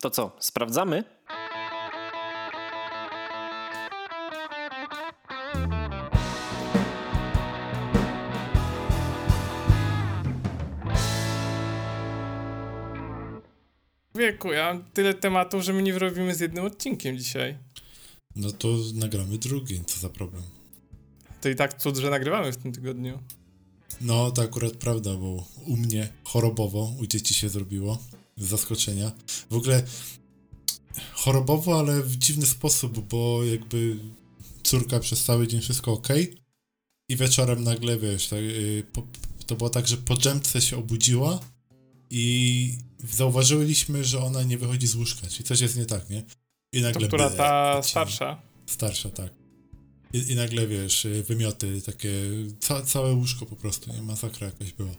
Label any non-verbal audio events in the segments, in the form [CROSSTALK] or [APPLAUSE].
To co, sprawdzamy? Wieku, ja mam tyle tematów, że my nie wyrobimy z jednym odcinkiem dzisiaj. No to nagramy drugi, co za problem. To i tak cud, że nagrywamy w tym tygodniu. No, to akurat prawda, bo u mnie chorobowo, u dzieci się zrobiło. Z zaskoczenia. W ogóle chorobowo, ale w dziwny sposób, bo jakby córka przez cały dzień wszystko ok i wieczorem nagle, wiesz, tak, yy, po, to było tak, że po dżemce się obudziła i zauważyliśmy, że ona nie wychodzi z łóżka, czyli coś jest nie tak, nie? I To nagle... która ble, ta ci- starsza? Starsza, tak. I, I nagle, wiesz, wymioty, takie, ca, całe łóżko po prostu, nie? Masakra jakaś była.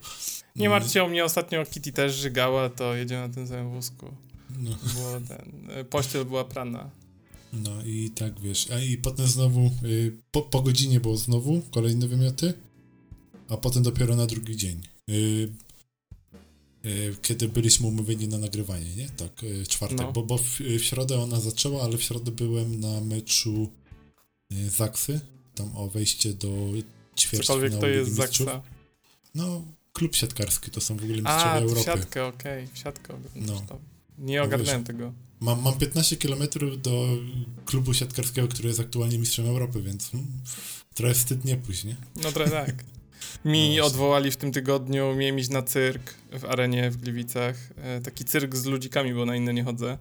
Nie Mm, martw się o mnie, ostatnio Kitty też żygała, to jedzie na tym samym wózku. No, Było ten, y, pościel była prana. no i tak, wiesz, a i potem znowu, y, po, po godzinie było znowu kolejne wymioty, a potem dopiero na drugi dzień. Y, y, kiedy byliśmy umówieni na nagrywanie, nie? Tak, y, czwartek, No. bo, bo w, w środę ona zaczęła, ale w środę byłem na meczu y, Zaksy, tam o wejście do ćwierćfinału Cokolwiek to jest. Zaksa. No, klub siatkarski, to są w ogóle mistrzowie A, Europy. siatkę, okej, w siatkę. No. No. Nie ogarnąłem tego. Mam, mam 15 km do klubu siatkarskiego, który jest aktualnie mistrzem Europy, więc hmm, trochę wstyd nie pójść, nie? No trochę tak. [LAUGHS] No Mi właśnie. odwołali w tym tygodniu, miałem iść na cyrk w arenie w Gliwicach. E, taki cyrk z ludzikami, bo na inne nie chodzę.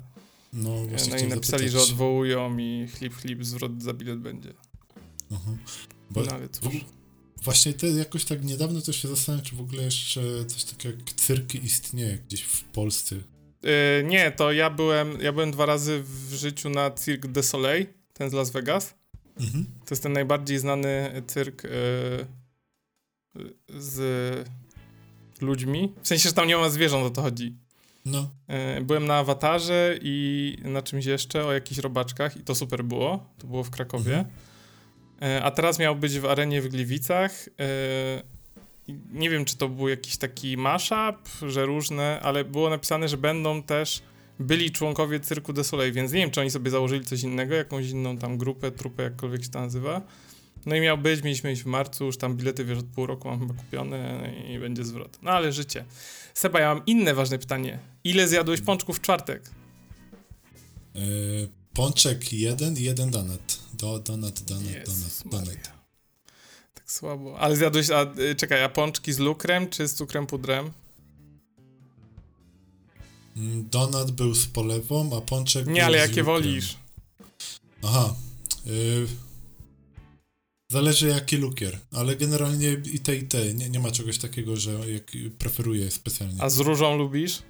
No, właśnie no i napisali, że zapytać. odwołują i chlip, chlip, zwrot za bilet będzie. Aha. Bo No ale cóż. właśnie te, jakoś tak niedawno też się zastanawiam, czy w ogóle jeszcze coś takiego jak cyrki istnieje gdzieś w Polsce. E, nie, to ja byłem, ja byłem dwa razy w życiu na Cirque du Soleil, ten z Las Vegas. Mhm. To jest ten najbardziej znany cyrk e, z ludźmi. W sensie, że tam nie ma zwierząt, o to chodzi. No, E, Byłem na awatarze i na czymś jeszcze, o jakichś robaczkach i to super było. To było w Krakowie. E, A teraz miał być w arenie w Gliwicach. E, Nie wiem, czy to był jakiś taki mashup, że różne, ale było napisane, że będą też byli członkowie Cyrku de Soleil, więc nie wiem, czy oni sobie założyli coś innego, jakąś inną tam grupę, trupę, jakkolwiek się to nazywa. No i miał być, mieliśmy iść w marcu, już tam bilety, wiesz, od pół roku mam chyba kupione i będzie zwrot. No ale życie. Seba, ja mam inne ważne pytanie. Ile zjadłeś pączków w czwartek? e, pączek jeden i jeden donut. Do, donut, donut, Jezus donut, donut. Maria. Tak słabo. Ale zjadłeś, a, y, czekaj, a pączki z lukrem czy z cukrem pudrem? Mm, Donut był z polewą, a pączek Nie, ale jakie lukrem. wolisz? Aha. Y... Zależy jaki lukier, ale generalnie i te i te. Nie, nie ma czegoś takiego, że jak preferuję specjalnie. A z różą lubisz?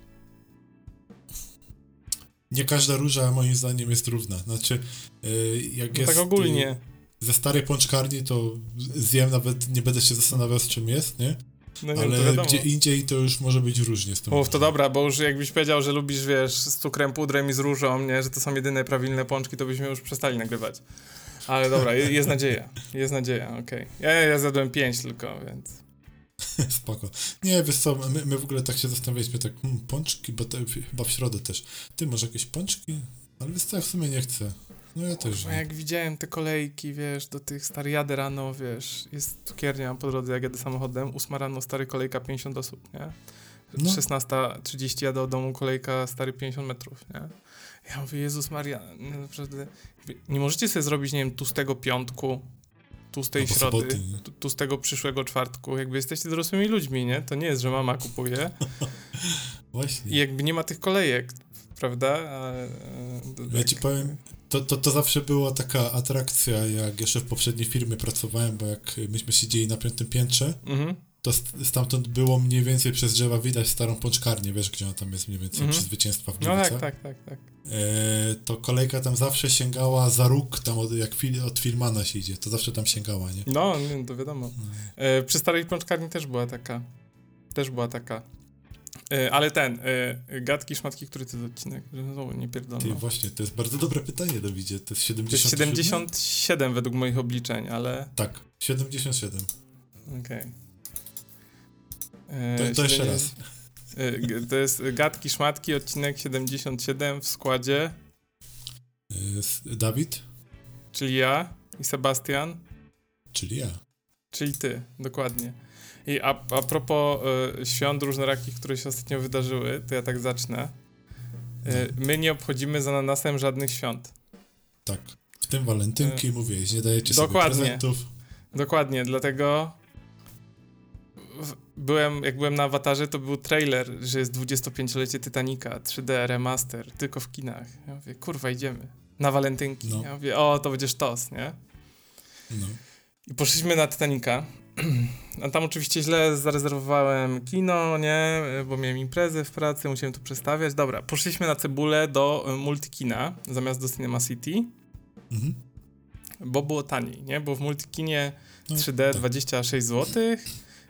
Nie każda róża moim zdaniem jest równa. Znaczy, y, jak No jest tak ogólnie. ze starej pączkarni, to zjem, nawet nie będę się zastanawiał z czym jest, nie? No nie, Ale gdzie indziej to już może być różnie z tym. Mów, to dobra, bo już jakbyś powiedział, że lubisz, wiesz, z cukrem pudrem i z różą, nie, że to są jedyne prawilne pączki, to byśmy już przestali nagrywać. Ale dobra, je- jest nadzieja. Jest nadzieja, okej. Ja, ja zjadłem pięć tylko, więc... [LAUGHS] Spoko. Nie, wiesz co, my, my w ogóle tak się zastanawialiśmy, tak, hmm, pączki, bo te, chyba w środę też. Ty, może jakieś pączki? Ale wiesz co, ja w sumie nie chcę. No ja też nie. jak widziałem te kolejki, wiesz, do tych stary jadę rano, wiesz, jest cukiernia po drodze, jak jadę samochodem, 8 rano, stary kolejka 50 osób, nie? No. 16.30 jadę do domu, kolejka stary 50 metrów, nie? Ja mówię, Jezus Maria, nie, naprawdę, nie możecie sobie zrobić, nie wiem, tłustego piątku, tłustej Albo środy, tłustego przyszłego czwartku, jakby jesteście dorosłymi ludźmi, nie? To nie jest, że mama kupuje [LAUGHS] Właśnie. i jakby nie ma tych kolejek, prawda? A, e, Ja ci powiem, to, to, to zawsze była taka atrakcja, jak jeszcze w poprzedniej firmie pracowałem, bo jak myśmy siedzieli na piątym piętrze, Mhm. To st- stamtąd było mniej więcej przez drzewa widać starą pączkarnię, wiesz gdzie ona tam jest mniej więcej, Mhm. przy zwycięstwa w No Gliwicach. tak, tak, tak, tak. E, to kolejka tam zawsze sięgała za róg, tam od, jak fil, od Filmana się idzie, to zawsze tam sięgała, nie? No, nie, to wiadomo. E, przy starej pączkarni też była taka. Też była taka. E, ale ten, e, gadki, szmatki, który to jest odcinek? Znowu nie Ty, pierdolno. właśnie, to jest bardzo dobre pytanie, Dawidzie, to jest To 70 jest 77 według moich obliczeń, ale Tak, 77. okej. E, To, to jeszcze raz. Y, To jest Gadki Szmatki, odcinek 77 w składzie, Y, s- Dawid? czyli ja i Sebastian, Czyli ja. czyli ty, dokładnie. I a, a propos y, świąt różnorakich, które się ostatnio wydarzyły, to ja tak zacznę. Y, my nie obchodzimy z ananasem żadnych świąt. Tak. W tym walentynki mówiłeś, nie dajecie Dokładnie. sobie prezentów. Dokładnie, dlatego byłem, jak byłem na awatarze, to był trailer, że jest 25-lecie Titanica, 3D remaster, tylko w kinach. Ja mówię, kurwa, idziemy. Na walentynki. No. Ja mówię, o, to będzie sztos, nie? No. I poszliśmy na Titanica. [CLEARS THROAT] A tam oczywiście źle zarezerwowałem kino, nie? Bo miałem imprezę w pracy, musiałem to przestawiać. Dobra, poszliśmy na cebulę do y, Multikina zamiast do Cinema City, Mhm. bo było taniej, nie? Bo w Multikinie No, 3D tak. 26 zł.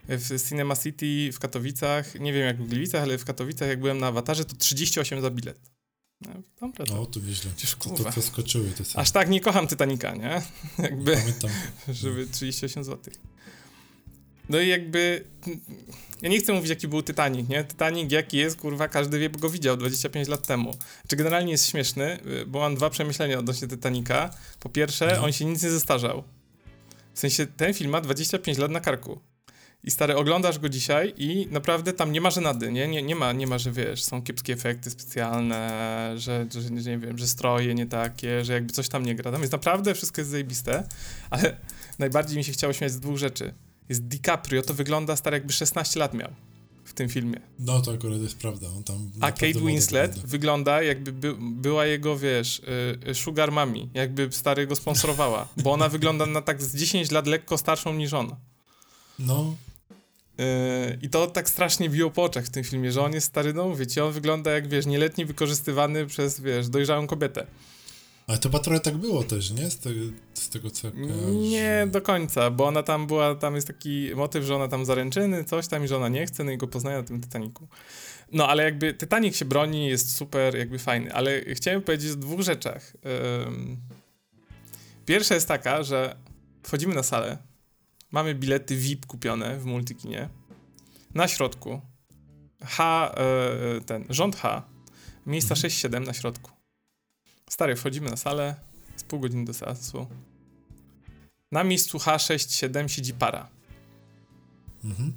W Cinema City w Katowicach, nie wiem jak w Gliwicach, ale w Katowicach jak byłem na awatarze, to 38 za bilet. No, dobra, to No, to nieźle. Przecież To, to, skoczyły te ceny. aż tak nie kocham Titanica, nie? [LAUGHS] Jakby, Pamiętam. żeby 38 zł. No i jakby, ja nie chcę mówić jaki był Titanic, nie? Titanic jaki jest, kurwa, każdy wie, bo go widział 25 lat temu. Czy generalnie jest śmieszny, y, bo mam dwa przemyślenia odnośnie Titanica. Po pierwsze, No. on się nic nie zestarzał. W sensie, ten film ma 25 lat na karku. I stary, oglądasz go dzisiaj i naprawdę tam nie ma żenady, nie? Nie, nie, ma, nie ma, że wiesz, są kiepskie efekty specjalne, że, że, że nie wiem, że stroje nie takie, że jakby coś tam nie gra. Tam jest naprawdę wszystko jest zajebiste, ale najbardziej mi się chciało śmiać z dwóch rzeczy. Jest DiCaprio, to wygląda stary jakby 16 lat miał w tym filmie. No to akurat jest prawda. On tam A Kate Winslet wygląda. wygląda jakby by, była jego, wiesz, y, y, sugar mami, jakby stary go sponsorowała, bo ona wygląda na tak z 10 lat lekko starszą niż on. No, I to tak strasznie biło po oczach w tym filmie, że on jest stary, no wiecie, on wygląda jak, wiesz, nieletni wykorzystywany przez, wiesz, dojrzałą kobietę. ale to chyba trochę tak było też, nie? Z tego, z tego co. Nie do końca, bo ona tam była, tam jest taki motyw, że ona tam zaręczyny, coś tam i że ona nie chce, no i go poznaje na tym Titaniku. No, ale jakby Titanic się broni, jest super, jakby fajny, ale chciałem powiedzieć o dwóch rzeczach. Pierwsza jest taka, że wchodzimy na salę, mamy bilety VIP kupione w Multikinie, na środku H, e, ten, rząd H, miejsca Mhm. 6-7 na środku. Stary, wchodzimy na salę, z pół godziny do seansu. Na miejscu H67 siedzi para. Mhm.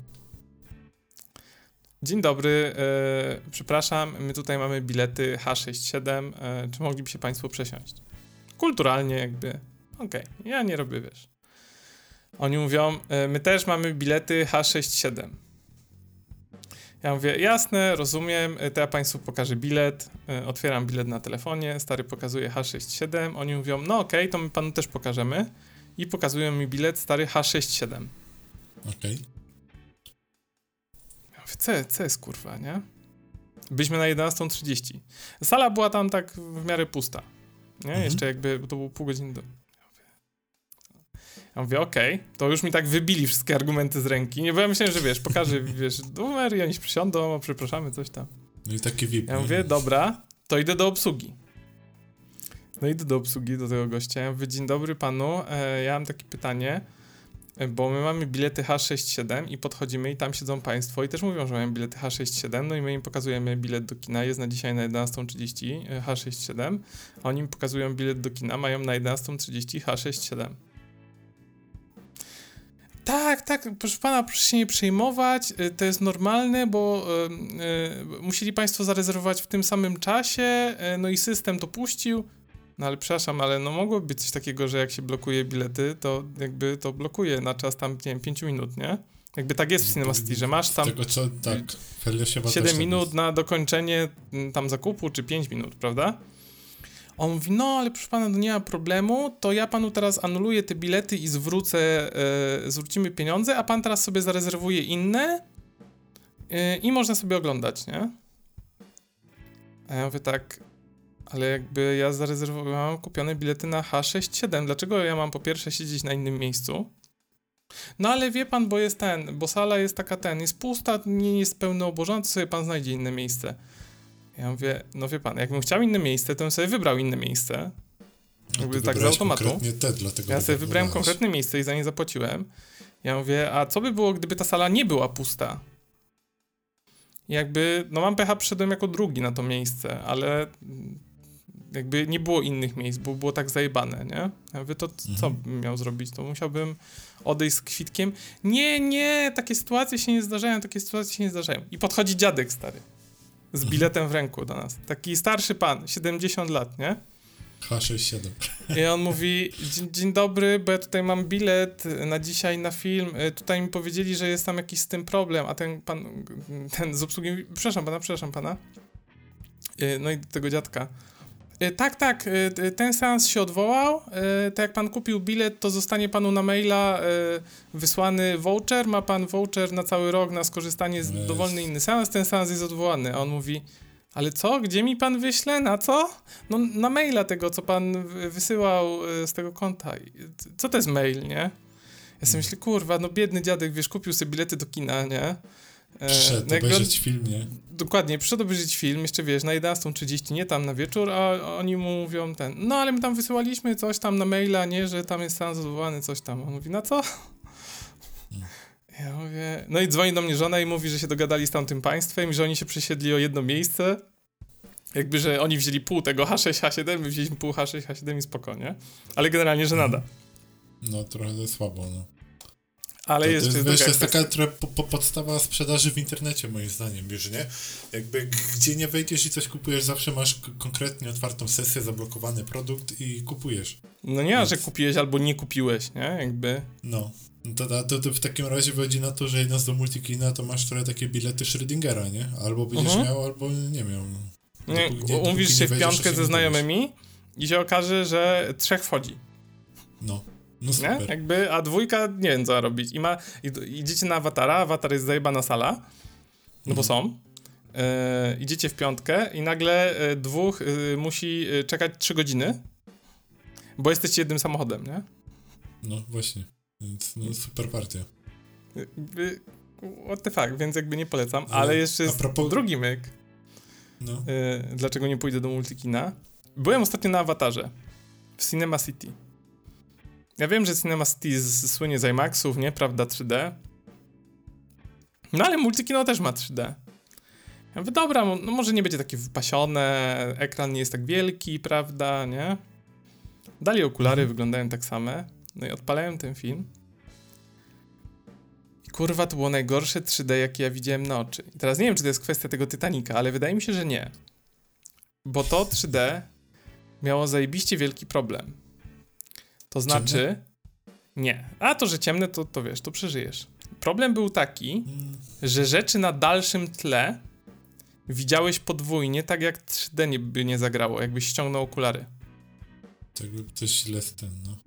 Dzień dobry, e, przepraszam, my tutaj mamy bilety H67, e, czy mogliby się Państwo przesiąść? Kulturalnie jakby, okej, ja nie robię, wiesz. Oni mówią, e, my też mamy bilety H67. Ja mówię, jasne, rozumiem, e, to ja Państwu pokażę bilet, e, otwieram bilet na telefonie, stary pokazuje H67, oni mówią, no okej, to my Panu też pokażemy i pokazują mi bilet stary H67. Okej. Ja mówię, co, co jest kurwa, nie? Byliśmy na 11.30. Sala była tam tak w miarę pusta. Nie? Mhm. Jeszcze jakby, to było pół godziny do... Ja mówię, okej, to już mi tak wybili wszystkie argumenty z ręki. Nie, bo ja myślałem, że wiesz, pokażę, [LAUGHS] wiesz, numer i oni się przysiądą, o, przepraszamy, coś tam. No i taki VIP. Ja mówię, dobra, to idę do obsługi. No idę do obsługi, do tego gościa. Ja mówię, dzień dobry panu, e, ja mam takie pytanie, e, bo my mamy bilety H67 i podchodzimy i tam siedzą państwo i też mówią, że mają bilety H67, no i my im pokazujemy bilet do kina, jest na dzisiaj na 11.30 e, H67, a oni im pokazują bilet do kina, mają na 11.30 H67. Tak, tak, proszę pana, proszę się nie przejmować, y, to jest normalne, bo y, y, musieli państwo zarezerwować w tym samym czasie, y, no i system to puścił. No ale przepraszam, ale no mogłoby być coś takiego, że jak się blokuje bilety, to jakby to blokuje na czas tam, nie wiem, 5 minut, nie? Jakby tak jest w Cinema City, że masz tam tego co, tak. Feliosiewa 7 też tak minut na dokończenie mm, tam zakupu, czy 5 minut, prawda? On mówi, no ale proszę pana, no nie ma problemu, to ja panu teraz anuluję te bilety i zwrócę, e, zwrócimy pieniądze, a pan teraz sobie zarezerwuje inne e, i można sobie oglądać, nie? A ja mówię tak, ale jakby ja zarezerwowałem kupione bilety na H67, dlaczego ja mam po pierwsze siedzieć na innym miejscu? No ale wie pan, bo jest ten, bo sala jest taka ten, jest pusta, nie jest pełno obłożona, to sobie pan znajdzie inne miejsce. Ja mówię, no wie pan, jakbym chciał inne miejsce, to bym sobie wybrał inne miejsce. Jakby ty tak z automatu. te, dlatego Ja sobie wybrałem konkretne miejsce i za nie zapłaciłem. Ja mówię, a co by było, gdyby ta sala nie była pusta? Jakby, no mam pecha, przyszedłem jako drugi na to miejsce, ale jakby nie było innych miejsc, bo było tak zajebane, nie? Ja mówię, to mhm. co bym miał zrobić? To musiałbym odejść z kwitkiem. Nie, nie, takie sytuacje się nie zdarzają, takie sytuacje się nie zdarzają. I podchodzi dziadek stary, z biletem w ręku do nas. Taki starszy pan, 70 lat, nie? H67. I on mówi, dzień, dzień, dobry, bo ja tutaj mam bilet na dzisiaj na film, y, tutaj mi powiedzieli, że jest tam jakiś z tym problem, a ten pan, ten z obsługi mówi, przepraszam pana, przepraszam pana. Y, no i do tego dziadka. Y, tak, tak, ten seans się odwołał, tak jak pan kupił bilet, to zostanie panu na maila wysłany voucher, ma pan voucher na cały rok na skorzystanie z dowolny inny seans, ten seans jest odwołany, a on mówi, ale co? Gdzie mi pan wyśle? Na co? No na maila tego, co pan wysyłał z tego konta. Co to jest mail, nie? Ja sobie myślę, kurwa, no biedny dziadek, wiesz, kupił sobie bilety do kina, nie? E, przyszedł no obejrzeć film, nie? Dokładnie, przyszedł obejrzeć film, jeszcze wiesz, na 11.30, nie tam na wieczór, a oni mu mówią ten, no ale my tam wysyłaliśmy coś tam na maila, nie, że tam jest stan zadowolony, coś tam. On mówi, na co? Ja mówię, no i dzwoni do mnie żona i mówi, że się dogadali z tamtym państwem, że oni się przesiedli o jedno miejsce. Jakby, że oni wzięli pół tego H6H7, my wzięliśmy pół H6H7 i spokojnie. Ale generalnie, że nada. No, trochę słabo, no. Ale to, jest, to jest, wiesz, to jest taka trochę po, po podstawa sprzedaży w internecie, moim zdaniem, wiesz, nie? Jakby gdzie nie wejdziesz i coś kupujesz, zawsze masz konkretnie otwartą sesję, zablokowany produkt i kupujesz. No nie, Więc... że kupiłeś albo nie kupiłeś, nie? Jakby. No. No to, to, to, w takim razie wychodzi na to, że jedno do multikina to masz trochę takie bilety Schrödingera, nie? Albo będziesz uh mhm. -huh. miał, albo nie miał. Nie, nie, umówisz się w piątkę ze znajomymi i się okaże, że trzech wchodzi. No. No super. Nie? Jakby, a dwójka nie wiem co robić. I ma, idziecie na awatara, awatar jest zajebana sala, no bo mhm. są. E, idziecie w piątkę i nagle e, dwóch e, musi czekać trzy godziny, bo jesteście jednym samochodem, nie? No właśnie. Więc no, super partia. What the fuck, więc jakby nie polecam, ale, ale jeszcze jest propos... drugi myk. No. Y, dlaczego nie pójdę do Multikina? Byłem ostatnio na Awatarze w Cinema City. Ja wiem, że Cinema City słynie z IMAXów, nie? Prawda 3D. No ale Multikino też ma 3D. Ja mówię, dobra, no może nie będzie takie wypasione, ekran nie jest tak wielki, prawda, nie? Dali okulary, mhm. wyglądają tak same. No i odpalałem ten film. I kurwa, to było najgorsze 3D, jakie ja widziałem na oczy. I teraz nie wiem, czy to jest kwestia tego Titanica, ale wydaje mi się, że nie. Bo to 3D miało zajebiście wielki problem. To znaczy... Ciemne? Nie. A to, że ciemne, to, to wiesz, to przeżyjesz. Problem był taki, że rzeczy na dalszym tle widziałeś podwójnie, tak jak 3D nie, by nie zagrało, jakbyś ściągnął okulary. Tak by coś źle tym, no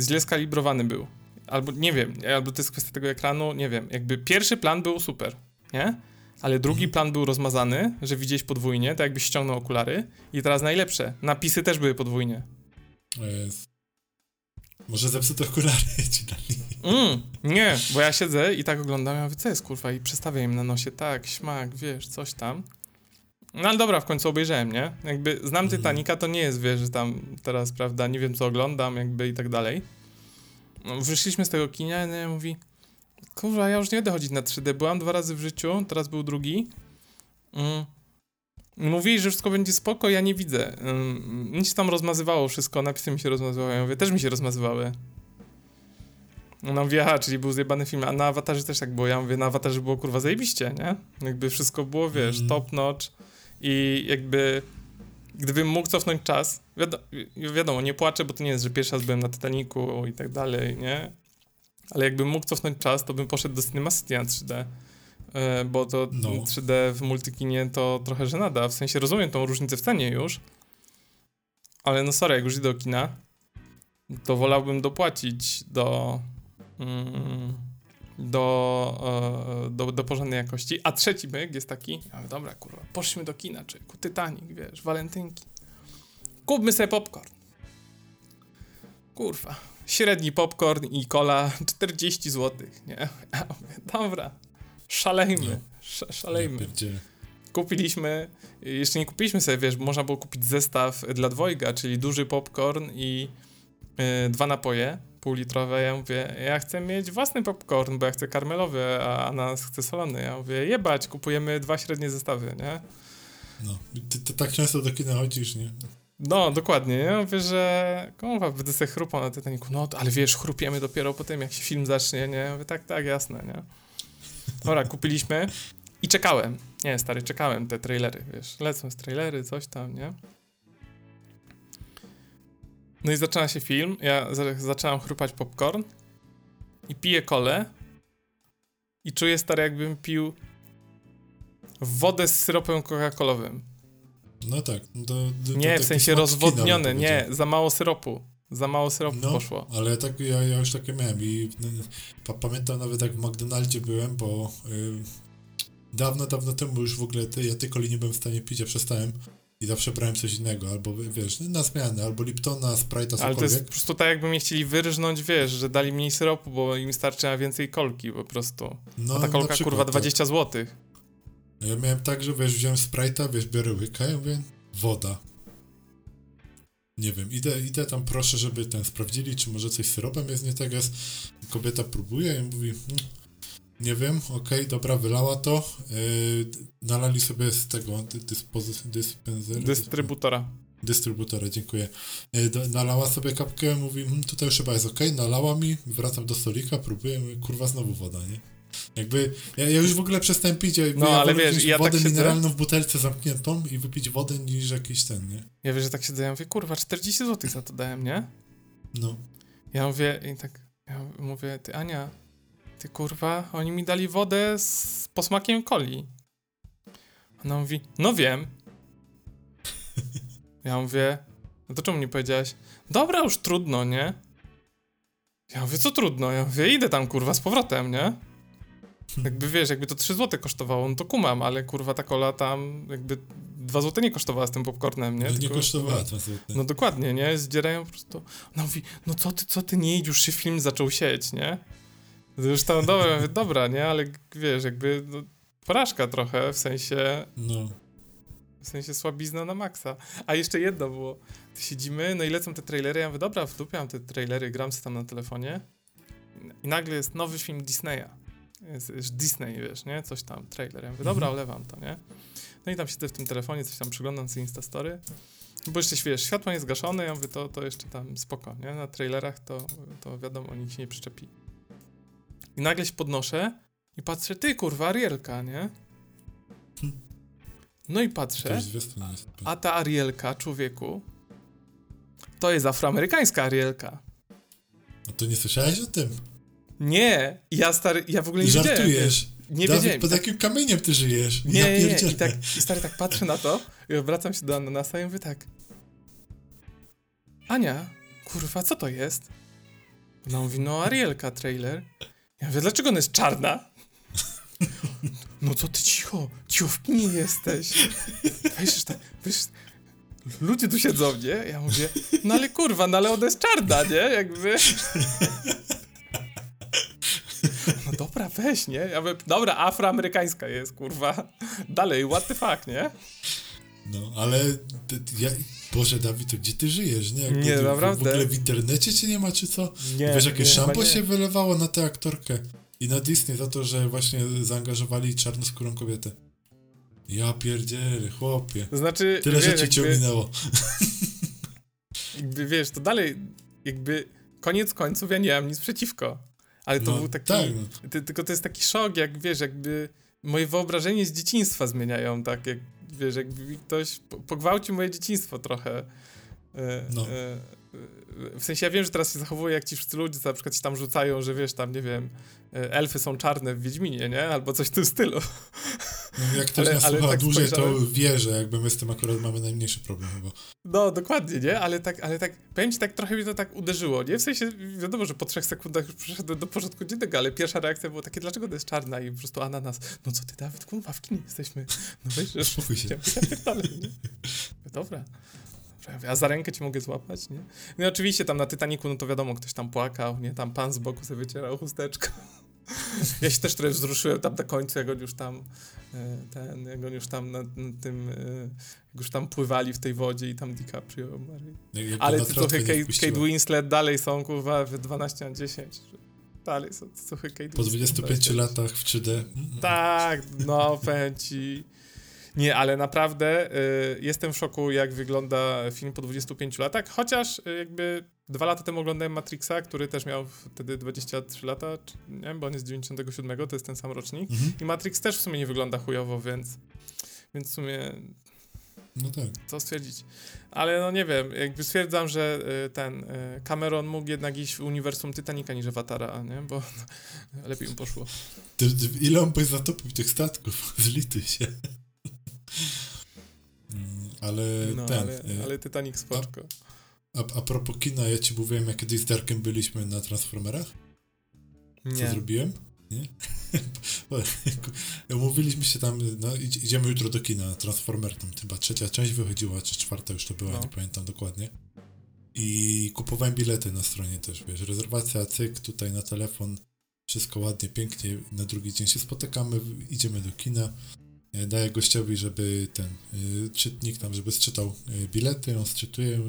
źle skalibrowany był. Albo nie wiem, albo to jest kwestia tego ekranu, nie wiem. Jakby pierwszy plan był super, nie? Ale drugi mhm. plan był rozmazany, że widziałeś podwójnie, tak jakbyś ściągnął okulary. I teraz najlepsze, napisy też były podwójnie. Jest. Może zepsute okulary [LAUGHS] ci dali. Mm, nie, bo ja siedzę i tak oglądam, ja mówię, co jest kurwa? I przestawię im na nosie, tak, śmak, wiesz, coś tam. No ale dobra, w końcu obejrzałem, nie? Jakby znam mhm. Titanica, to nie jest, wiesz, że tam teraz, prawda, nie wiem co oglądam, jakby i tak dalej. No, wyszliśmy z tego kinia i ja mówi, kurwa, ja już nie będę chodzić na 3D, byłam dwa razy w życiu, teraz był drugi. Mm. Mówili, że wszystko będzie spoko, ja nie widzę. Nic tam rozmazywało wszystko, napisy mi się rozmazywały, ja mówię, też mi się rozmazywały. No mówię, aha, czyli był zjebany film, a na Awatarze też tak było. Ja mówię, na Awatarze było kurwa zajebiście, nie? Jakby wszystko było, wiesz, mm. top notch. I jakby gdybym mógł cofnąć czas, wiadomo, wiadomo, nie płaczę, bo to nie jest, że pierwszy raz byłem na Titanicu i tak dalej, nie? Ale jakbym mógł cofnąć czas, to bym poszedł do Cinema City na 3D. E, bo to no. 3D w multikinie to trochę żenada. W sensie rozumiem tą różnicę w cenie już, ale no sorry, jak już idę do kina, to wolałbym dopłacić do... Mm, do, e, do, do porządnej jakości. A trzeci myk jest taki, ale dobra, kurwa, poszliśmy do kina, czy ku Titanic, wiesz, walentynki. Kupmy sobie popcorn. Kurwa, średni popcorn i cola [LAUGHS] 40 zł, nie? Ja mówię, dobra, szalejmy, sz, szalejmy. Kupiliśmy, jeszcze nie kupiliśmy sobie, wiesz, można było kupić zestaw dla dwojga, czyli duży popcorn i yy, dwa napoje półlitrowe. Ja mówię, ja chcę mieć własny popcorn, bo ja chcę karmelowy, a Anas chce solony. Ja mówię, jebać, kupujemy dwa średnie zestawy, nie? No, ty, ty tak często do kina chodzisz, nie? No, dokładnie. Ja mówię, że kurwa, będę sobie chrupał na Titanicu. No, ale wiesz, chrupiemy dopiero po tym, jak się film zacznie, nie? Mówię, tak, tak, jasne, nie? Dobra, kupiliśmy i czekałem. Nie, stary, czekałem te trailery, wiesz. Lecą z trailery, coś tam, nie? No i zaczyna się film, ja za zaczynam chrupać popcorn i piję kole i czuję, stary, jakbym pił wodę z syropem coca-colowym. No tak. Do, do, nie, w sensie rozwodnione, nie, za mało syropu. Za mało syropu no, poszło. Ale tak, ja, ja już takie miałem i pa, pamiętam nawet jak w McDonaldzie byłem, bo y, dawno, dawno temu już w ogóle te, ja coli nie byłem w stanie pić, ja przestałem i zawsze brałem coś innego, albo wiesz, na zmianę, albo Liptona, Sprite'a, cokolwiek. Ale to jest po prostu tak, jakby mnie chcieli wyrżnąć, wiesz, że dali mniej syropu, bo im starczy na więcej kolki po prostu. No, A ta kolka, przykład, kurwa, 20 tak. zł. Ja miałem tak, że wiesz, wziąłem Sprite'a, wiesz, biorę łyka i mówię, woda. Nie wiem, idę, idę tam, proszę, żeby ten sprawdzili, czy może coś z syropem jest nie tak, jest. Kobieta próbuje i mówi, hm, nie wiem, okej, okay, dobra, wylała to. Yy, nalali sobie z tego dyspozy- dyspensera. Dystrybutora. Dystrybutora, dziękuję. Yy, do, nalała sobie kapkę, mówi, hm, tutaj już chyba jest ok, nalała mi, wracam do stolika, próbuję, kurwa, znowu woda, nie? Jakby, ja, ja, już w ogóle przestałem pić, no, ja ale wiesz, ja wodę tak mineralną w butelce zamkniętą i wypić wodę niż jakiś ten, nie? Ja wiesz, że tak siedzę, ja mówię, kurwa, 40 zł za to dałem, nie? No. Ja mówię, i tak, ja mówię, ty Ania, ty kurwa, oni mi dali wodę z posmakiem coli. Ona mówi, no wiem. [LAUGHS] Ja mówię, no to czemu nie powiedziałaś? Dobra, już trudno, nie? Ja mówię, co trudno? Ja mówię, idę tam kurwa z powrotem, nie? Jakby wiesz, jakby to 3 zł kosztowało, no to kumam, ale kurwa ta kola tam jakby 2 zł nie kosztowała z tym popcornem, nie? No Tylko, nie kosztowała 2 zł. No dokładnie, nie? Zdzierają po prostu. Ona mówi, no co ty, co ty nie idź, już się film zaczął sieć, nie? Już tam, dobra, dobra, nie? Ale wiesz, jakby no, porażka trochę, w sensie... No. W sensie słabizna na maksa. A jeszcze jedno było. Siedzimy, no i lecą te trailery, ja mówię, dobra, wdupiam te trailery, gram sobie tam na telefonie i nagle jest nowy film Disneya. Jest Disney, wiesz, nie? Coś tam, trailer. Ja mówię, dobra, mhm. olewam to, nie? No i tam siedzę w tym telefonie, coś tam przyglądam sobie Instastory. Bo jeszcze, wiesz, światło nie zgaszone, ja mówię, to, to jeszcze tam spoko, nie? Na trailerach to, to wiadomo, nikt się nie przyczepi. I nagle się podnoszę i patrzę, ty kurwa, Arielka, nie? No i patrzę, a ta Arielka, człowieku, to jest afroamerykańska Arielka. A to nie słyszałeś o tym? Nie, ja stary, ja w ogóle nie Żartujesz. wiedziałem. Nie Dawid, wiedziałem. pod jakim kamieniem ty żyjesz? Nie, nie, nie. I, tak, I stary tak patrzę na to i obracam się do Ananasa i mówię tak. Ania, kurwa, co to jest? No mówi, no Arielka trailer. Ja mówię, dlaczego ona jest czarna? No co ty cicho, cicho w kinie jesteś. Wiesz, tak, wiesz, ludzie tu siedzą, nie? Ja mówię, no ale kurwa, no ale ona jest czarna, nie? Jakby... Dobra, weź, nie? Ja mówię, dobra, afroamerykańska jest, kurwa. Dalej, what the fuck, nie? No, ale ja, Boże, Dawid, to gdzie ty żyjesz, nie? nie, ty, naprawdę. W ogóle w internecie cię nie ma, czy co? Nie, Wiesz, jakie szampo się wylewało na tę aktorkę i na Disney za to, że właśnie zaangażowali czarnoskórą kobietę. Ja pierdzielę, chłopie. To znaczy, Tyle wiesz, rzeczy cię ominęło. Jakby, [LAUGHS] wiesz, to dalej, jakby koniec końców ja nie mam nic przeciwko. Ale to no, był taki. Tak. No. Ty, tylko to jest taki szok, jak wiesz, jakby moje wyobrażenie z dzieciństwa zmieniają, tak? Jak wiesz, jakby ktoś pogwałcił moje dzieciństwo trochę. E, no. E, w sensie ja wiem, że teraz się zachowuje jak ci wszyscy ludzie, co na przykład się tam rzucają, że wiesz, tam nie wiem, e, elfy są czarne w Wiedźminie, nie? Albo coś w tym stylu. No, jak ktoś ale, nas ale słucha tak dłużej, spojrzałem... to wie, że jakby my z tym akurat mamy najmniejszy problem chyba. No, dokładnie, nie? Ale tak, ale tak, powiem ci, tak trochę mnie to tak uderzyło, nie? W sensie, wiadomo, że po trzech sekundach już przeszedłem do porządku dziennego, ale pierwsza reakcja była takie, dlaczego to jest czarna? I po prostu ananas, no co ty, Dawid, kurwa, w kinie jesteśmy. No weź, że... Się. Ja nie? Dobra a za rękę ci mogę złapać, nie? No i oczywiście tam na Titaniku, no to wiadomo, ktoś tam płakał, nie? Tam pan z boku sobie wycierał chusteczką. [LAUGHS] Ja się też trochę wzruszyłem tam na końcu, jak on już tam e, ten, jak on już tam na, na tym, e, jak już tam pływali w tej wodzie i tam DiCaprio Ale te cuchy Kate, Kate Winslet dalej są, kurwa, w 12 na 10. Dalej są cuchy Kate Po 25 latach w 3D. Tak, no, pęci. Nie, ale naprawdę y, jestem w szoku, jak wygląda film po 25 latach, chociaż y, jakby dwa lata temu oglądałem Matrixa, który też miał wtedy 23 lata, czy, nie wiem, bo on jest z 97, to jest ten sam rocznik. Mhm. I Matrix też w sumie nie wygląda chujowo, więc, więc w sumie no tak. Co stwierdzić? Ale no nie wiem, jakby stwierdzam, że y, ten y, Cameron mógł jednak iść w uniwersum Titanica niż Awatara, nie? Bo no, [LAUGHS] lepiej mu poszło. Ile on by zatopił tych statków? [LAUGHS] Zlity się. Mm, ale no, ten... Ale, y, ale Titanic spoczko. A, a, a propos kina, ja ci mówiłem, jak kiedyś z Darkiem byliśmy na Transformerach? Nie. Co zrobiłem? Nie? [LAUGHS] Umówiliśmy się tam, no idziemy jutro do kina, Transformer, tam chyba trzecia część wychodziła, czy czwarta już to była, no. nie pamiętam dokładnie. I kupowałem bilety na stronie też, wiesz, rezerwacja, cyk, tutaj na telefon, wszystko ładnie, pięknie, na drugi dzień się spotykamy, idziemy do kina, e, daję gościowi, żeby ten y, czytnik tam, żeby sczytał y, bilety, on sczytuje,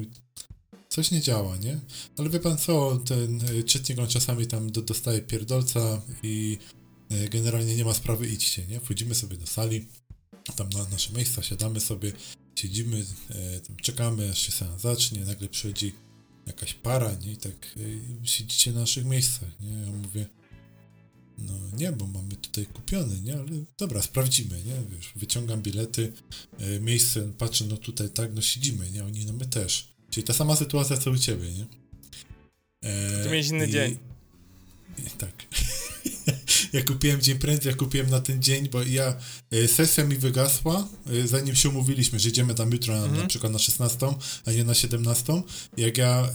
coś nie działa, nie? Ale wie pan co, ten e, czytnik on czasami tam do, dostaje pierdolca i e, generalnie nie ma sprawy, idźcie, nie? Wchodzimy sobie do sali, tam na nasze miejsca, siadamy sobie, siedzimy, e, czekamy, aż się seans zacznie, nagle przychodzi jakaś para, nie? I tak e, siedzicie na naszych miejscach, nie? Ja mówię, no nie, bo mamy tutaj kupiony, nie? Ale dobra, sprawdzimy, nie? Wiesz, wyciągam bilety, e, miejsce, patrzę, no tutaj tak, no siedzimy, nie? Oni, no my też. Czyli ta sama sytuacja co u ciebie, nie? E, Ty miałeś inny i, dzień. I, tak. [LAUGHS] ja kupiłem dzień prędzej, ja kupiłem na ten dzień, bo ja, e, sesja mi wygasła, e, zanim się umówiliśmy, że idziemy tam jutro na, mhm. na przykład na 16, a nie na 17. Jak ja e,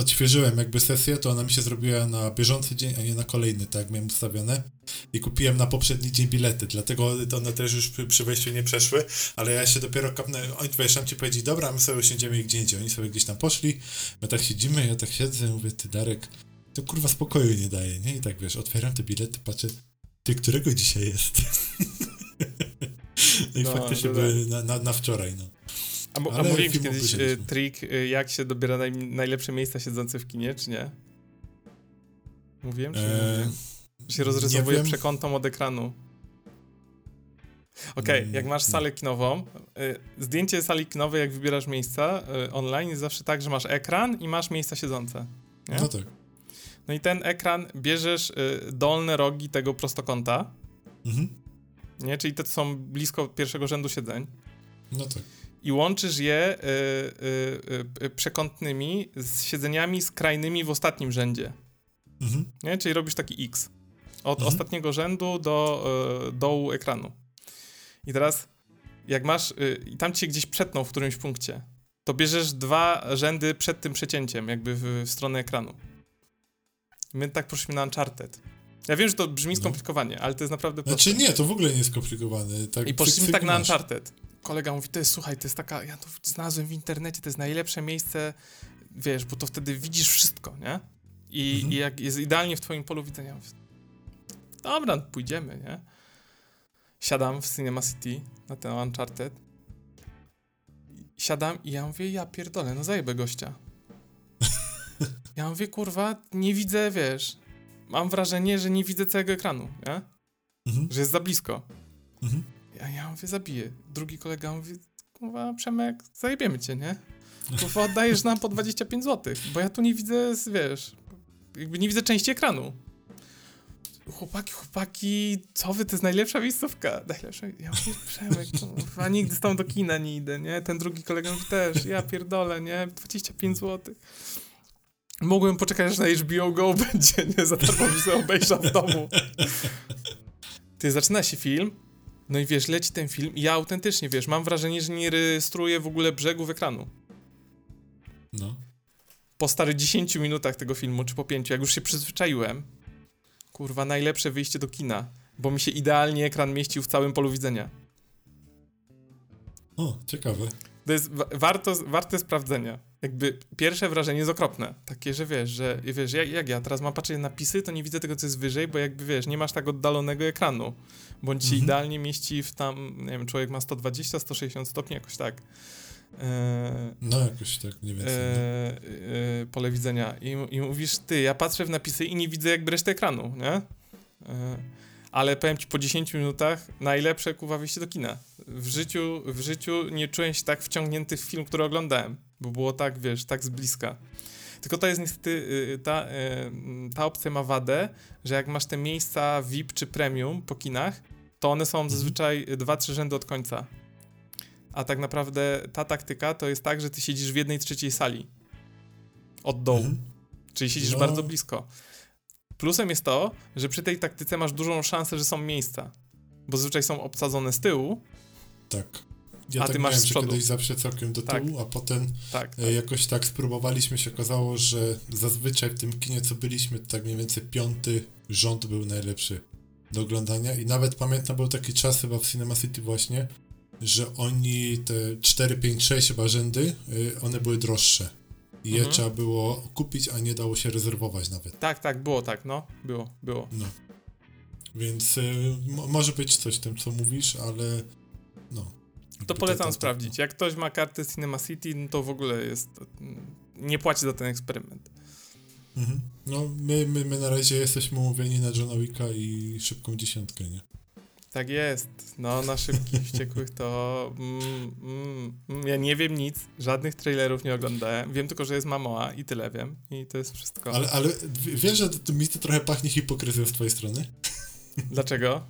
odświeżyłem jakby sesję, to ona mi się zrobiła na bieżący dzień, a nie na kolejny, tak jak miałem ustawione. I kupiłem na poprzedni dzień bilety, dlatego one też już przy, przy wejściu nie przeszły, ale ja się dopiero kapnę, oni wiesz, tam ci powiedzieli, dobra, my sobie usiądziemy gdzie indziej. Oni sobie gdzieś tam poszli, my tak siedzimy, ja tak siedzę, mówię, ty Darek, to kurwa spokoju nie daje, nie? I tak wiesz, otwieram te bilety, patrzę, ty którego dzisiaj jest? [LAUGHS] no i no, faktycznie były na, na, na wczoraj, no. A, a mówiłem ci kiedyś y, trik, y, jak się dobiera naj, najlepsze miejsca siedzące w kinie, czy nie? Mówiłem, czy eee, nie? Się rozrysowuje przekątą od ekranu. Okej, okay, jak masz salę kinową, y, zdjęcie sali kinowej, jak wybierasz miejsca y, online, jest zawsze tak, że masz ekran i masz miejsca siedzące. Nie? No tak. No i ten ekran bierzesz y, dolne rogi tego prostokąta. Mhm. Nie? Czyli te są blisko pierwszego rzędu siedzeń. No tak i łączysz je y, y, y, przekątnymi z siedzeniami skrajnymi w ostatnim rzędzie. Mhm. Nie? Czyli robisz taki X. Od mhm. ostatniego rzędu do dołu ekranu. I teraz, jak masz, i tam ci gdzieś przetną w którymś punkcie, to bierzesz dwa rzędy przed tym przecięciem, jakby w, w stronę ekranu. My tak poszliśmy na Uncharted. Ja wiem, że to brzmi no. skomplikowanie, ale to jest naprawdę proste. Znaczy nie, to w ogóle nie jest skomplikowane. Tak, I poszliśmy tak na Uncharted kolega mówi, to jest, słuchaj, to jest taka, ja to znalazłem w internecie, to jest najlepsze miejsce, wiesz, bo to wtedy widzisz wszystko, nie? I, mhm. i jak jest idealnie w twoim polu widzenia. Mówię, Dobra, pójdziemy, nie? Siadam w Cinema City na ten Uncharted. Siadam i ja mówię, ja pierdolę, no zajebę gościa. [LAUGHS] Ja mówię, kurwa, nie widzę, wiesz, mam wrażenie, że nie widzę całego ekranu, nie? Mhm. Że jest za blisko. Mhm. A ja mówię, zabiję. Drugi kolega mówi, kurwa, Przemek, zajebiemy cię, nie? Kurwa, oddajesz nam po 25 zł, bo ja tu nie widzę, wiesz, jakby nie widzę części ekranu. Chłopaki, chłopaki, co wy, to jest najlepsza miejscówka. Najlepsza, ja mówię, Przemek, kurwa, nigdy z tą do kina nie idę, nie? Ten drugi kolega mówi też, ja pierdolę, nie? 25 zł. Mogłem poczekać, aż na HBO Go będzie, nie? Za darmo obejrzał w domu. Ty, zaczyna się film, no i wiesz, leci ten film i ja autentycznie, wiesz, mam wrażenie, że nie rejestruję w ogóle brzegów ekranu. No. Po stary 10 minutach tego filmu, czy po 5, jak już się przyzwyczaiłem, kurwa, najlepsze wyjście do kina, bo mi się idealnie ekran mieścił w całym polu widzenia. O, ciekawe. To jest wa- warto, warte sprawdzenia. Jakby pierwsze wrażenie jest okropne. Takie, że wiesz, że wiesz, jak, jak ja teraz mam patrzeć na napisy, to nie widzę tego, co jest wyżej, bo jakby wiesz, nie masz tak oddalonego ekranu. Bądź się Mhm. idealnie mieści w tam, nie wiem, człowiek ma 120, 160 stopni, jakoś tak. Eee, No jakoś tak mniej więcej. nie? e, e, pole widzenia i, i mówisz, ty, ja patrzę w napisy i nie widzę jakby reszty ekranu, nie? E, ale powiem ci, po 10 minutach najlepsze kuwa wyjście do kina. W życiu, w życiu nie czułem się tak wciągnięty w film, który oglądałem, bo było tak, wiesz, tak z bliska. Tylko to jest niestety, y, ta, y, ta opcja ma wadę, że jak masz te miejsca VIP czy premium po kinach, to one są zazwyczaj 2-3 rzędy od końca. A tak naprawdę ta taktyka to jest tak, że ty siedzisz w jednej trzeciej sali. Od dołu. Mhm. Czyli siedzisz No. bardzo blisko. Plusem jest to, że przy tej taktyce masz dużą szansę, że są miejsca. Bo zazwyczaj są obsadzone z tyłu. Tak. Ja A tak ty masz miałem, z że przodu. kiedyś zawsze całkiem do Tak. tyłu, a potem Tak. e, jakoś tak spróbowaliśmy, się okazało, że zazwyczaj w tym kinie, co byliśmy, to tak mniej więcej piąty rząd był najlepszy do oglądania i nawet pamiętam, był taki czas chyba w Cinema City właśnie, że oni te 4, 5, 6 chyba rzędy, y, one były droższe. I je Mhm. trzeba było kupić, a nie dało się rezerwować nawet. Tak, tak, było tak, no. Było, było. No. Więc y, mo- może być coś w tym, co mówisz, ale no. To polecam to- sprawdzić. Jak ktoś ma kartę Cinema City, no to w ogóle jest. mm, Nie płaci za ten eksperyment. Mhm. No, my, my, my na razie jesteśmy umówieni na Johna Wicka i szybką dziesiątkę, nie? Tak jest. No, na szybkich [LAUGHS] wściekłych to. Mm, mm, mm, ja nie wiem nic, żadnych trailerów nie oglądałem. Wiem tylko, że jest Mamoa i tyle wiem. I to jest wszystko. Ale, ale wiesz, że to, mi to trochę pachnie hipokryzją z twojej strony? Dlaczego?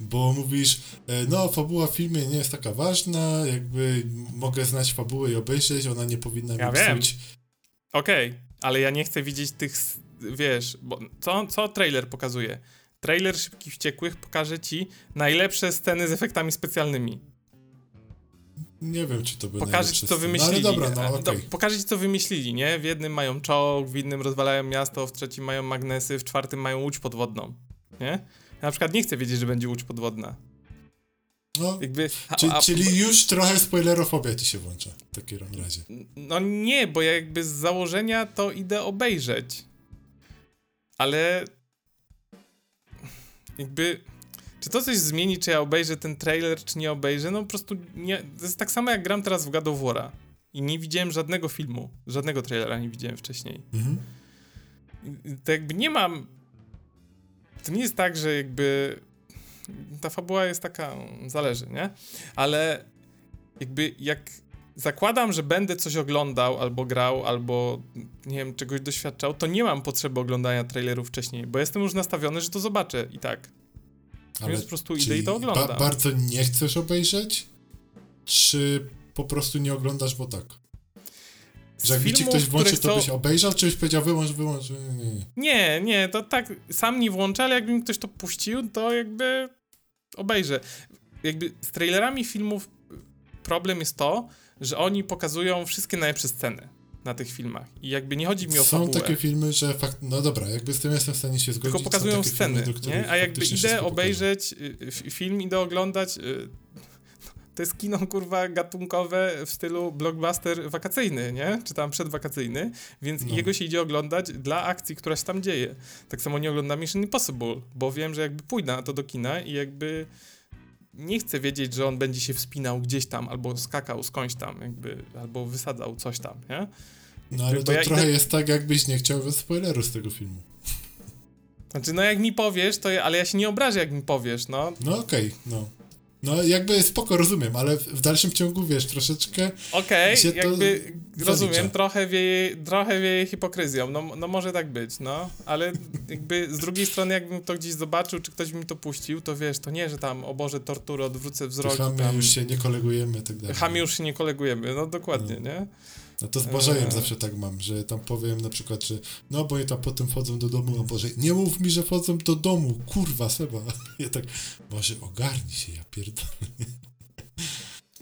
Bo mówisz, e, no, fabuła w filmie nie jest taka ważna, jakby mogę znać fabułę i obejrzeć, ona nie powinna Ja mi wiem. psuć. Okej, ale ja nie chcę widzieć tych. Wiesz, bo co, co trailer pokazuje? Trailer Szybkich Wściekłych pokaże ci najlepsze sceny z efektami specjalnymi. Nie wiem, czy to by najlepsze ci, co sceny. wymyślili. No, dobra, no okej. do- Pokaże ci, co wymyślili, nie? W jednym mają czołg, w innym rozwalają miasto, w trzecim mają magnesy, w czwartym mają łódź podwodną, nie? Ja na przykład nie chcę wiedzieć, że będzie łódź podwodna. No, Jakby, a, czy, a, czyli już trochę spoilerofobia ci się włącza w takim razie. No nie, bo ja jakby z założenia to idę obejrzeć. Ale jakby czy to coś zmieni, czy ja obejrzę ten trailer, czy nie obejrzę? No po prostu nie. To jest tak samo jak gram teraz w God of War'a. I nie widziałem żadnego filmu, żadnego trailera nie widziałem wcześniej. Mhm. I To jakby nie mam. To nie jest tak, że jakby. Ta fabuła jest taka. Zależy, nie? Ale jakby jak zakładam, że będę coś oglądał, albo grał, albo nie wiem, czegoś doświadczał, to nie mam potrzeby oglądania trailerów wcześniej, bo jestem już nastawiony, że to zobaczę i tak. Więc po prostu idę i to oglądam. Ba bardzo nie chcesz obejrzeć? Czy po prostu nie oglądasz, bo tak? Że jakby ci filmów, ktoś włączył, to byś obejrzał, czy byś powiedział wyłącz, wyłącz? Nie, nie, nie. To tak sam nie włączę, ale jakby mi ktoś to puścił, to jakby obejrzę. Jakby z trailerami filmów problem jest to, że oni pokazują wszystkie najlepsze sceny na tych filmach. I jakby nie chodzi mi o Są fabułę. takie filmy, że fakt... No dobra, jakby z tym jestem w stanie się zgodzić. Tylko pokazują sceny, filmy, nie? A jakby idę obejrzeć y, f- film, idę oglądać. To jest kino, kurwa, gatunkowe w stylu blockbuster wakacyjny, nie? Czy tam przedwakacyjny, więc No. jego się idzie oglądać dla akcji, która się tam dzieje. Tak samo nie oglądam Mission Impossible, bo wiem, że jakby pójdę na to do kina i jakby nie chcę wiedzieć, że on będzie się wspinał gdzieś tam, albo skakał skądś tam, jakby, albo wysadzał coś tam, nie? No ale to ja trochę idę- jest tak, jakbyś nie chciał spoileru z tego filmu. Znaczy, no jak mi powiesz, to ja, ale ja się nie obrażę, jak mi powiesz, no. No okej, no. No jakby spoko, rozumiem, ale w- dalszym ciągu, wiesz, troszeczkę... Okej, zalicza. rozumiem, trochę wieje, trochę wieje hipokryzją, no, no może tak być, no, ale jakby z drugiej strony jakbym to gdzieś zobaczył, czy ktoś mi to puścił, to wiesz, to nie, że tam, o Boże, tortury, odwrócę wzrok Chamy już się nie kolegujemy tak dalej. Chami już się nie kolegujemy, no dokładnie, nie? No to z Bożejem Eee. zawsze tak mam, że tam powiem na przykład, że no bo oni tam potem wchodzą do domu, a Boże, nie mów mi, że wchodzą do domu, kurwa, Seba. [LAUGHS] Ja tak, Boże, ogarnij się, ja pierdolę. [LAUGHS]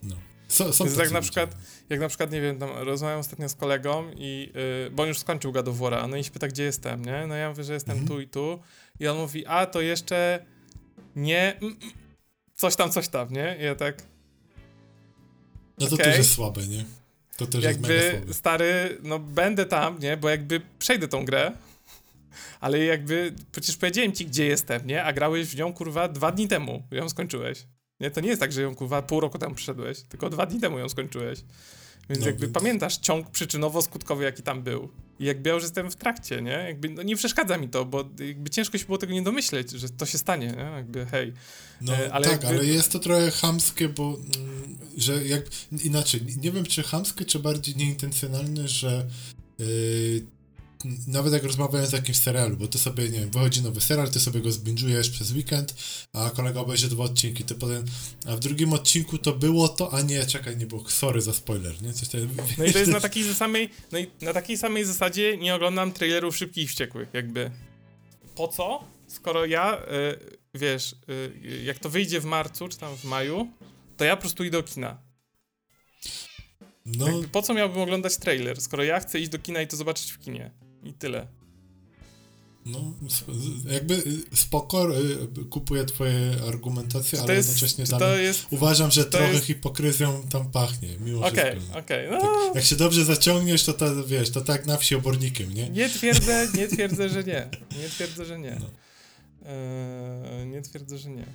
No. So, są tak na przykład, jak na przykład, nie wiem, tam rozmawiam ostatnio z kolegą i, yy, bo on już skończył God of War'a, no i się pyta, gdzie jestem, nie? No ja mówię, że jestem Mhm. tu i tu i on mówi, a to jeszcze nie, mm, mm, coś tam, coś tam, nie? I ja tak, No to Okej. też jest słabe, nie? To też jest mega jakby stary, no będę tam, nie? Bo jakby przejdę tą grę, ale jakby przecież powiedziałem ci, gdzie jestem, nie? A grałeś w nią kurwa dwa dni temu, ją skończyłeś. Nie, to nie jest tak, że ją kurwa pół roku temu przyszedłeś, tylko dwa dni temu ją skończyłeś. Więc No, jakby więc- pamiętasz ciąg przyczynowo-skutkowy, jaki tam był. I jakby ja już jestem w trakcie, nie? Jakby no nie przeszkadza mi to, bo jakby ciężko się było tego nie domyśleć, że to się stanie, nie? Jakby hej. No e, ale tak, jakby- ale jest to trochę chamskie, bo mm, że jak inaczej, nie wiem czy chamskie, czy bardziej nieintencjonalne, że yy, nawet jak rozmawiałem z jakimś serialu, bo ty sobie, nie wiem, wychodzi nowy serial, ty sobie go zbinżujesz przez weekend, a kolega obejrzy dwa odcinki, ty potem, a w drugim odcinku to było to, a nie, czekaj, nie było, sorry za spoiler, nie? Coś tam, No i to jest na [LAUGHS] takiej samej, no i na takiej samej zasadzie nie oglądam trailerów Szybkich i Wściekłych, jakby. Po co? Skoro ja, y, wiesz, y, jak to wyjdzie w marcu, czy tam w maju, to ja po prostu idę do kina. No, Jakby, po co miałbym oglądać trailer, skoro ja chcę iść do kina i to zobaczyć w kinie? I tyle. no, jakby y, spoko, y, kupuję twoje argumentacje, ale jest, jednocześnie dalej jest... Uważam, że trochę jest- hipokryzją tam pachnie, mimo Okej, wszystko. okej, no... Tak, jak się dobrze zaciągniesz, to ta, wiesz, to tak na wsi obornikiem, nie? Nie twierdzę, nie twierdzę, że nie. Nie twierdzę, że nie. No. Eee, nie twierdzę, że nie.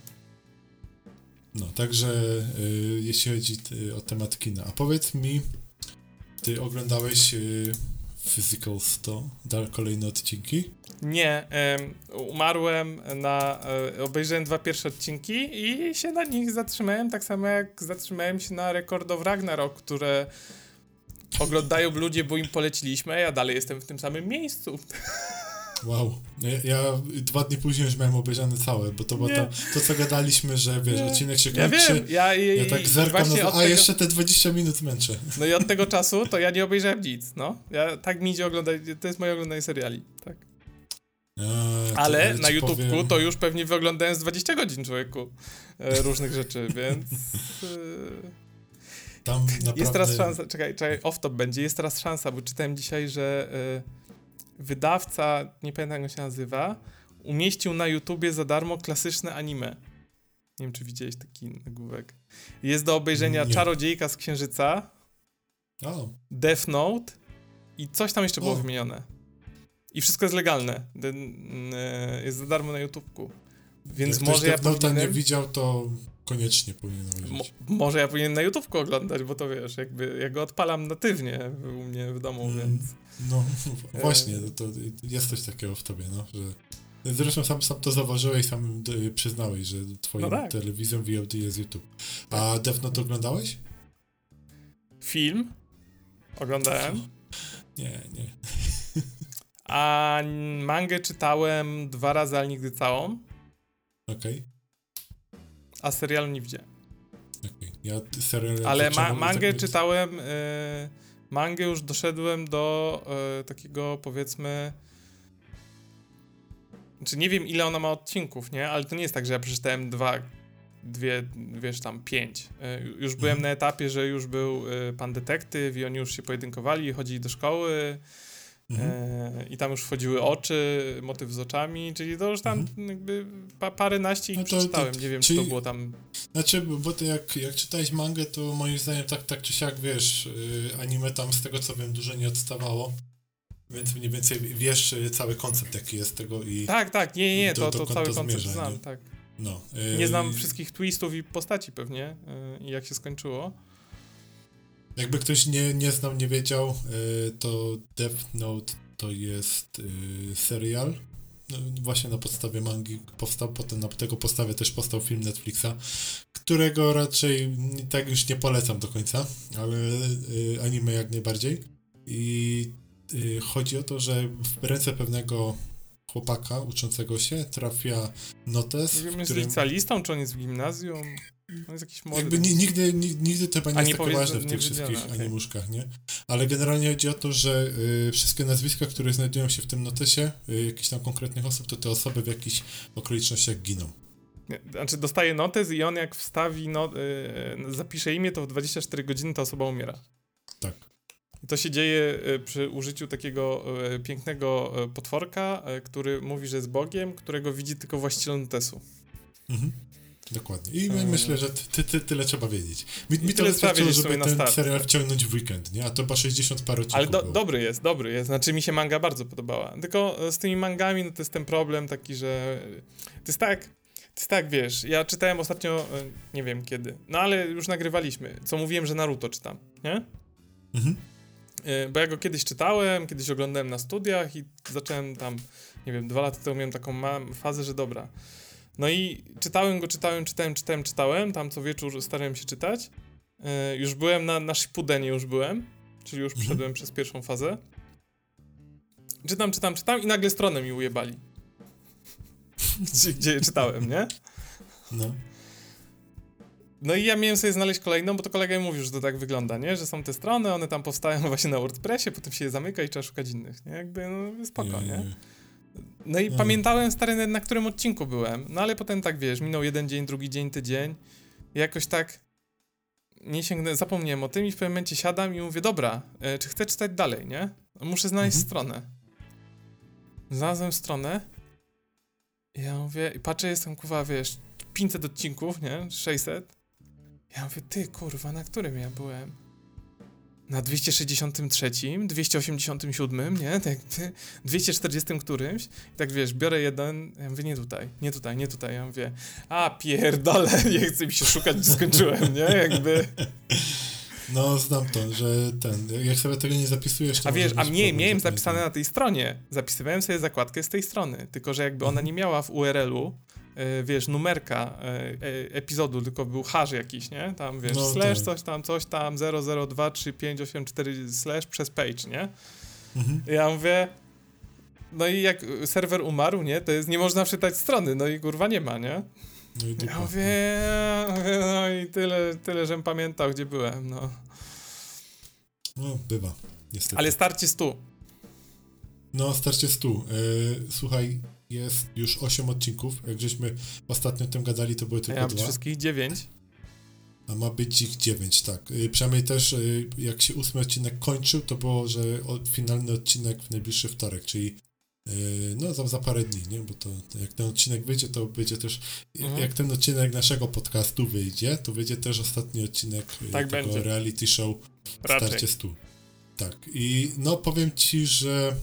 No, także y, jeśli chodzi y, o temat kina. A powiedz mi, ty oglądałeś y, Physical 100, dal kolejne odcinki? Nie, em, umarłem na. E, obejrzałem dwa pierwsze odcinki i się na nich zatrzymałem, tak samo jak zatrzymałem się na Record Ragnarok, które oglądają ludzie, bo im poleciliśmy, a ja dalej jestem w tym samym miejscu. [LAUGHS] Wow. Ja, ja dwa dni później już miałem obejrzane całe, bo to było to, to, co gadaliśmy, że wiesz, Nie. odcinek się Ja kończy. wiem, ja, i, Ja tak i zerkam, od a tego, jeszcze te 20 minut męczę. No i od tego czasu to ja nie obejrzałem nic, no. Ja, tak mi idzie oglądać, to jest moje oglądanie seriali, tak. Ale na YouTubeku powiem- to już pewnie wyoglądałem z 20 godzin, człowieku, e, różnych rzeczy, [LAUGHS] więc... E, Tam naprawdę... Jest teraz szansa, czekaj, czekaj, off-top będzie, jest teraz szansa, bo czytałem dzisiaj, że y, wydawca, nie pamiętam jak on się nazywa, umieścił na YouTubie za darmo klasyczne anime. Nie wiem, czy widziałeś taki nagłówek. Jest do obejrzenia Nie. Czarodziejka z Księżyca, O, Death Note i coś tam jeszcze było wymienione. I wszystko jest legalne. Y, jest za darmo na YouTubku. Więc jak może ja Note'a nie powinienem... widział, to koniecznie powinien Mo może ja powinien na YouTubku oglądać, bo to wiesz, jakby ja go odpalam natywnie u mnie w domu, Mm. więc... No, E. [LAUGHS] właśnie, to, to jest coś takiego w tobie, no, że... Zresztą sam, sam to zauważyłeś, sam y, przyznałeś, że twoją No tak. telewizją VOD jest YouTube. A Death Note oglądałeś? Film oglądałem, Nie, nie. [LAUGHS] a mangę czytałem dwa razy, ale nigdy całą, Okej, a serialu nie widziałem. okej. Ja serial... Ale ma mangę tak- czytałem, y, mangę już doszedłem do y, takiego powiedzmy... Znaczy nie wiem ile ona ma odcinków, nie? Ale to nie jest tak, że ja przeczytałem dwa, dwie, wiesz tam, pięć. Y, już byłem Mhm. na etapie, że już był y, pan detektyw i oni już się pojedynkowali, chodzili do szkoły Mhm. e, i tam już wchodziły oczy, motyw z oczami, czyli to już tam jakby pa, paręnaście ich Mhm. No to- to- przeczytałem. nie wiem, czy czyli- to było tam... Znaczy, bo ty jak, jak czytałeś mangę, to moim zdaniem tak, tak czy siak, wiesz, y, anime tam z tego co wiem dużo nie odstawało, więc mniej więcej wiesz y, cały koncept jaki jest tego i Tak, tak, nie, nie, do- to, to cały to koncept zmierza, znam, nie? tak. no. Nie y, znam wszystkich twistów i postaci pewnie i jak się skończyło. Jakby ktoś nie, nie znał, nie wiedział, y, to Death Note to jest y, serial. No, właśnie na podstawie mangi powstał, potem na tego podstawie też powstał film Netflixa, którego raczej tak już nie polecam do końca, ale y, anime jak najbardziej. I chodzi o to, że w ręce pewnego chłopaka uczącego się trafia notes, Nie wiem, jest którym licealistą, czy on jest w gimnazjum. On jest jakiś młody. jakby ni- nigdy, ni- nigdy to chyba nie A jest nie takie ważne w tych wszystkich okej. animuszkach, nie? Ale generalnie chodzi o to, że y, wszystkie nazwiska, które znajdują się w tym notesie, y, jakichś tam konkretnych osób, to te osoby w jakichś okolicznościach giną. Znaczy dostaje notes i on jak wstawi, no, y, zapisze imię, to w 24 godziny ta osoba umiera. Tak. I to się dzieje y, przy użyciu takiego y, pięknego y, potworka, y, który mówi, że jest Bogiem, którego widzi tylko właściciel notesu. Mhm. Dokładnie. I myślę, że ty, ty, tyle trzeba wiedzieć. Mi, mi to wystarczyło, żeby ten start, serial wciągnąć w weekend, nie? A to chyba 60 parę odcinków Ale do, było. dobry jest, dobry jest. Znaczy mi się manga bardzo podobała. Tylko z tymi mangami, no to jest ten problem taki, że to jest tak, jest tak, wiesz, ja czytałem ostatnio, e, nie wiem kiedy, no ale już nagrywaliśmy, co mówiłem, że Naruto czytam, nie? Mhm. E, bo ja go kiedyś czytałem, kiedyś oglądałem na studiach i zacząłem tam, nie wiem, dwa lata temu miałem taką fazę, że dobra. No i czytałem go, czytałem, czytałem, czytałem, czytałem, tam co wieczór starałem się czytać. Yy, już byłem na, na Shippudenie, już byłem, czyli już mhm. przeszedłem przez pierwszą fazę. Czytam, czytam, czytam i nagle stronę mi ujebali. [LAUGHS] gdzie, gdzie czytałem, nie? No. No i ja miałem sobie znaleźć kolejną, bo to kolega mi mówił, że to tak wygląda, nie? Że są te strony, one tam powstają [LAUGHS] właśnie na WordPressie, potem się je zamyka i trzeba szukać innych, nie? Jakby, no spoko, nie? No i no. pamiętałem stary, na którym odcinku byłem, no ale potem tak, wiesz, minął jeden dzień, drugi dzień, tydzień i jakoś tak nie sięgnę, zapomniałem o tym i w pewnym momencie siadam i mówię, dobra, e, czy chcę czytać dalej, nie? Muszę znaleźć mhm. stronę. Znalazłem stronę i ja mówię, i patrzę, jestem, kurwa, wiesz, 500 odcinków, nie? 600 ja mówię, ty kurwa, na którym ja byłem? Na 263, 287, nie? Tak, [LAUGHS] 240 którymś. I tak wiesz, biorę jeden, ja mówię, nie tutaj, nie tutaj, nie tutaj. Ja mówię, a pierdolę, [LAUGHS] nie chcę mi się szukać, gdzie skończyłem, nie? Jakby... No, znam to, że ten, jak sobie tego nie zapisujesz, to A wiesz, a nie, miałem zapisane na tej stronie. Zapisywałem sobie zakładkę z tej strony, tylko że jakby ona nie miała w URL-u wiesz, numerka e, e, epizodu, tylko był hash jakiś, nie? Tam, wiesz, no, slash, tak. coś tam, coś tam, 0023584 slash przez page, nie? Mhm. Ja mówię, no i jak serwer umarł, nie? To jest, nie można wczytać strony, no i kurwa nie ma, nie? No i ja mówię, no i tyle, tyle, żem pamiętał, gdzie byłem, no. No, bywa, niestety. Ale starcie stu. No, starcie stu. Yy, słuchaj, jest już 8 odcinków. Jak żeśmy ostatnio o tym gadali, to były tylko ja dwa. wszystkich 9. A ma być ich 9, tak. Y, przynajmniej też y, jak się ósmy odcinek kończył, to było, że finalny odcinek w najbliższy wtorek, czyli y, no za, za parę dni, nie? Bo to jak ten odcinek wyjdzie, to wyjdzie też, mhm. jak ten odcinek naszego podcastu wyjdzie, to wyjdzie też ostatni odcinek tak tego będzie. reality show Raczej. Starcie Stu. Tak. I no powiem ci, że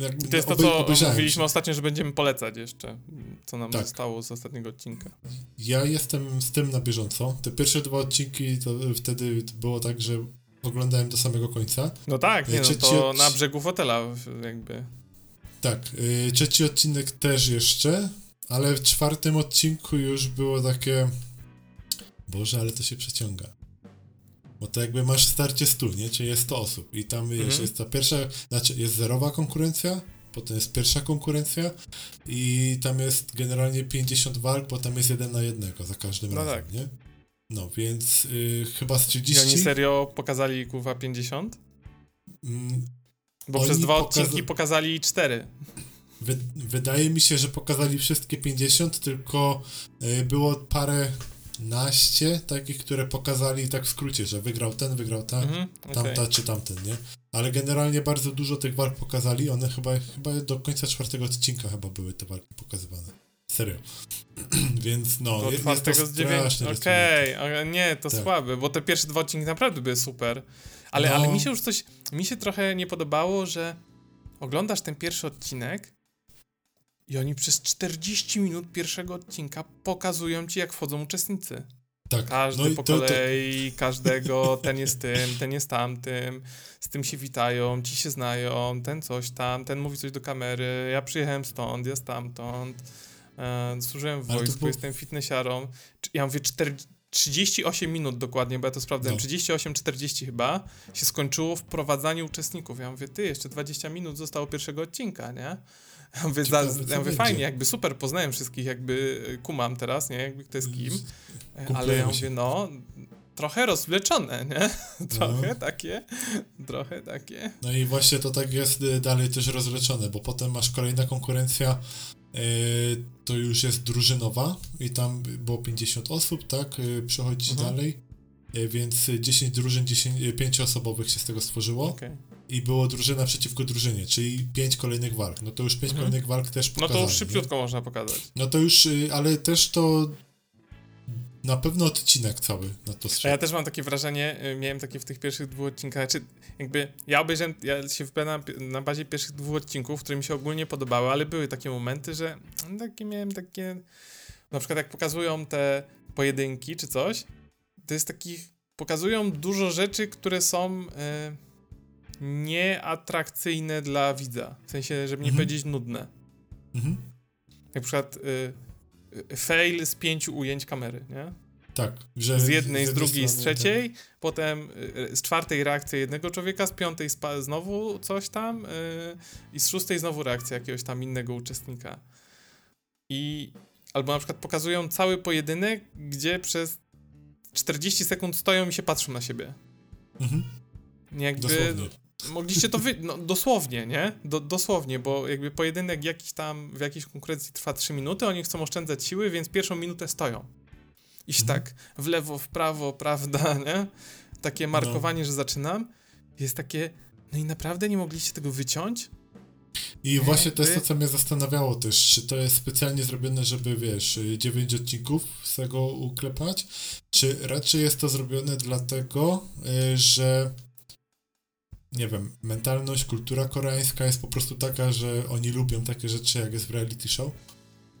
jak, to jest to, co mówiliśmy ostatnio, że będziemy polecać jeszcze, co nam tak. zostało z ostatniego odcinka. Ja jestem z tym na bieżąco. Te pierwsze dwa odcinki to wtedy było tak, że oglądałem do samego końca. No tak, nie, no, to na brzegu fotela jakby. Tak, y, trzeci odcinek też jeszcze, ale w czwartym odcinku już było takie Boże, ale to się przeciąga. Bo to jakby masz starcie 100, nie? Czyli jest 100 osób i tam mhm. jest ta pierwsza, znaczy jest zerowa konkurencja, potem jest pierwsza konkurencja i tam jest generalnie 50 walk, bo tam jest jeden na jednego za każdym no razem, tak. nie? No, więc y, chyba z 30... I oni serio pokazali, kuwa 50? Mm, bo przez dwa pokaza... odcinki pokazali 4. Wy, wydaje mi się, że pokazali wszystkie 50, tylko y, było parę naście takich, które pokazali tak w skrócie, że wygrał ten, wygrał ta, mhm, okay. tamta czy tamten, nie? Ale generalnie bardzo dużo tych walk pokazali, one chyba, chyba do końca czwartego odcinka chyba były te walki pokazywane. Serio. [CLEARS THROAT] Więc no, do jest, jest to z Okej, okay. nie, to tak. słabe, bo te pierwsze dwa odcinki naprawdę były super. Ale, no. ale mi się już coś, mi się trochę nie podobało, że oglądasz ten pierwszy odcinek i oni przez 40 minut pierwszego odcinka pokazują ci, jak wchodzą uczestnicy. Tak. Każdy no po to, kolei, to... każdego, ten jest tym, ten jest tamtym, z tym się witają, ci się znają, ten coś tam, ten mówi coś do kamery, ja przyjechałem stąd, ja stamtąd, e, służyłem w wojsku, było... jestem fitnessiarą. Ja mówię 4, 38 minut dokładnie, bo ja to sprawdzałem, no. 38-40 chyba, się skończyło wprowadzanie uczestników. Ja mówię, ty, jeszcze 20 minut zostało pierwszego odcinka, nie? Ja mówię, za, ja mówię fajnie, jakby super, poznałem wszystkich, jakby e, kumam teraz, nie, jakby kto jest kim, e, ale ja mówię, no, trochę rozwleczone, nie? [LAUGHS] Trochę no. takie, trochę takie. No i właśnie to tak jest e, dalej też rozwleczone, bo potem masz kolejna konkurencja, yy, to już jest drużynowa i tam było 50 osób, tak, yy, przechodzi mhm. dalej, yy, więc 10 drużyn, 10, 5 osobowych się z tego stworzyło. Okay i było drużyna przeciwko drużynie, czyli pięć kolejnych walk. No to już pięć mhm. kolejnych walk też pokazali. No to już szybciutko nie? można pokazać. No to już, y, ale też to na pewno odcinek cały na to strzał. Ja też mam takie wrażenie, y, miałem takie w tych pierwszych dwóch odcinkach, czy jakby ja obejrzałem, ja się wypowiadam na bazie pierwszych dwóch odcinków, które mi się ogólnie podobały, ale były takie momenty, że takie miałem takie, na przykład jak pokazują te pojedynki czy coś, to jest takich, pokazują dużo rzeczy, które są e, nieatrakcyjne dla widza, w sensie, żeby nie mhm. powiedzieć nudne. Mhm. Jak na przykład y, fail z pięciu ujęć kamery, nie? Tak, że z jednej, z, z drugiej, z trzeciej, tak. potem y, z czwartej reakcja jednego człowieka, z piątej znowu coś tam y, i z szóstej znowu reakcja jakiegoś tam innego uczestnika. I albo na przykład pokazują cały pojedynek, gdzie przez 40 sekund stoją i się patrzą na siebie. Mhm. Jakby Dosłownie. Mogliście to wy... No, dosłownie, nie? Do, dosłownie, bo jakby pojedynek jakiś tam w jakiejś konkurencji trwa 3 minuty, oni chcą oszczędzać siły, więc pierwszą minutę stoją iść mhm. tak w lewo, w prawo, prawda, [LAUGHS] nie? Takie no. markowanie, no. że zaczynam, jest takie, no i naprawdę nie mogliście tego wyciąć? I nie, właśnie to jest to, co mnie zastanawiało też, czy to jest specjalnie zrobione, żeby, wiesz, dziewięć odcinków z tego uklepać, czy raczej jest to zrobione dlatego, y, że nie wiem, mentalność, kultura koreańska jest po prostu taka, że oni lubią takie rzeczy, jak jest w reality show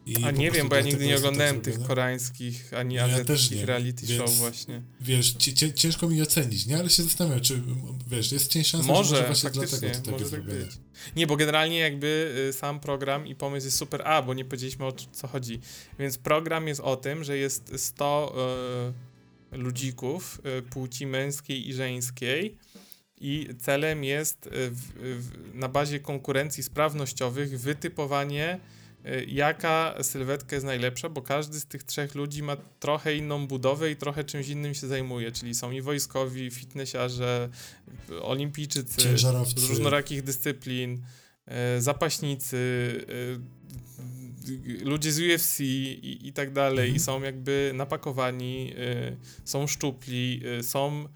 i A nie wiem, bo ja nigdy nie oglądałem tych koreańskich ani no azjatyckich ja reality więc, show właśnie. Wiesz, ciężko mi ocenić, nie? Ale się zastanawiam, czy wiesz, jest cień szansa, może, że właśnie dlatego to tak jest tak być. Nie, bo generalnie jakby y, sam program i pomysł jest super, a, bo nie powiedzieliśmy o co chodzi. Więc program jest o tym, że jest 100 y, ludzików y, płci męskiej i żeńskiej i celem jest y, w, w, na bazie konkurencji sprawnościowych wytypowanie Y, jaka sylwetka jest najlepsza, bo każdy z tych trzech ludzi ma trochę inną budowę i trochę czymś innym się zajmuje, czyli są i wojskowi, fitnessiarze, olimpijczycy z różnorakich dyscyplin, y, zapaśnicy, ludzie z UFC i, i tak dalej, mhm. i są jakby napakowani, są szczupli, są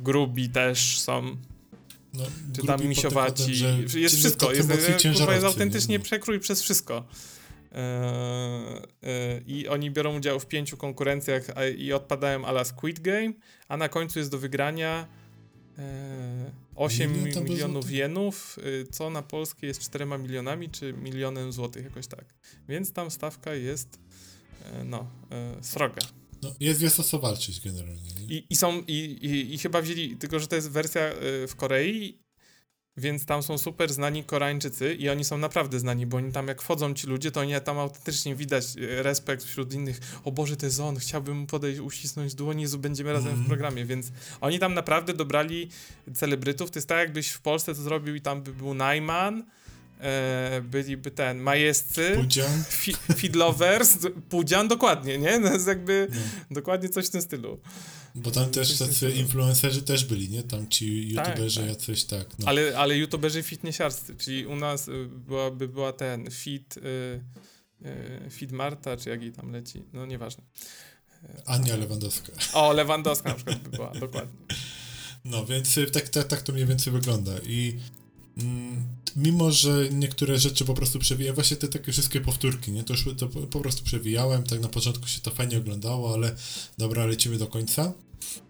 grubi też, są no, czy tam misiowaci. jest wszystko. Jest, kurwa, jest autentycznie no. przekrój przez wszystko. E, e, I oni biorą udział w pięciu konkurencjach a, i odpadają ala Squid Game, a na końcu jest do wygrania e, 8 Milion milionów jenów, y, co na polskie jest 4 milionami, czy milionem złotych, jakoś tak. Więc tam stawka jest e, no, e, sroga. No, jest, jest o co walczyć generalnie. Nie? I, i są, i, i, i, chyba wzięli, tylko że to jest wersja y, w Korei, więc tam są super znani Koreańczycy i oni są naprawdę znani, bo oni tam jak wchodzą ci ludzie, to oni tam autentycznie widać y, respekt wśród innych. O Boże, to jest on, chciałbym mu podejść, uścisnąć dłoń, Jezu, będziemy razem mm. w mhm. programie, więc oni tam naprawdę dobrali celebrytów. To jest tak, jakbyś w Polsce to zrobił i tam by był Najman, e, byliby ten, majescy, Pudzian, fi, Fidlovers, Pudzian, dokładnie, nie? To jest jakby no. dokładnie coś w tym stylu. Bo tam też tacy influencerzy też byli, nie? Tam ci youtuberzy tak, tak. jacyś tak. No. Ale, ale youtuberzy fitnessiarscy, czyli u nas y, byłaby była ten fit, y, y, fit Marta, czy jak jej tam leci, no nieważne. Ania Lewandowska. O, Lewandowska na przykład by była, dokładnie. No, więc y, tak, tak, tak to mniej więcej wygląda i mimo, że niektóre rzeczy po prostu przewijałem, właśnie te takie wszystkie powtórki, nie, to, szły, to po prostu przewijałem, tak na początku się to fajnie oglądało, ale dobra, lecimy do końca.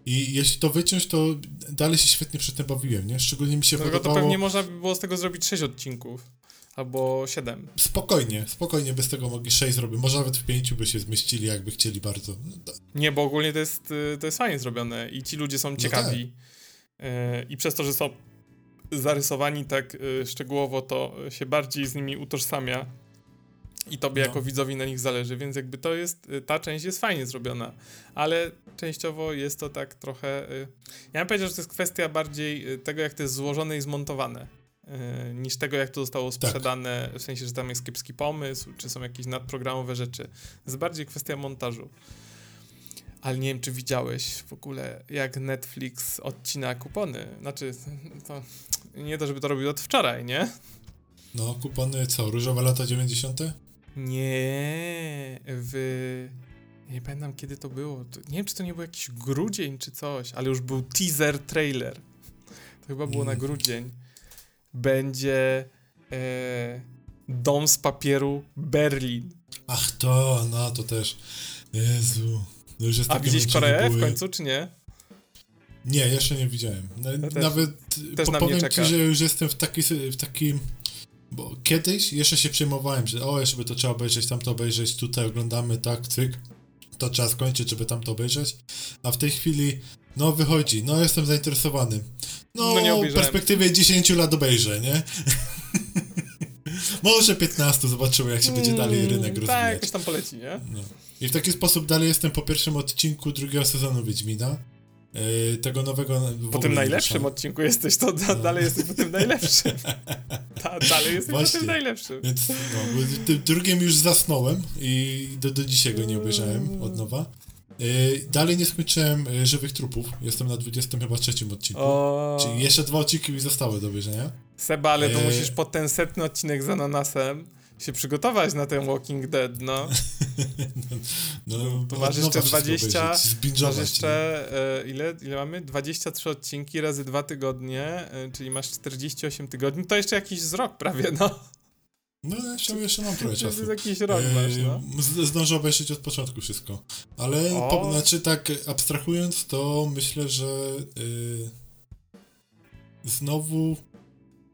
I jeśli to wyciąć, to dalej się świetnie przy tym bawiłem, nie? Szczególnie mi się Dlatego podobało... to pewnie można by było z tego zrobić 6 odcinków. Albo 7. Spokojnie, spokojnie bez tego mogli 6 zrobić. Może nawet w 5 by się zmieścili, jakby chcieli bardzo. No, nie, bo ogólnie to jest, y, to jest fajnie zrobione i ci ludzie są no ciekawi. No tak. I przez to, że są zarysowani tak y, szczegółowo, to się bardziej z nimi utożsamia i tobie no. jako widzowi na nich zależy, więc jakby to jest, y, ta część jest fajnie zrobiona, ale częściowo jest to tak trochę, y, ja bym powiedział, że to jest kwestia bardziej tego, jak to jest złożone i zmontowane, niż tego, jak to zostało tak. sprzedane, tak. w sensie, że tam jest kiepski pomysł, czy są jakieś nadprogramowe rzeczy. To jest bardziej kwestia montażu. Ale nie wiem, czy widziałeś w ogóle, jak Netflix odcina kupony. Znaczy, to nie to, żeby to robił od wczoraj, nie? No, kupony co? Różowe lata 90? Nie, w... Nie pamiętam, kiedy to było. Nie wiem, czy to nie był jakiś grudzień, czy coś, ale już był teaser trailer. To chyba było mm. na grudzień. Będzie e, Dom z papieru Berlin. Ach to, no to też. Jezu. No już jest A widzisz Koreę w końcu, czy nie? Nie, jeszcze nie widziałem. Też- Nawet też powiem ci, że już jestem w, taki, w takim... Bo kiedyś jeszcze się przejmowałem, że o, jeszcze by to trzeba obejrzeć, tamto obejrzeć, tutaj oglądamy, tak, cyk. To trzeba skończyć, żeby tamto obejrzeć. A w tej chwili, no wychodzi, no jestem zainteresowany. No, No w perspektywie 10 lat obejrzę, nie? [LAUGHS] Może 15, zobaczymy jak się będzie dalej rynek Mm, Tak, rozwijać. jakoś tam poleci, nie? No. I w taki sposób dalej jestem po pierwszym odcinku drugiego sezonu Wiedźmina. Yy, tego nowego. Po tym najlepszym odcinku jesteś, to da, No. dalej jesteś po tym najlepszym. [LAUGHS] Ta, dalej jesteś po Właśnie. tym najlepszym. Więc no, bo tym drugim już zasnąłem i do, do dzisiaj go nie obejrzałem od nowa. Yy, dalej nie skończyłem yy, Żywych Trupów. Jestem na 20 chyba trzecim odcinku. O, Czyli jeszcze dwa odcinki mi zostały do obejrzenia. Seba, ale to musisz pod ten setny odcinek z ananasem się przygotować na ten Walking Dead, no. No, To od masz jeszcze wszystko 20, obejrzeć, zbingować, Masz jeszcze, e, ile, ile mamy? 23 odcinki razy dwa tygodnie, e, czyli masz 48 tygodni, to jeszcze jakiś z rok prawie, no. No jeszcze, jeszcze mam trochę To czasu. jest jakiś rok Eee, masz, no. Zdążę obejrzeć od początku wszystko. Ale po, znaczy tak abstrahując, to myślę, że yy, znowu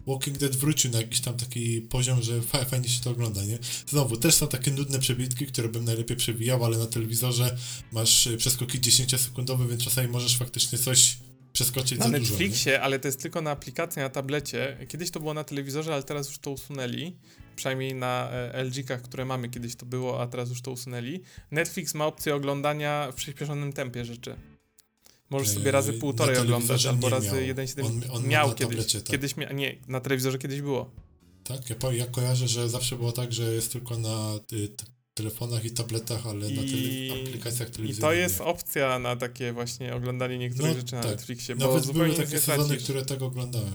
Walking Dead wrócił na jakiś tam taki poziom, że fa fajnie się to ogląda, nie? Znowu, też są takie nudne przebitki, które bym najlepiej przewijał, ale na telewizorze masz y, przeskoki 10-sekundowe, więc czasami możesz faktycznie coś przeskoczyć Na za dużo, nie? Netflixie, ale to jest tylko na aplikacji, na tablecie. Kiedyś to było na telewizorze, ale teraz już to usunęli. Przynajmniej na e, LG-kach, które mamy, kiedyś to było, a teraz już to usunęli. Netflix ma opcję oglądania w przyspieszonym tempie rzeczy. Możesz sobie razy na półtorej oglądać, albo razy miał. 1,7. On- on ma miał na kiedyś. tablecie, tak. Kiedyś mia- nie, na telewizorze kiedyś było. Tak, ja, ja kojarzę, że zawsze było tak, że jest tylko na y, telefonach i tabletach, ale na I- tele- aplikacjach I telewizyjnych to jest nie. opcja na takie właśnie oglądanie niektórych No, rzeczy na tak. Netflixie, bo Nawet zupełnie były takie sezony, które tego oglądałem.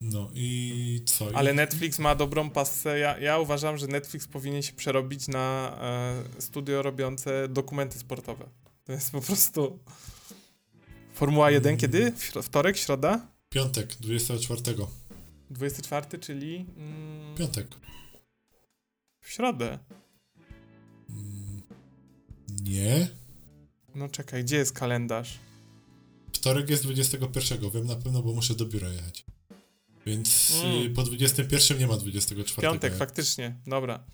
No i co? I Ale Netflix ma dobrą pasę. Ja, ja uważam, że Netflix powinien się przerobić na e, studio robiące dokumenty sportowe. To jest po prostu. Formuła 1 Mm. kiedy? Wtorek, środa? Piątek, 24. 24, czyli mm, Piątek. w środę. Mm, Nie. No czekaj, gdzie jest kalendarz? Wtorek jest 21, wiem na pewno, bo muszę do biura jechać. Więc Mm. po 21 nie ma 24. Piątek, faktycznie, dobra.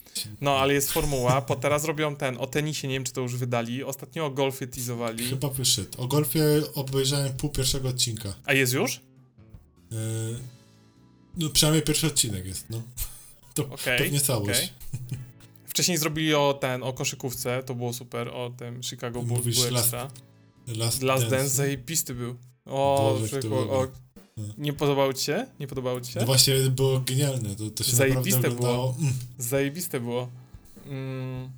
No, ale jest formuła, po teraz robią ten, o tenisie, nie wiem czy to już wydali, ostatnio o golfie teasowali. Chyba wyszedł. O golfie obejrzałem pół pierwszego odcinka. A jest już? Y, no przynajmniej pierwszy odcinek jest, no. [LAUGHS] To pewnie całość. okej. [LAUGHS] Wcześniej zrobili o ten, o koszykówce, to było super, o tym Chicago Bulls Mówisz Last-. Last, Last Dance, Dance. zajebisty był. O, Boże, o. nie podobało ci się? Nie podobało ci się? No właśnie było genialne, to, to się Zajebiste oglądało. Mm. Zajebiste było. Mm.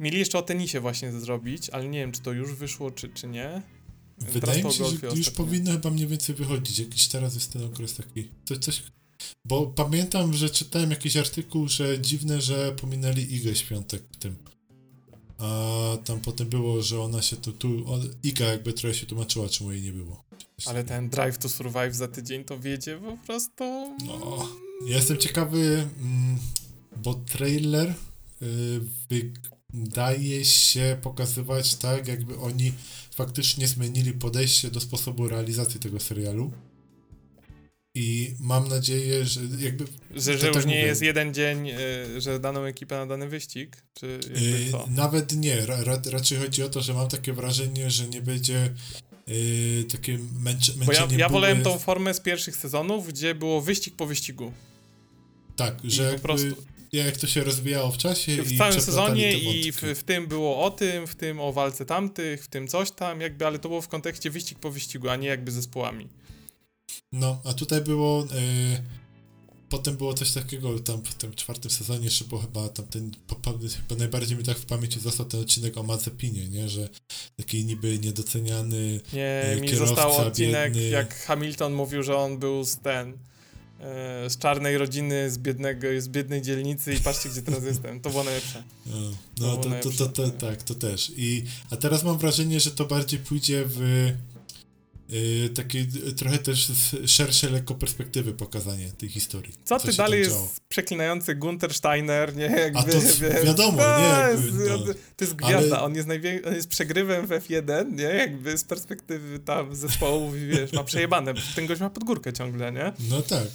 Mieli jeszcze o tenisie właśnie zrobić, ale nie wiem, czy to już wyszło, czy, czy nie. Wydaje to mi się, że golfie już ostatnio. powinno chyba mniej więcej wychodzić. Jakiś teraz jest ten okres taki. Coś, coś... Bo pamiętam, że czytałem jakiś artykuł, że dziwne, że pominęli Igę Świątek w tym. A tam potem było, że ona się tu, tu on, Iga jakby trochę się tłumaczyła, czemu jej nie było. Ale ten Drive to Survive za tydzień to wiedzie po prostu. No, ja jestem ciekawy, mm, bo trailer y, wydaje się pokazywać tak, jakby oni faktycznie zmienili podejście do sposobu realizacji tego serialu. I mam nadzieję, że jakby. Że, że już tak nie mówię. jest jeden dzień, y, że daną ekipę na dany wyścig, czy y, nawet nie. Ra, ra, raczej chodzi o to, że mam takie wrażenie, że nie będzie y, takie męcze, Bo ja, męczenie ja wolałem tą formę z pierwszych sezonów, gdzie było wyścig po wyścigu. Tak, I że po prostu jak to się rozwijało w czasie. w całym sezonie i w, w tym było o tym, w tym o walce tamtych, w tym coś tam, jakby, ale to było w kontekście wyścig po wyścigu, a nie jakby zespołami. No, a tutaj było. y, potem było coś takiego tam w tym czwartym sezonie, jeszcze było chyba tam ten. Chyba najbardziej mi tak w pamięci został ten odcinek o Mazepinie, nie? Że taki niby niedoceniany. Nie, Y, mi został odcinek, biedny. jak Hamilton mówił, że on był z ten, e, z czarnej rodziny, z biednego, z biednej dzielnicy i patrzcie, gdzie teraz jestem. To było najlepsze. No, no to, to, to, to, tak, to też. I, a teraz mam wrażenie, że to bardziej pójdzie w. Yy, takie trochę też z szerszej lekko perspektywy pokazanie tej historii. Co ty dalej jest przeklinający Gunter Steiner, nie? Jakby, A to wie, wiadomo, to nie? Jakby, no. To jest gwiazda, Ale... on, jest najwię... on jest przegrywem w F1, nie? Jakby z perspektywy tam zespołów, wiesz, ma przejebane. Ten gość ma pod górkę ciągle, nie? No tak.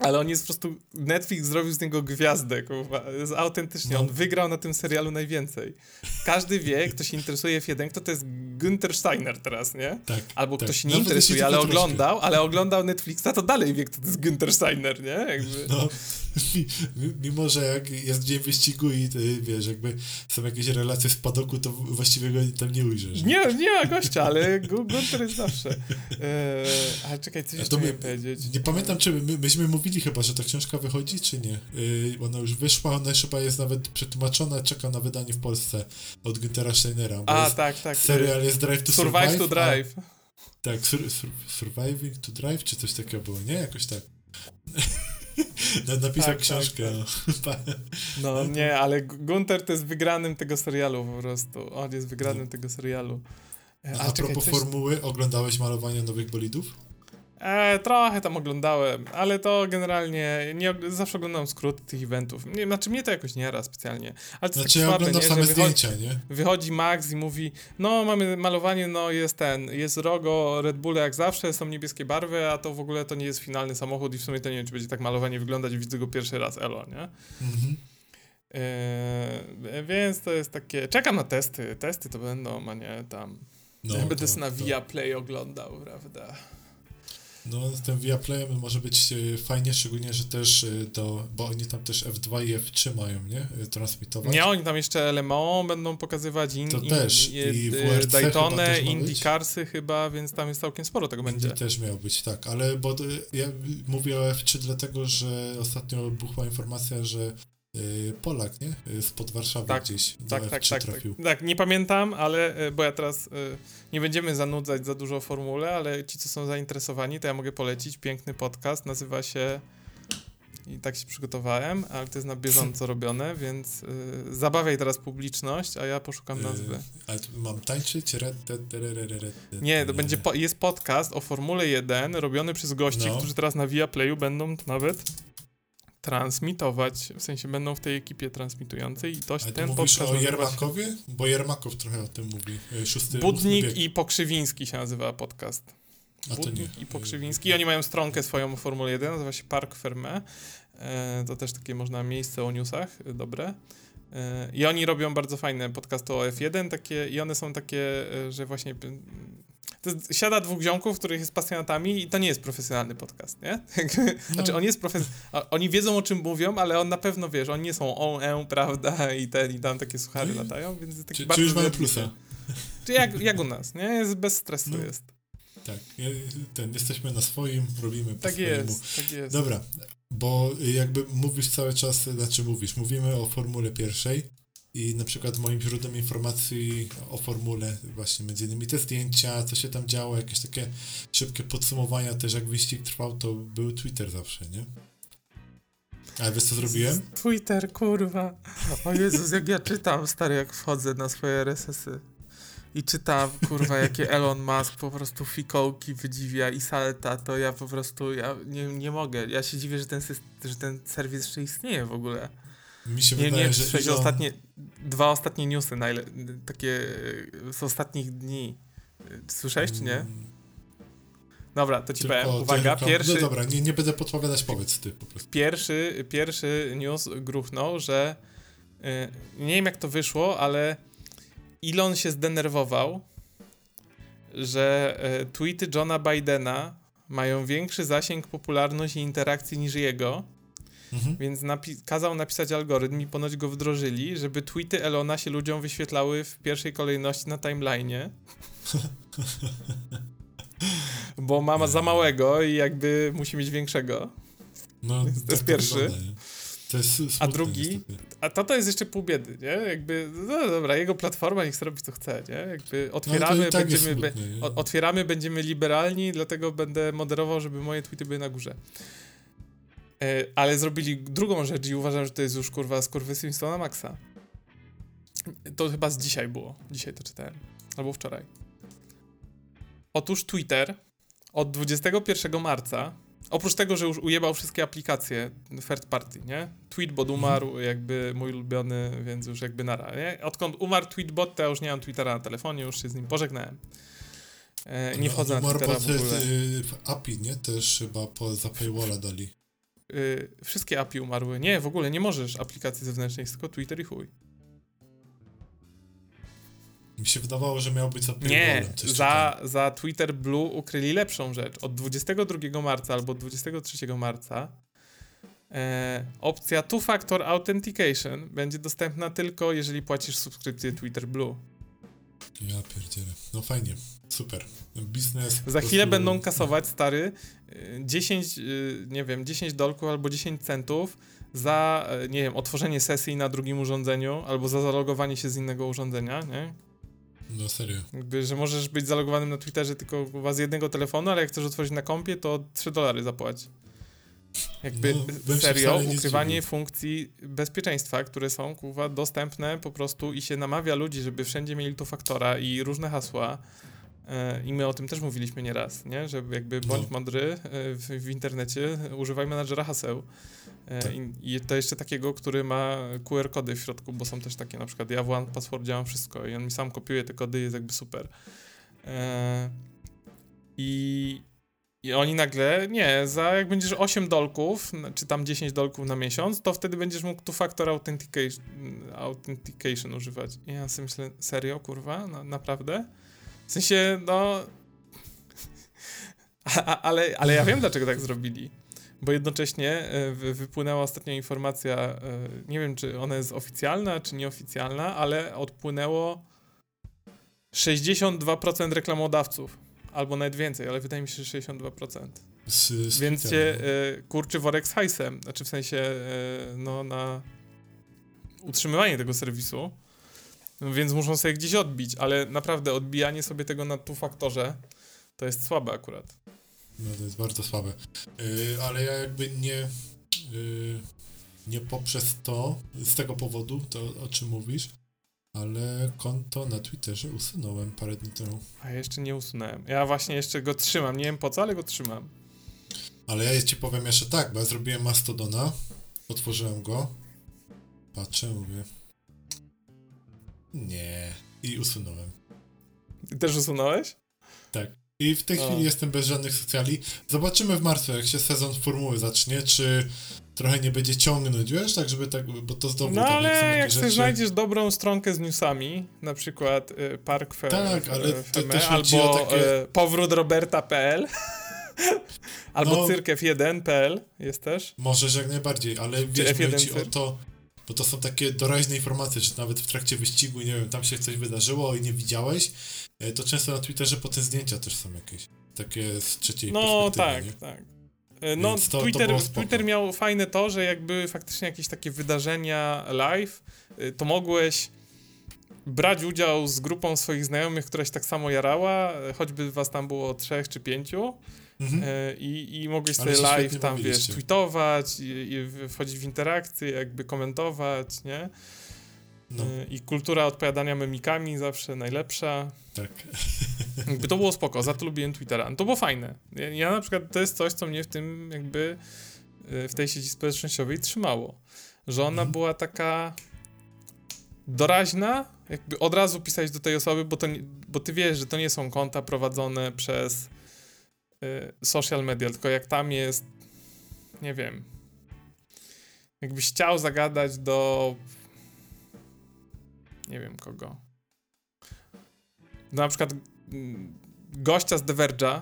Ale on jest po prostu. Netflix zrobił z niego gwiazdę, kurwa. Jest autentycznie. No. On wygrał na tym serialu najwięcej. Każdy wie, kto się interesuje F1, kto to jest Günther Steiner teraz, nie? Tak. Albo tak. kto się nie Nawet interesuje, ale oglądał, ale oglądał Netflixa, to dalej wie, kto to jest Günther Steiner, nie? Jakby. No, mimo że jak jest dzień wyścigu i ty, wiesz, jakby są jakieś relacje z padoku, to właściwie go tam nie ujrzysz. Nie, nie ma gościa, ale Günther jest zawsze. Eee, ale czekaj, coś jeszcze my, powiedzieć. Nie pamiętam, czy my, myśmy mówili chyba, że ta książka wychodzi, czy nie? Yy, ona już wyszła, ona chyba jest nawet przetłumaczona, czeka na wydanie w Polsce od Güntera Steinera. A, tak, tak. Serial jest Drive to Survive. Survive to Drive. A, tak, sur, sur, Surviving to Drive, czy coś takiego było, nie? Jakoś tak. [LAUGHS] Napisał tak, tak, książkę. Tak, tak. [LAUGHS] No. no nie, ale Gunter to jest wygranym tego serialu po prostu. On jest wygranym no. tego serialu. A, a, a propos coś... formuły, oglądałeś malowanie nowych bolidów? E, trochę tam oglądałem, ale to generalnie nie, zawsze oglądam skróty tych eventów. Nie, znaczy mnie to jakoś nie raz specjalnie. Ale to znaczy ja słabe, oglądam nie? same zdjęcia, nie? Wychodzi Max i mówi, no mamy malowanie, no jest ten, jest logo Red Bulla jak zawsze, są niebieskie barwy, a to w ogóle to nie jest finalny samochód i w sumie to nie wiem, czy będzie tak malowanie wyglądać, widzę go pierwszy raz, elo, nie? Mhm. E, więc to jest takie, czekam na testy, testy to będą, a nie tam... No, Będę to, na Via Play oglądał, prawda? No, tym Viaplayem może być e, fajnie, szczególnie, że też e, to, bo oni tam też F2 i F3 mają, nie? E, transmitować. Nie, oni tam jeszcze LMO będą pokazywać, in, to in, też. In, I WRC Daytonę, IndyCarsy chyba, więc tam jest całkiem sporo tego będzie. też miał być, tak, ale bo ja mówię o F3 dlatego, że ostatnio buchła informacja, że Polak, nie? Spod Warszawy tak, gdzieś tak, tak, tak, tak, tak, nie pamiętam, ale bo ja teraz nie będziemy zanudzać za dużo o formule, ale ci, co są zainteresowani, to ja mogę polecić piękny podcast, nazywa się i tak się przygotowałem, ale to jest na bieżąco [LAUGHS] robione, więc y, zabawiaj teraz publiczność, a ja poszukam nazwy. Ale mam tańczyć? Nie, to będzie jest podcast o Formule 1 robiony przez gości, no. którzy teraz na Via Playu będą nawet transmitować, w sensie będą w tej ekipie transmitującej i to, Ale ten podcast o Jermakowie? Się... Bo Jermakow trochę o tym mówi. E, szósty, Budnik i Pokrzywiński się nazywa podcast. Budnik i Pokrzywiński. I oni mają stronkę swoją o Formule 1, nazywa się Park Ferme. E, to też takie można miejsce o newsach, e, dobre. I oni robią bardzo fajne podcasty o F1, takie, i one są takie, że właśnie to siada dwóch ziomków, których jest pasjonatami i to nie jest profesjonalny podcast, nie? [LAUGHS] No. Znaczy, on jest profes... Oni wiedzą, o czym mówią, ale on na pewno, wiesz, oni nie są on, e, prawda, i ten, i tam takie suchary latają, więc taki czy, bardzo... Czy już mamy plusa? Czy jak, jak u nas, nie? Jest bez stresu no. jest. Tak, ten, jesteśmy na swoim, robimy po tak swojemu. Jest, tak jest. Dobra, bo jakby mówisz cały czas, znaczy mówisz, mówimy o formule pierwszej, i na przykład moim źródłem informacji o formule, właśnie między innymi te zdjęcia, co się tam działo, jakieś takie szybkie podsumowania też, jak wyścig trwał, to był Twitter zawsze, nie? A wiesz co zrobiłem? Twitter, kurwa. O Jezus, jak ja czytam, stary, jak wchodzę na swoje RSS-y i czytam, kurwa, jakie [LAUGHS] Elon Musk po prostu fikołki wydziwia i salta, to ja po prostu, ja nie, nie mogę. Ja się dziwię, że ten, że ten serwis jeszcze istnieje w ogóle. Mi się nie, wydaje, nie, że ostatnie, dwa ostatnie newsy, najle... takie z ostatnich dni. Słyszałeś, czy nie? Mm. Dobra, to ci Tylko powiem. Uwaga, pierwszy... No dobra, nie, nie będę podpowiadać, powiedz ty po prostu. Pierwszy, pierwszy news gruchnął, że yy, nie wiem jak to wyszło, ale Elon się zdenerwował, że tweety Johna Bidena mają większy zasięg, popularność i interakcji niż jego Mhm. Więc napi kazał napisać algorytm i ponoć go wdrożyli, żeby tweety Elona się ludziom wyświetlały w pierwszej kolejności na timeline'ie. [LAUGHS] Bo mama za małego i jakby musi mieć większego. No, Więc to jest tak pierwszy. Wygląda, to jest smutne, a drugi, niestety. a to to jest jeszcze pół biedy, nie? Jakby, no dobra, jego platforma niech zrobi co chce, nie? Jakby no, otwieramy, no, tak będziemy, smutne, be, otwieramy, będziemy liberalni, dlatego będę moderował, żeby moje tweety były na górze. E, ale zrobili drugą rzecz i uważam, że to jest już kurwa skurwysyństwo na maksa. To chyba z dzisiaj było. Dzisiaj to czytałem. Albo wczoraj. Otóż Twitter od 21 marca, oprócz tego, że już ujebał wszystkie aplikacje third party, nie? Tweetbot Mhm. umarł, jakby mój ulubiony, więc już jakby nara, nie? Odkąd umarł Tweetbot, to ja już nie mam Twittera na telefonie, już się z nim pożegnałem. E, nie No, wchodzę na Twittera w ogóle. y, w API, nie? Też chyba po, za paywalla dali. Y, wszystkie API umarły. Nie, w ogóle nie możesz aplikacji zewnętrznej, tylko Twitter i chuj. Mi się wydawało, że miał być za Nie, za, za Twitter Blue ukryli lepszą rzecz. Od 22 marca albo 23 marca e, opcja Two Factor Authentication będzie dostępna tylko jeżeli płacisz subskrypcję Twitter Blue. Ja pierdzielę. No fajnie, super. Biznes. Za chwilę prostu- będą kasować, stary, y, 10, y, nie wiem, 10 dolków albo 10 centów za, y, nie wiem, otworzenie sesji na drugim urządzeniu albo za zalogowanie się z innego urządzenia, nie? No serio. Jakby, że możesz być zalogowanym na Twitterze tylko z jednego telefonu, ale jak chcesz otworzyć na kompie, to 3 dolary zapłać. Jakby No, serio, ukrywanie funkcji bezpieczeństwa, które są kurwa, dostępne po prostu i się namawia ludzi, żeby wszędzie mieli tu faktora i różne hasła. E, I my o tym też mówiliśmy nieraz, nie? Że jakby bądź No. mądry e, w, w internecie, używaj menadżera haseł. E, Tak. i, I to jeszcze takiego, który ma QR-kody w środku, bo są też takie na przykład ja w One Password działam wszystko i on mi sam kopiuje te kody, jest jakby super. I, I oni nagle, nie, za jak będziesz 8 dolków, czy tam 10 dolków na miesiąc, to wtedy będziesz mógł tu factor authentication, authentication używać. I ja sobie myślę, serio, kurwa, na, naprawdę? W sensie, no... [LAUGHS] A, a, ale, ale ja wiem, dlaczego tak zrobili. Bo jednocześnie e, wy- wypłynęła ostatnia informacja, e, nie wiem, czy ona jest oficjalna, czy nieoficjalna, ale odpłynęło 62% reklamodawców. Albo nawet więcej, ale wydaje mi się, że 62%. Z, z Więc cię e, kurczy worek z hajsem. Znaczy w sensie, e, no na utrzymywanie tego serwisu. Więc muszą sobie gdzieś odbić, ale naprawdę odbijanie sobie tego na tu faktorze to jest słabe akurat. No to jest bardzo słabe. Yy, ale ja jakby nie. Yy, nie poprzez to, z tego powodu, to o czym mówisz, ale konto na Twitterze usunąłem parę dni temu. A jeszcze nie usunąłem. Ja właśnie jeszcze go trzymam. Nie wiem po co, ale go trzymam. Ale ja ci powiem jeszcze tak, bo ja zrobiłem Mastodona, otworzyłem go, patrzę, mówię. Nie. I usunąłem. Ty też usunąłeś? I w tej O. chwili jestem bez żadnych socjali. Zobaczymy w marcu, jak się sezon formuły zacznie, czy trochę nie będzie ciągnąć, wiesz, tak żeby tak, bo to znowu No ale jak sobie rzeczy- znajdziesz dobrą stronkę z newsami, na przykład y, Park Fe, Tak, ale to też albo takie- y, powrótroberta.pl [LAUGHS] albo No. cyrkew1.pl jest też. Możesz jak najbardziej, ale wiesz, F1 mówię ci o to, bo to są takie doraźne informacje, że nawet w trakcie wyścigu, nie wiem, tam się coś wydarzyło i nie widziałeś, e, to często na Twitterze potem zdjęcia też są jakieś, takie z trzeciej No perspektywy, tak, nie? tak. Y, No to- to Twitter, spoko. Twitter miał fajne to, że jakby faktycznie jakieś takie wydarzenia live, y, to mogłeś brać udział z grupą swoich znajomych, która się tak samo jarała, y, choćby was tam było trzech czy pięciu, Mhm. E, I, I mogłeś sobie live tam, wiesz, tweetować i, i wchodzić w interakcje, jakby komentować, nie? No, E, I kultura odpowiadania memikami zawsze najlepsza. tak. [LAUGHS] Jakby to było spoko, za to lubiłem Twittera. To było fajne. Ja, ja na przykład, to jest coś, co mnie w tym jakby, e, w tej sieci społecznościowej trzymało. Że ona Mhm. była taka doraźna, jakby od razu pisać do tej osoby, bo, to, bo ty wiesz, że to nie są konta prowadzone przez y, social media, tylko jak tam jest, nie wiem, jakbyś chciał zagadać do nie wiem kogo. Na przykład mm, gościa z The Verge'a,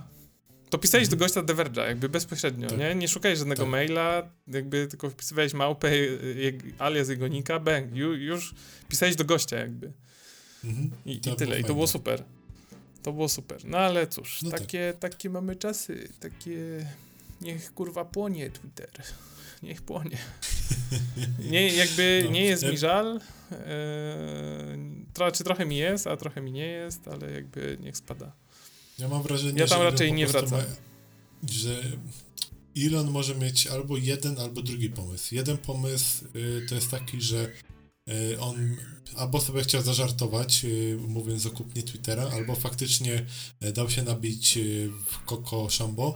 to pisałeś Mhm. do gościa z The Verge'a, jakby bezpośrednio, Tak. nie? Nie szukałeś żadnego Tak. maila, jakby tylko wpisywałeś małpę, y, alias jego nika, bang, ju, już pisałeś do gościa jakby. Mhm. I, i tyle, i to było super. To było super. No ale cóż, No tak. takie, takie mamy czasy, takie... Niech kurwa płonie Twitter. [LAUGHS] Niech płonie. [LAUGHS] Nie, jakby No, nie jest e- mi żal. Tro, czy trochę mi jest, a trochę mi nie jest, ale jakby niech spada. Ja mam wrażenie, Ja tam że raczej nie wracam. Ma, że Elon może mieć albo jeden, albo drugi pomysł. Jeden pomysł y, to jest taki, że y, on albo sobie chciał zażartować, y, mówiąc o kupnie Twittera, albo faktycznie y, dał się nabić w Coco Shambo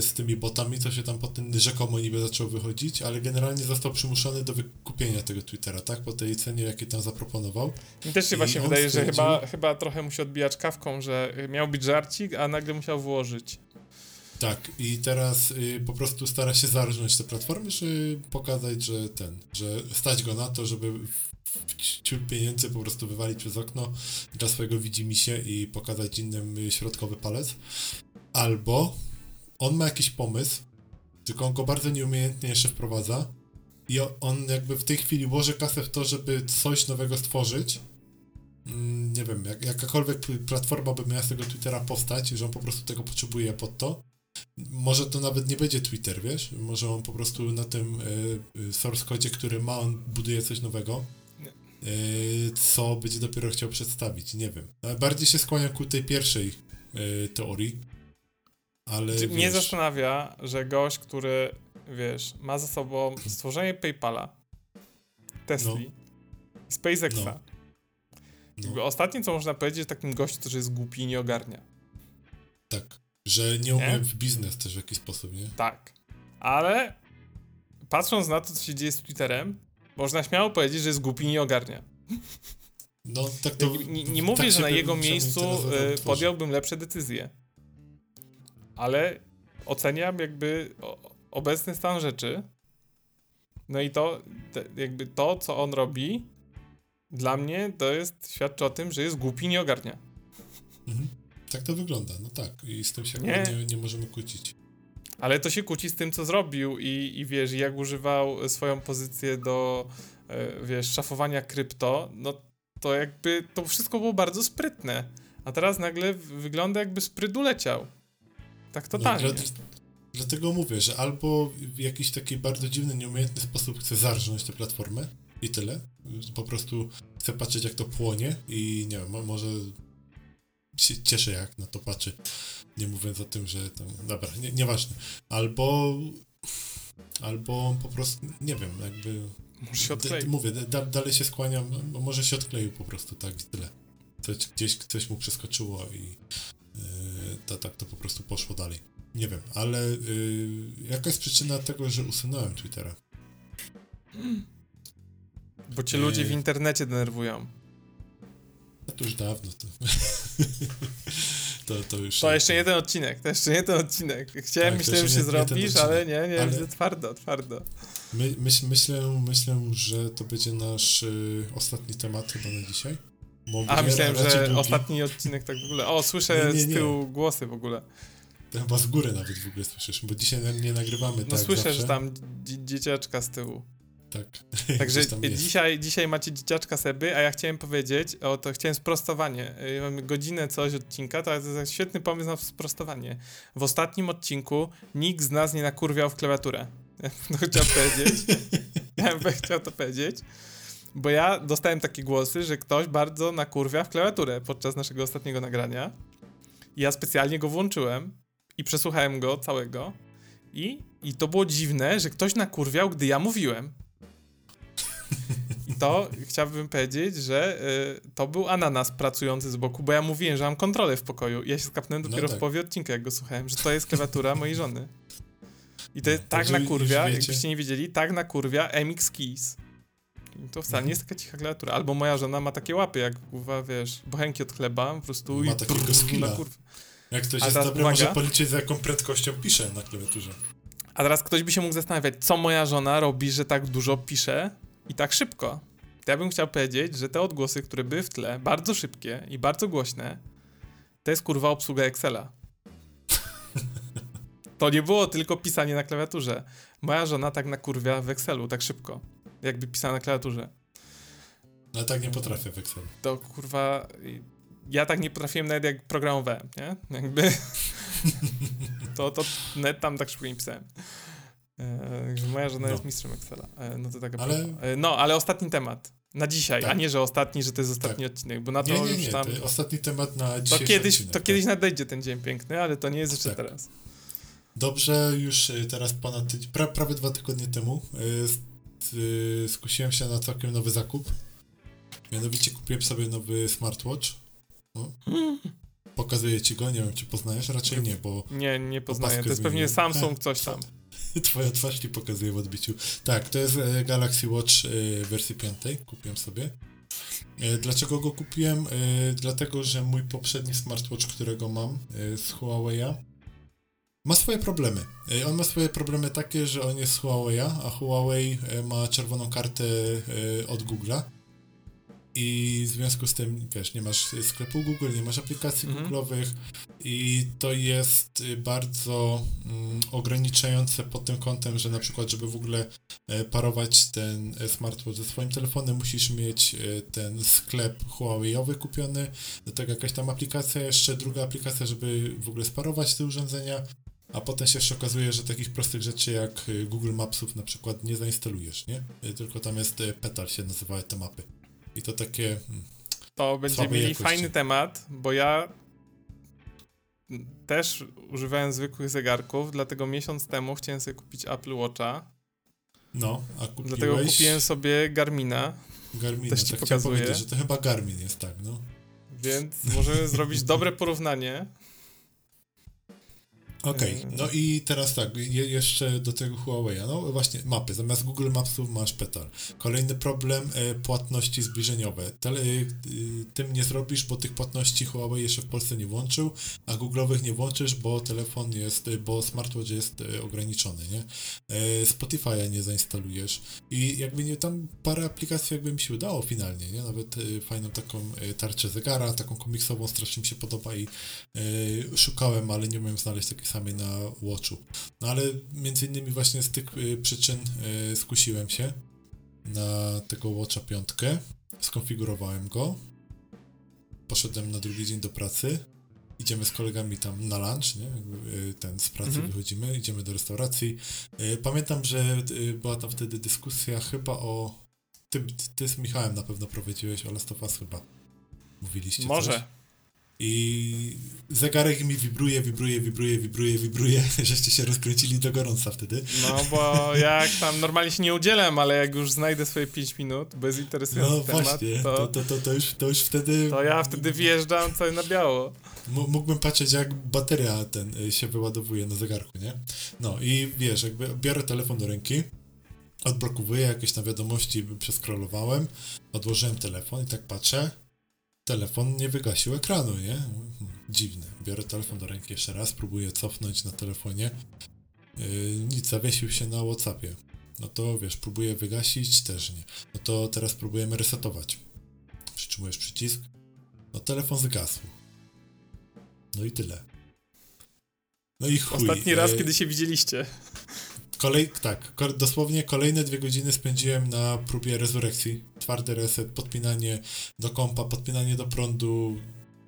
z tymi botami, co się tam potem rzekomo niby zaczął wychodzić, ale generalnie został przymuszony do wykupienia tego Twittera, tak? Po tej cenie, jakie tam zaproponował. Mi też się I właśnie wydaje, że stwierdził- chyba, chyba trochę musi odbijać kawką, że miał być żarcik, a nagle musiał włożyć. Tak, i teraz y, po prostu stara się zarżnąć te platformy, żeby pokazać, że ten, że stać go na to, żeby ciul pieniędzy po prostu wywalić przez okno dla swojego widzimisię i pokazać innym y, środkowy palec. Albo on ma jakiś pomysł, tylko on go bardzo nieumiejętnie jeszcze wprowadza i on jakby w tej chwili włoży kasę w to, żeby coś nowego stworzyć. Mm, Nie wiem, jak, jakakolwiek platforma by miała z tego Twittera powstać, że on po prostu tego potrzebuje pod to, może to nawet nie będzie Twitter, wiesz? Może on po prostu na tym y, source kodzie, który ma, on buduje coś nowego, y, co będzie dopiero chciał przedstawić. Nie wiem. Bardziej się skłaniam ku tej pierwszej y, teorii, ale Czy- Mnie wiesz, zastanawia, że gość, który, wiesz, ma za sobą stworzenie PayPala, Tesli i SpaceXa. No. No, ostatnie, co można powiedzieć, takim gościu, który jest głupi i nie ogarnia. tak, że nie umie w biznes też w jakiś sposób, nie? Tak. Ale patrząc na to, co się dzieje z Twitterem, można śmiało powiedzieć, że jest głupi i nie ogarnia. No, tak to... Nie, nie tak mówię, się że na jego miejscu y, podjąłbym lepsze decyzje. Ale oceniam jakby obecny stan rzeczy. No i to, te, jakby to, co on robi, dla mnie to jest, świadczy o tym, że jest głupi i nie ogarnia. Mhm. Tak to wygląda, no tak. I z tym się Nie. nie, nie, możemy kłócić. Ale to się kłóci z tym, co zrobił i, i wiesz, jak używał swoją pozycję do, e, wiesz, szafowania krypto, no to jakby to wszystko było bardzo sprytne. A teraz nagle wygląda jakby spryt uleciał. Tak totalnie. No, dla, dlatego mówię, że albo w jakiś taki bardzo dziwny, nieumiejętny sposób chce zarżnąć tę platformę i tyle. Po prostu chce patrzeć, jak to płonie i nie wiem, mo- może się cieszę, jak na to patrzy. Nie mówiąc o tym, że tam, dobra, nie, nieważne. Albo albo po prostu, nie wiem, jakby Może się odkleił. Mówię, da, dalej się skłaniam, no, może się odkleił po prostu, tak, i tyle. Coś, gdzieś coś mu przeskoczyło i to, tak to po prostu poszło dalej. Nie wiem, ale yy, jaka jest przyczyna tego, że usunąłem Twittera? Bo cię ludzie w Yy. internecie denerwują. No to już dawno to. [LAUGHS] to, to już. To jeszcze jeden odcinek, to jeszcze jeden odcinek. Chciałem, Tak, myślałem, że się nie- nie zrobisz, odcinek. ale nie, nie, Ale- twardo, twardo. My, myśl, myślę, myślę, że to będzie nasz yy, ostatni temat chyba na dzisiaj. Bo A, myślałem, że długi. ostatni odcinek tak w ogóle. O, słyszę Nie, nie, z nie. tyłu głosy w ogóle. Chyba z góry nawet w ogóle słyszysz, bo dzisiaj nie nagrywamy No tak słyszę, zawsze. że tam dzie- dzieciaczka z tyłu. Tak. [LAUGHS] Także dzisiaj, dzisiaj macie dzieciaczka Seby, a ja chciałem powiedzieć, o to chciałem sprostowanie. Y, Mamy godzinę coś odcinka, to jest świetny pomysł na sprostowanie. W ostatnim odcinku nikt z nas nie nakurwiał w klawiaturę. Ja [LAUGHS] bym to chciał powiedzieć. [LAUGHS] Ja bym chciał to powiedzieć. Bo ja dostałem takie głosy, że ktoś bardzo nakurwia w klawiaturę podczas naszego ostatniego nagrania. Ja specjalnie go włączyłem i przesłuchałem go całego. I, I to było dziwne, że ktoś nakurwiał, gdy ja mówiłem. I to chciałbym powiedzieć, że y, to był ananas pracujący z boku, bo ja mówiłem, że mam kontrolę w pokoju. I ja się skapnąłem No dopiero tak. w połowie odcinka, jak go słuchałem, że to jest klawiatura mojej żony. I to jest No, tak także na kurwia, jakbyście nie wiedzieli, tak na kurwia MX Keys. To wcale nie jest taka cicha klawiatura. Albo moja żona ma takie łapy, jak kurwa, wiesz, bochenki od chleba, po prostu Ma i takiego brrr, skilla. na. Jak ktoś A jest dobry, uwaga. może policzyć, za jaką prędkością pisze na klawiaturze. A teraz ktoś by się mógł zastanawiać, co moja żona robi, że tak dużo pisze i tak szybko. To ja bym chciał powiedzieć, że te odgłosy, które były w tle, bardzo szybkie i bardzo głośne, to jest kurwa obsługa Excela. To nie było tylko pisanie na klawiaturze. Moja żona tak nakurwia w Excelu, tak szybko, jakby pisała na klawiaturze. Ale tak nie potrafię w Excelu. To kurwa... Ja tak nie potrafiłem nawet jak programowałem, nie? Jakby... [LAUGHS] to, to net tam tak szybko nie pisałem. E, Także moja żona No. jest mistrzem Excela. E, No to taka Ale- ale... e, No, ale ostatni temat. Na dzisiaj, Tak. a nie, że ostatni, że to jest ostatni odcinek, bo na to Nie, nie, już nie, tam... to ostatni temat na To dzisiejszy kiedyś, odcinek, to tak. kiedyś nadejdzie ten dzień piękny, ale to nie jest jeszcze Tak. teraz. Dobrze, już y, teraz ponad tydzień, pra, prawie dwa tygodnie temu y, y, skusiłem się na całkiem nowy zakup. Mianowicie kupiłem sobie nowy smartwatch. No. Pokazuję ci go, nie wiem czy poznajesz, raczej nie, bo Nie, nie poznaję. To jest pewnie zmieniłem. Samsung coś tam. [LAUGHS] twoja twarz ci pokazuje w odbiciu. Tak, to jest e, Galaxy Watch e, wersji 5, kupiłem sobie. E, Dlaczego go kupiłem? Dlatego, że mój poprzedni smartwatch, którego mam z Huawei'a, ma swoje problemy. E, On ma swoje problemy takie, że on jest z Huawei'a, a Huawei e, ma czerwoną kartę e, od Google'a. I w związku z tym, wiesz, nie masz sklepu Google, nie masz aplikacji Mhm. Google'owych i to jest bardzo mm, ograniczające pod tym kątem, że na przykład, żeby w ogóle parować ten smartwatch ze swoim telefonem, musisz mieć ten sklep Huawei'owy kupiony, do tego jakaś tam aplikacja, jeszcze druga aplikacja, żeby w ogóle sparować te urządzenia, a potem się jeszcze okazuje, że takich prostych rzeczy jak y, Google Mapsów na przykład nie zainstalujesz, nie? Y, Tylko tam jest e, Petal się nazywały te mapy. I to takie... mm, To Słabej mieli jakości. fajny temat, bo ja też używałem zwykłych zegarków, dlatego miesiąc temu chciałem sobie kupić Apple Watcha. No, a kupiłeś... Dlatego kupiłem sobie Garmina, Garmin, Też ci tak pokazuję. że to chyba Garmin jest, tak, no. więc możemy zrobić dobre porównanie. Okej, Yy. no i teraz tak, je, jeszcze do tego Huawei'a, no właśnie mapy, zamiast Google Mapsów masz Petal. Kolejny problem, e, płatności zbliżeniowe. Tele, e, tym nie zrobisz, bo tych płatności Huawei jeszcze w Polsce nie włączył, a Google'owych nie włączysz, bo telefon jest, e, bo smartwatch jest ograniczony, nie? Spotify'a nie zainstalujesz i jakby nie, tam parę aplikacji jakby mi się udało finalnie, nie? Nawet fajną taką tarczę zegara, taką komiksową, strasznie mi się podoba i szukałem, ale nie umiem znaleźć takiej samej na Watchu. No ale między innymi właśnie z tych e, przyczyn e, skusiłem się na tego Watcha piątkę, skonfigurowałem go, poszedłem na drugi dzień do pracy, idziemy z kolegami tam na lunch, nie? E, Ten z pracy Mhm. wychodzimy, idziemy do restauracji. Pamiętam, że była tam wtedy dyskusja chyba o ty, ty z Michałem na pewno prowadziłeś o Last of Us chyba. Mówiliście coś. I zegarek mi wibruje, wibruje, wibruje, wibruje, wibruje, [LAUGHS] żeście się rozkręcili do gorąca wtedy. No bo jak tam normalnie się nie udzielam, ale jak już znajdę swoje 5 minut, bo jest interesujący No temat, właśnie, to, to, to, to, już, to już wtedy to ja wtedy wjeżdżam cały na biało. mógłbym patrzeć jak bateria ten y, się wyładowuje na zegarku, nie? No i wiesz, jakby biorę telefon do ręki, odblokowuję jakieś tam wiadomości, przeskrolowałem, odłożyłem telefon i tak patrzę, telefon nie wygasił ekranu, nie? Dziwne. Biorę telefon do ręki jeszcze raz, próbuję cofnąć na telefonie. Yy, nic, zawiesił się na Whatsappie. No to wiesz, próbuję wygasić, też nie. No to teraz próbujemy resetować. Przytrzymujesz przycisk. No telefon zgasł. No i tyle. No i chuj. Ostatni raz, e, kiedy się widzieliście. Kolej, tak, dosłownie kolejne dwie godziny spędziłem na próbie rezurekcji. Twardy reset, podpinanie do kompa, podpinanie do prądu,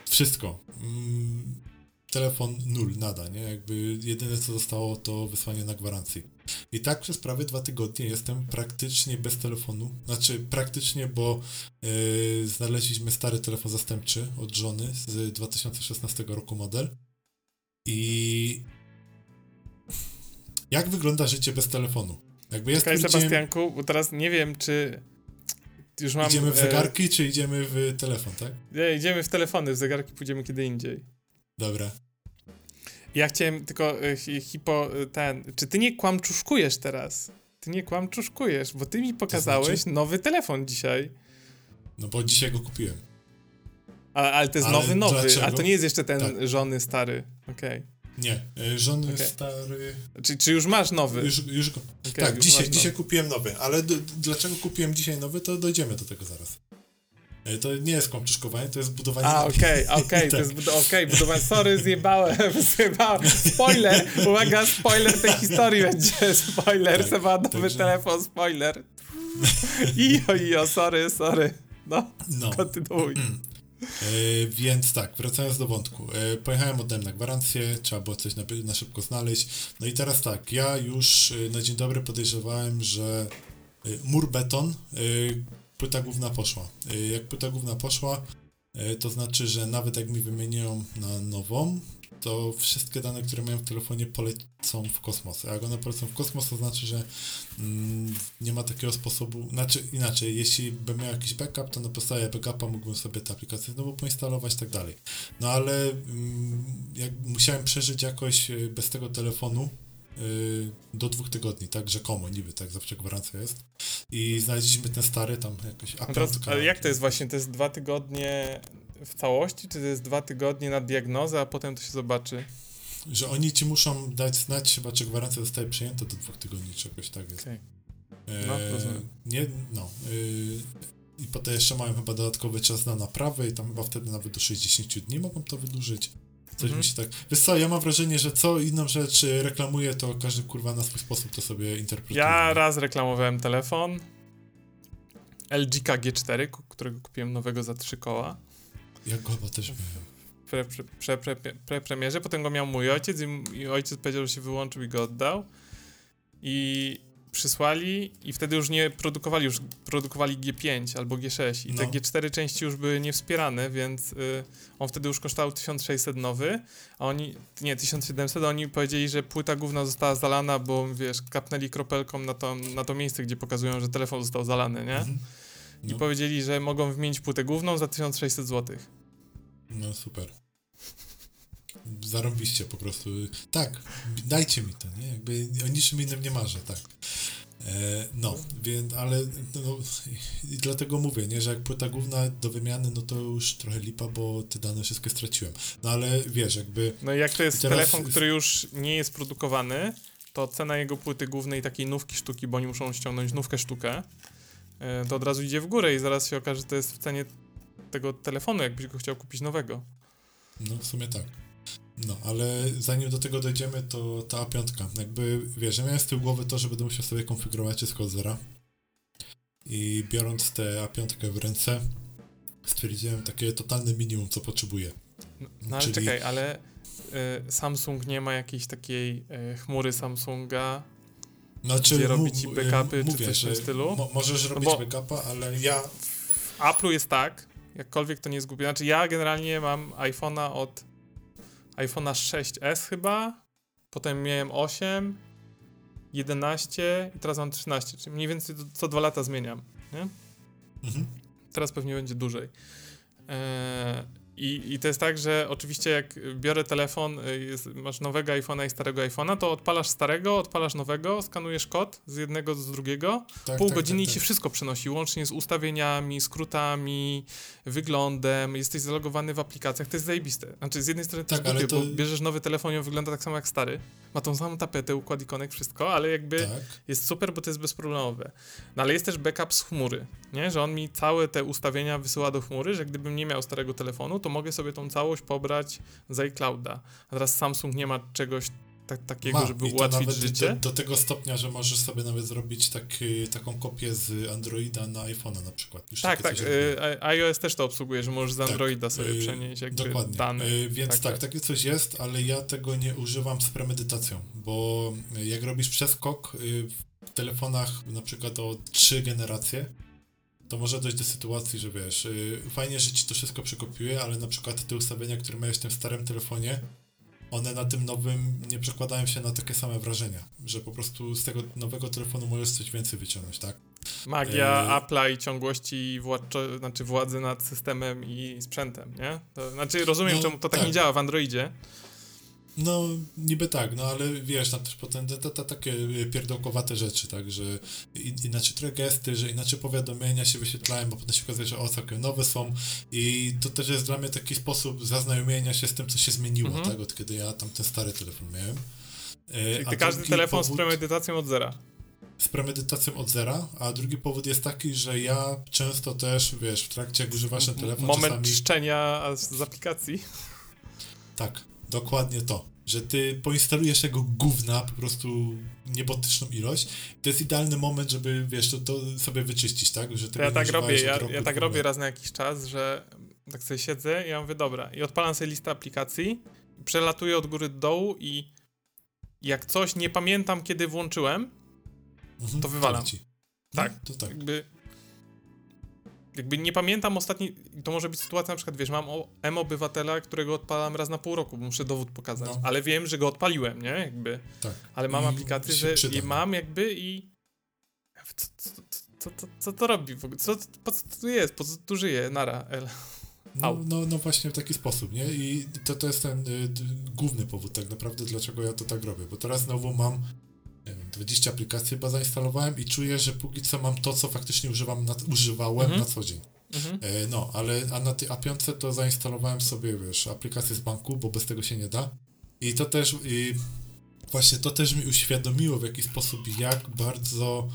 wszystko. Mm, telefon nul, nada, nie? Jakby jedyne co zostało to wysłanie na gwarancji. I tak przez prawie dwa tygodnie jestem praktycznie bez telefonu. Znaczy praktycznie, bo yy, znaleźliśmy stary telefon zastępczy od żony z 2016 roku model. I jak wygląda życie bez telefonu? Jakby jest Czekaj, idziemy, Sebastianku, bo teraz nie wiem, czy już mam... idziemy w e, zegarki, czy idziemy w telefon, tak? Nie, idziemy w telefony, w zegarki pójdziemy kiedy indziej. Dobra. Ja chciałem tylko e, hi- hipo... e, ten... Czy ty nie kłamczuszkujesz teraz? Ty nie kłamczuszkujesz, bo ty mi pokazałeś znaczy? nowy telefon dzisiaj. No bo dzisiaj go kupiłem. Ale, ale to jest Ale nowy, nowy, a dlaczego? to nie jest jeszcze ten Tak. żony stary. Okej. Nie, e, żony Okej. stary. Czy, czy już masz nowy? Już, już go. Okej, tak, już dzisiaj, dzisiaj kupiłem nowy, ale d- dlaczego kupiłem dzisiaj nowy, to dojdziemy do tego zaraz. E, To nie jest kłamczuszkowanie, to jest budowanie. A, okej, [LAUGHS] okej, to Tak. jest, bud- okej, budowanie, sorry, zjebałem, [LAUGHS] zjebałem, spoiler, uwaga, spoiler tej historii będzie, spoiler, Tak, Seba, nowy także- telefon, spoiler. Ijo, ijo, sorry, sorry, no, No. kontynuuj. E, więc tak, wracając do wątku. E, pojechałem, oddałem na gwarancję, trzeba było coś na, na szybko znaleźć. No i teraz tak, ja już e, na dzień dobry podejrzewałem, że mur beton, płyta główna poszła. Jak płyta główna poszła, to znaczy, że nawet jak mi wymienią na nową, to wszystkie dane, które mają w telefonie polecą w kosmos. A jak one polecą w kosmos, to znaczy, że mm, nie ma takiego sposobu, znaczy inaczej, jeśli bym miał jakiś backup, to na podstawie backupa mógłbym sobie tę aplikację znowu poinstalować i tak dalej. No ale mm, jak musiałem przeżyć jakoś y, bez tego telefonu, y, do dwóch tygodni, tak, rzekomo, niby, tak, zawsze gwarancja jest. I znaleźliśmy ten stary tam jakoś a teraz, Ale jak to jest właśnie, to jest dwa tygodnie w całości, czy to jest dwa tygodnie na diagnozę, a potem to się zobaczy? Że oni ci muszą dać znać chyba, czy gwarancja zostaje przyjęta do dwóch tygodni, czy jakoś tak jest. Okay. No, rozumiem. Nie, no. Yy, I potem jeszcze mają chyba dodatkowy czas na naprawę i tam chyba wtedy nawet do 60 dni mogą to wydłużyć. Coś -hmm. mi się tak... Wiesz co, ja mam wrażenie, że co inną rzecz reklamuje, to każdy kurwa na swój sposób to sobie interpretuje. Ja raz reklamowałem telefon LG G4, którego kupiłem nowego za trzy koła. Ja go chyba też. Pre, pre, pre, pre, premierze, potem go miał mój ojciec i, i ojciec powiedział, że się wyłączył i go oddał. I przysłali i wtedy już nie produkowali, już produkowali G5 albo G6 i no. te G4 części już były niewspierane, więc y, on wtedy już kosztował 1600 nowy, a oni, nie, 1700, a oni powiedzieli, że płyta główna została zalana, bo wiesz, kapnęli kropelką na to, na to miejsce, gdzie pokazują, że telefon został zalany, nie? Mhm. No. I powiedzieli, że mogą wymienić płytę główną za 1600 zł. No super. Zarobiście po prostu. Tak, dajcie mi to, nie? Jakby o niczym innym nie marzę, tak. E, no, więc, ale no, i dlatego mówię, nie, że jak płyta główna do wymiany, no to już trochę lipa, bo te dane wszystkie straciłem. No ale wiesz, jakby... No jak to jest teraz... telefon, który już nie jest produkowany, to cena jego płyty głównej takiej nówki sztuki, bo oni muszą ściągnąć nówkę sztukę, to od razu idzie w górę i zaraz się okaże, że to jest w cenie tego telefonu, jakbyś go chciał kupić nowego. No, w sumie tak. No, ale zanim do tego dojdziemy, to ta A5. Jakby, wiesz, ja miałem z tyłu głowy to, że będę musiał sobie konfigurować wszystko od zera. I biorąc tę A5 w ręce, stwierdziłem takie totalne minimum, co potrzebuję. No, no ale Czyli... czekaj, ale y, Samsung nie ma jakiejś takiej y, chmury Samsunga, znaczy, gdzie robi ci backupy mówię, czy coś w tym stylu. Mo możesz robić no backupa, ale ja... W Apple'u jest tak, jakkolwiek to nie zgubię. Znaczy ja generalnie mam iPhone'a od iPhone'a 6s chyba, potem miałem 8, 11 i teraz mam 13, czyli mniej więcej co dwa lata zmieniam, nie? Mhm. Teraz pewnie będzie dłużej. Eee, i, I to jest tak, że oczywiście jak biorę telefon, y, jest, masz nowego iPhone'a i starego iPhone'a, to odpalasz starego, odpalasz nowego, skanujesz kod z jednego do drugiego, tak, pół tak, godziny tak, i się tak. wszystko przenosi, łącznie z ustawieniami, skrótami, wyglądem, jesteś zalogowany w aplikacjach, to jest zajebiste. Znaczy z jednej strony tak, to... bo bierzesz nowy telefon i on wygląda tak samo jak stary, ma tą samą tapetę, układ ikonek, wszystko, ale jakby tak. jest super, bo to jest bezproblemowe. No ale jest też backup z chmury, nie? Że on mi całe te ustawienia wysyła do chmury, że gdybym nie miał starego telefonu, to mogę sobie tą całość pobrać z iClouda. A teraz Samsung nie ma czegoś tak, takiego, ma. żeby ułatwić życie. Do, do, tego stopnia, że możesz sobie nawet zrobić taki, taką kopię z Androida na iPhone'a na przykład. Już tak, tak. Y, iOS też to obsługuje, że możesz z tak, Androida tak, sobie y, przenieść jakby dokładnie. dane. Y, więc tak, tak, tak, takie coś jest, ale ja tego nie używam z premedytacją, bo jak robisz przeskok w telefonach na przykład o trzy generacje, to może dojść do sytuacji, że wiesz, yy, fajnie, że ci to wszystko przekopiuje, ale na przykład te ustawienia, które miałeś w tym starym telefonie, one na tym nowym nie przekładają się na takie same wrażenia, że po prostu z tego nowego telefonu możesz coś więcej wyciągnąć, tak? Magia yy... Apple'a i ciągłości władcze, znaczy władzy nad systemem i sprzętem, nie? To, znaczy rozumiem, no, czemu to tak, tak nie działa w Androidzie, no, niby tak, no ale wiesz, tam też potem te, te, te takie pierdołkowate rzeczy, tak, że inaczej trochę gesty, że inaczej powiadomienia się wyświetlają, bo potem się okazuje, że o, całkiem nowe są i to też jest dla mnie taki sposób zaznajomienia się z tym, co się zmieniło, mhm. tak, od kiedy ja tam ten stary telefon miałem. E, Czyli każdy telefon powód, z premedytacją od zera. Z premedytacją od zera, a drugi powód jest taki, że ja często też, wiesz, w trakcie jak używasz ten telefon Moment czasami... czczenia z aplikacji. Tak, Dokładnie to, że ty poinstalujesz tego gówna po prostu niebotyczną ilość. To jest idealny moment, żeby, wiesz, to, to sobie wyczyścić, tak? Że ja tak robię, ja, ja tak robię raz na jakiś czas, że tak sobie siedzę i ja mówię, dobra, i odpalam sobie listę aplikacji, przelatuję od góry do dołu i jak coś nie pamiętam, kiedy włączyłem, mhm, to wywalam. To tak, no, to tak. Jakby jakby nie pamiętam ostatni, to może być sytuacja na przykład, wiesz, mam M-obywatela, którego odpalam raz na pół roku, bo muszę dowód pokazać, no. ale wiem, że go odpaliłem, nie, jakby. Tak. Ale mam I aplikację, że je mam jakby i co, co, co, co, co to robi w ogóle? Co, po co tu jest? Po co tu żyje? Nara, L. No, no, no, właśnie w taki sposób, nie? I to, to jest ten y, główny powód tak naprawdę, dlaczego ja to tak robię, bo teraz znowu mam 20 aplikacji chyba zainstalowałem i czuję, że póki co mam to, co faktycznie używam na, używałem mhm. na co dzień. Mhm. E, no, ale a na tej A5 to zainstalowałem sobie, wiesz, aplikację z banku, bo bez tego się nie da. I to też, i właśnie to też mi uświadomiło w jaki sposób, jak bardzo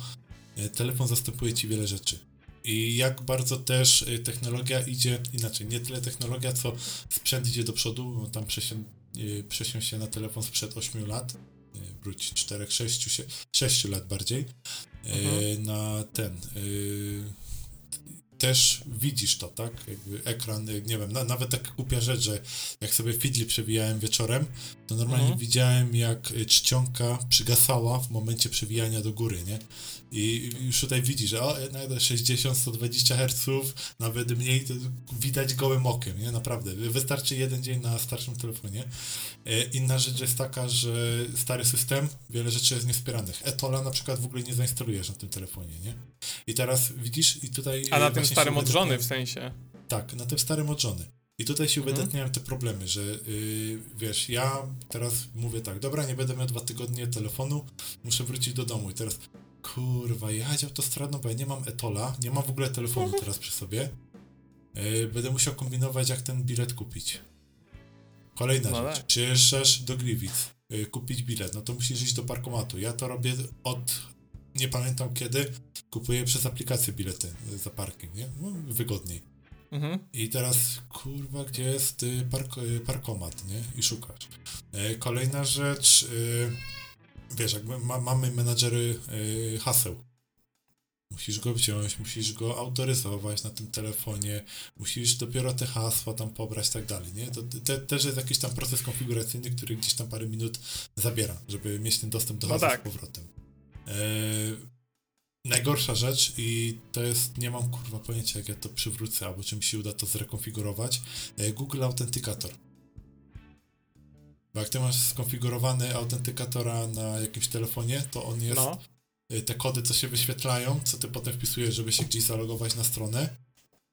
e, telefon zastępuje ci wiele rzeczy. I jak bardzo też e, technologia idzie, inaczej, nie tyle technologia, co sprzęt idzie do przodu, bo tam przesiąść się na telefon sprzed 8 lat, wróć 4, 6, 6 lat bardziej, mhm. na ten też widzisz to, tak? Jakby ekran, nie wiem, na, nawet tak głupia rzecz, że jak sobie Fidli przewijałem wieczorem, to normalnie mhm. widziałem jak czcionka przygasała w momencie przewijania do góry, nie? I już tutaj widzisz, że o, jednak 60-120 Hz, nawet mniej, to widać gołym okiem, nie? Naprawdę. Wystarczy jeden dzień na starszym telefonie. E, inna rzecz jest taka, że stary system, wiele rzeczy jest niewspieranych. Etola na przykład w ogóle nie zainstalujesz na tym telefonie, nie? I teraz widzisz i tutaj... A na tym starym odżony w sensie? Tak, na tym starym odżony. I tutaj się mhm. uwydatniają te problemy, że yy, wiesz, ja teraz mówię tak, dobra, nie będę miał dwa tygodnie telefonu, muszę wrócić do domu i teraz kurwa, jechać autostradą, bo ja nie mam Etola, nie mam w ogóle telefonu mhm. teraz przy sobie. Yy, będę musiał kombinować, jak ten bilet kupić. Kolejna no rzecz. Tak. Przyjeżdżasz do Gliwic, yy, kupić bilet, no to musisz iść do parkomatu. Ja to robię od, nie pamiętam kiedy, kupuję przez aplikację bilety za parking, nie? No, wygodniej. Mhm. I teraz, kurwa, gdzie jest y, park, y, parkomat, nie? I szukasz. Kolejna rzecz, yy, wiesz, jakby ma, mamy menadżery yy, haseł. Musisz go wziąć, musisz go autoryzować na tym telefonie, musisz dopiero te hasła tam pobrać i tak dalej, nie? To te, też jest jakiś tam proces konfiguracyjny, który gdzieś tam parę minut zabiera, żeby mieć ten dostęp do no hasła tak. z powrotem. E, najgorsza rzecz i to jest, nie mam kurwa pojęcia jak ja to przywrócę, albo czy mi się uda to zrekonfigurować, e, Google Authenticator. Bo jak ty masz skonfigurowany autentykatora na jakimś telefonie, to on jest. No. Y, te kody, co się wyświetlają, co ty potem wpisujesz, żeby się gdzieś zalogować na stronę,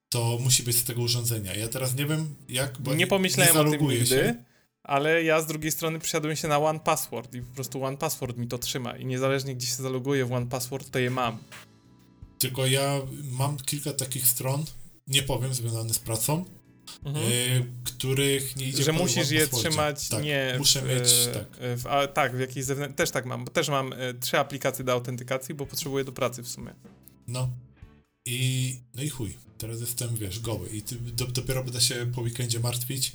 to musi być z tego urządzenia. Ja teraz nie wiem, jak. Bo nie pomyślałem nie o tym nigdy, się. ale ja z drugiej strony przysiadłem się na One Password i po prostu One Password mi to trzyma. I niezależnie gdzie się zaloguję w One Password, to je mam. Tylko ja mam kilka takich stron, nie powiem, związanych z pracą, mhm. y, których nie idzie Że musisz je trzymać tak, nie. Muszę w, mieć, tak. W, a, tak, w jakiejś zewnętrznej. Też tak mam, bo też mam y, trzy aplikacje do autentykacji, bo potrzebuję do pracy w sumie. No. I. No i chuj. Teraz jestem, wiesz, goły. I ty, do, dopiero będę się po weekendzie martwić,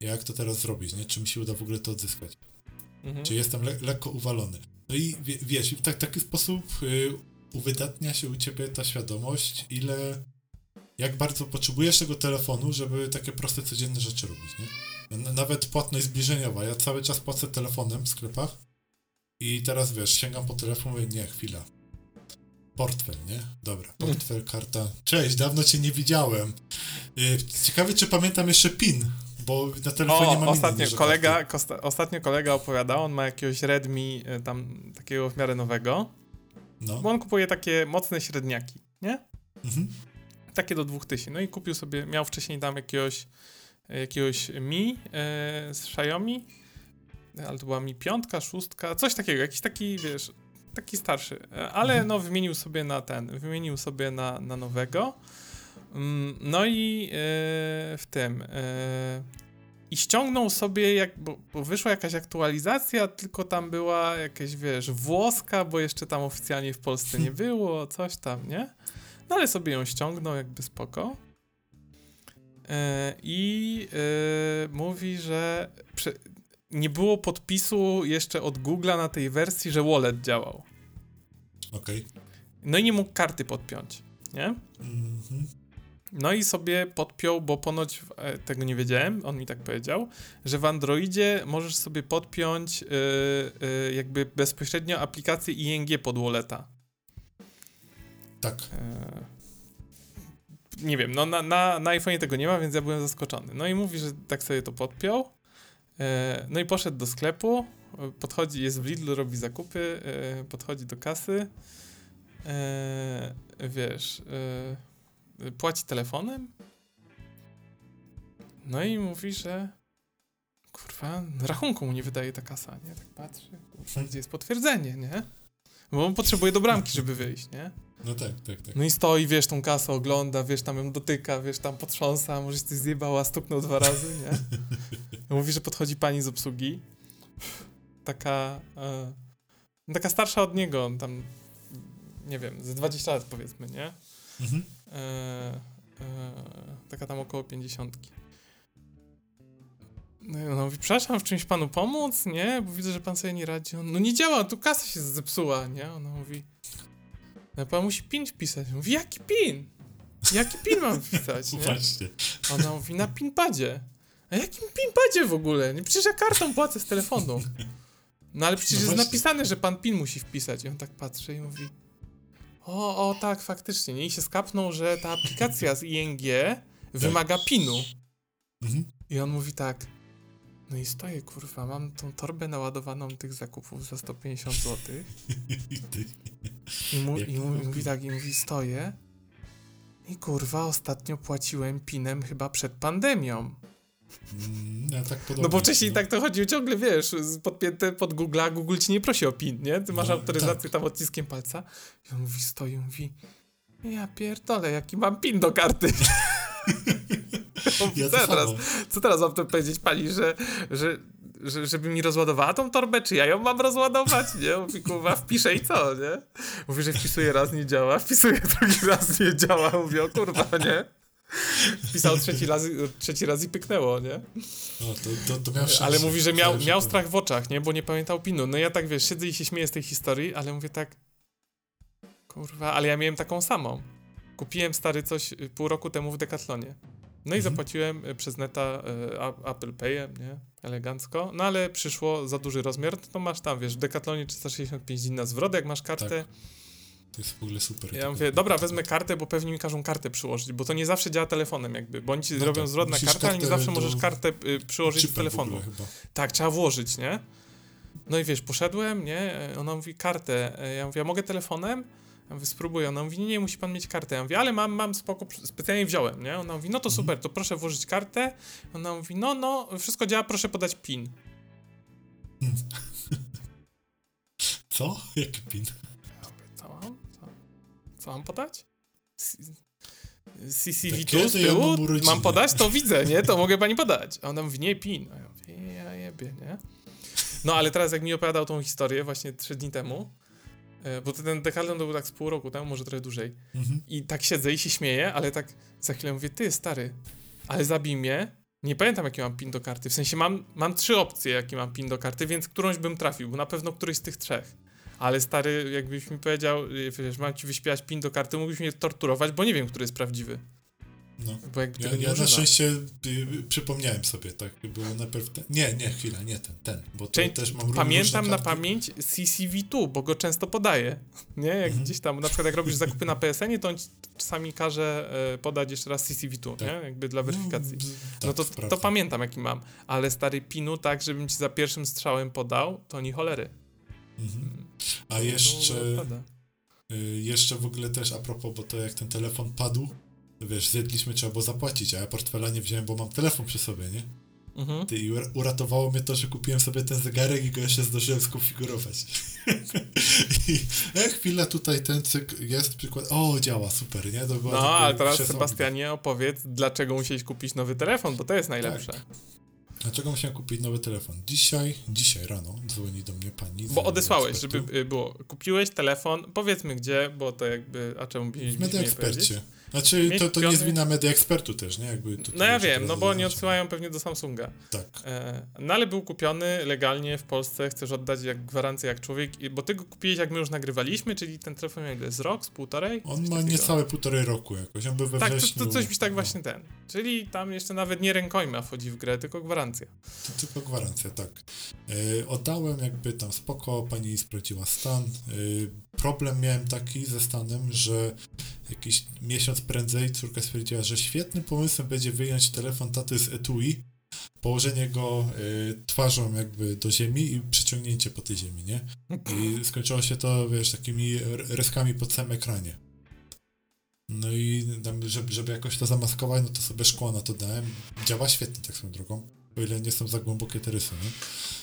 jak to teraz zrobić, nie? Czy mi się uda w ogóle to odzyskać. Mhm. Czy jestem le lekko uwalony. No i wie, wiesz, w tak, taki sposób y, uwydatnia się u ciebie ta świadomość, ile jak bardzo potrzebujesz tego telefonu, żeby takie proste, codzienne rzeczy robić, nie? Nawet płatność zbliżeniowa. Ja cały czas płacę telefonem w sklepach i teraz, wiesz, sięgam po telefon i nie, chwila. Portfel, nie? Dobra, portfel, karta. Cześć, dawno cię nie widziałem. Y, ciekawe, czy pamiętam jeszcze PIN, bo na telefonie o, mam ostatnio inny, kolega, kosta, ostatnio kolega opowiadał, on ma jakiegoś Redmi y, tam takiego w miarę nowego, no. bo on kupuje takie mocne średniaki, nie? Mhm takie do 2000. No i kupił sobie, miał wcześniej tam jakiegoś, jakiegoś Mi e, z Xiaomi, ale to była Mi piątka, szóstka, coś takiego, jakiś taki, wiesz, taki starszy, e, ale mhm. no wymienił sobie na ten, wymienił sobie na, na nowego. Mm, no i e, w tym e, i ściągnął sobie, jak, bo, bo, wyszła jakaś aktualizacja, tylko tam była jakaś, wiesz, włoska, bo jeszcze tam oficjalnie w Polsce nie [LAUGHS] było, coś tam, nie? No ale sobie ją ściągnął, jakby spoko. E, I e, mówi, że nie było podpisu jeszcze od Google'a na tej wersji, że wallet działał. Okej. Okay. No i nie mógł karty podpiąć, nie? Mhm. No i sobie podpiął, bo ponoć e, tego nie wiedziałem, on mi tak powiedział, że w Androidzie możesz sobie podpiąć jakby bezpośrednio aplikację ING pod walleta. Tak. E, nie wiem, no na, na, na iPhone'ie tego nie ma, więc ja byłem zaskoczony. No i mówi, że tak sobie to podpiął. E, no i poszedł do sklepu, e, podchodzi, jest w Lidlu, robi zakupy, podchodzi do kasy, wiesz, płaci telefonem. No i mówi, że kurwa, rachunku mu nie wydaje ta kasa, nie? Tak patrzy, gdzie jest potwierdzenie, nie? Bo on potrzebuje do bramki, żeby wyjść, nie? No tak, tak, tak. No i stoi, wiesz, tą kasę ogląda, wiesz, tam ją dotyka, wiesz, tam potrząsa, może coś zjebała, stuknął dwa razy, nie? Mówi, że podchodzi pani z obsługi, taka, e, taka starsza od niego, on tam, nie wiem, ze 20 lat powiedzmy, nie? Mhm. E, e, taka tam około 50. No i ona mówi, przepraszam, w czymś panu pomóc, nie? Bo widzę, że pan sobie nie radzi. On, no nie działa, tu kasa się zepsuła, nie? Ona mówi, no pan musi PIN wpisać. Mówi, jaki PIN? Jaki PIN mam wpisać, [LAUGHS] nie? Właśnie. Ona mówi, na PIN-padzie. A jakim PIN-padzie w ogóle? Nie, przecież ja kartą płacę z telefonu. No ale przecież No jest napisane, że pan PIN musi wpisać. I on tak patrzy i mówi, o, o tak, faktycznie. nie? I się skapnął, że ta aplikacja z ING wymaga PIN-u. Mhm. I on mówi tak, no i stoję, kurwa, mam tą torbę naładowaną tych zakupów za 150 zł. I ty. I, mu, i mówi, tak, i mówi, stoję. I kurwa, ostatnio płaciłem pinem chyba przed pandemią. Mm, ja tak podobnie. No bo wcześniej no. tak to chodziło ciągle, wiesz, podpięte pod Google'a, Google ci nie prosi o PIN, nie? Ty masz No, autoryzację tak. tam odciskiem palca. I on mówi, stoi, mówi, ja pierdolę, jaki mam PIN do karty. [LAUGHS] Ja co, teraz, samo. co teraz mam to powiedzieć pani, że, że, że żeby mi rozładowała tą torbę, czy ja ją mam rozładować, nie? Mówi, kurwa, wpiszę i co, nie? Mówi, że wpisuje raz, nie działa, wpisuje drugi raz, nie działa. Mówię, o kurwa, nie? Wpisał trzeci raz, trzeci raz i pyknęło, nie? No, to, to, to. Ale mówi, że miał, miał strach w oczach, nie? Bo nie pamiętał pinu. No ja tak, wiesz, siedzę i się śmieję z tej historii, ale mówię tak, kurwa, ale ja miałem taką samą. Kupiłem stary coś y, pół roku temu w Decathlonie. No i Mhm. zapłaciłem y, przez neta y, A- Apple Payem, nie? Elegancko. No ale przyszło za duży rozmiar, to masz tam, wiesz, w Decathlonie 365 dni na zwrot, jak masz kartę. To jest w ogóle super. Ja mówię, dobra, wezmę kartę, bo pewnie mi każą kartę przyłożyć, bo to nie zawsze działa telefonem jakby, bo oni ci No robią tak, zwrot na kartę, ale nie zawsze do- możesz kartę y, przyłożyć z w telefonu. Tak, trzeba włożyć, nie? No i wiesz, poszedłem, nie? E, Ona mówi kartę. E, Ja mówię, a mogę telefonem? Ja mówię, spróbuję. Ona mówi, nie, musi pan mieć kartę. Ja mówię, ale mam, mam spoko, specjalnie wziąłem, nie? Ona mówi, no to super, to proszę włożyć kartę. Ona mówi, no, no, wszystko działa, proszę podać PIN. [LAUGHS] Co? Jaki pin? Ja mówię, co mam? Co, co mam podać? CCV tu z ja tyłu? mam urodziny? Mam podać? To widzę, nie? To mogę pani podać. A ona mówi, nie, PIN. A ja mówię, ja jebie, nie? No, ale teraz jak mi opowiadał tą historię właśnie trzy dni temu, bo ten Decathlon to był tak z pół roku temu, może trochę dłużej, Mhm. i tak siedzę i się śmieję, ale tak za chwilę mówię, ty stary, ale zabij mnie, nie pamiętam jaki mam pin do karty, w sensie mam, mam trzy opcje jaki mam pin do karty, więc którąś bym trafił, bo na pewno któryś z tych trzech. Ale stary, jakbyś mi powiedział, y, wiesz, mam ci wyśpiewać pin do karty, mógłbyś mnie torturować, bo nie wiem, który jest prawdziwy. No. Bo jakby Ja, tego nie ja na szczęście y, przypomniałem sobie, tak, było najpierw ten, nie, nie, chwila, nie ten, ten, bo to Czyli też mam Pamiętam na pamięć CCV2, bo go często podaję. [LAUGHS] Nie? Jak Mhm. gdzieś tam, na przykład jak robisz zakupy na PSN-ie, to on czasami każe e, podać jeszcze raz CCV2, Tak. nie? Jakby dla weryfikacji. No, tak, No to, prawda. to pamiętam jaki mam, ale stary pinu tak, żebym ci za pierwszym strzałem podał, to ni cholery. Mhm. A To- jeszcze, odpada. y, jeszcze w ogóle też a propos, bo to jak ten telefon padł, wiesz, zjedliśmy, trzeba było zapłacić, a ja portfela nie wziąłem, bo mam telefon przy sobie, nie? Mhm. Ty, i ur- uratowało mnie to, że kupiłem sobie ten zegarek i go jeszcze zdążyłem skonfigurować. [LAUGHS] I e, chwila tutaj ten cyk jest przykład. O, działa, super, nie? No, ale teraz. Sebastianie opowiedz, dlaczego musiałeś kupić nowy telefon, bo to jest najlepsze. Tak. Dlaczego musiałem kupić nowy telefon? Dzisiaj, dzisiaj rano dzwoni do mnie pani. z Bo odesłałeś, Ekspertu. żeby y, było. Kupiłeś telefon, powiedzmy gdzie, bo to jakby, a czemu W mieliśmy Media? Expercie. Znaczy, Mieć to, to nie jest wina Media Expertu też, nie? Jakby No ja wiem, no bo oni odsyłają pewnie do Samsunga. Tak. E, no ale był kupiony legalnie w Polsce, chcesz oddać jak gwarancję jak człowiek, bo ty go kupiłeś jak my już nagrywaliśmy, czyli ten telefon ile, z rok, z półtorej? On ma takiego. niecałe półtorej roku jakoś. On był we Tak, to, wrześniu. to coś mi tak no. właśnie ten. Czyli tam jeszcze nawet nie rękojma wchodzi w grę, tylko gwarancja. To tylko gwarancja, tak. Yy, oddałem jakby tam spoko, pani sprawdziła stan. Yy, problem miałem taki ze stanem, że jakiś miesiąc prędzej córka stwierdziła, że świetnym pomysłem będzie wyjąć telefon taty z etui, położenie go y, twarzą jakby do ziemi i przeciągnięcie po tej ziemi, nie? I skończyło się to, wiesz, takimi reskami po całym ekranie. No i żeby, żeby jakoś to zamaskować, no to sobie szkło na to dałem. Działa świetnie tak swoją drogą, o ile nie są za głębokie te rysy?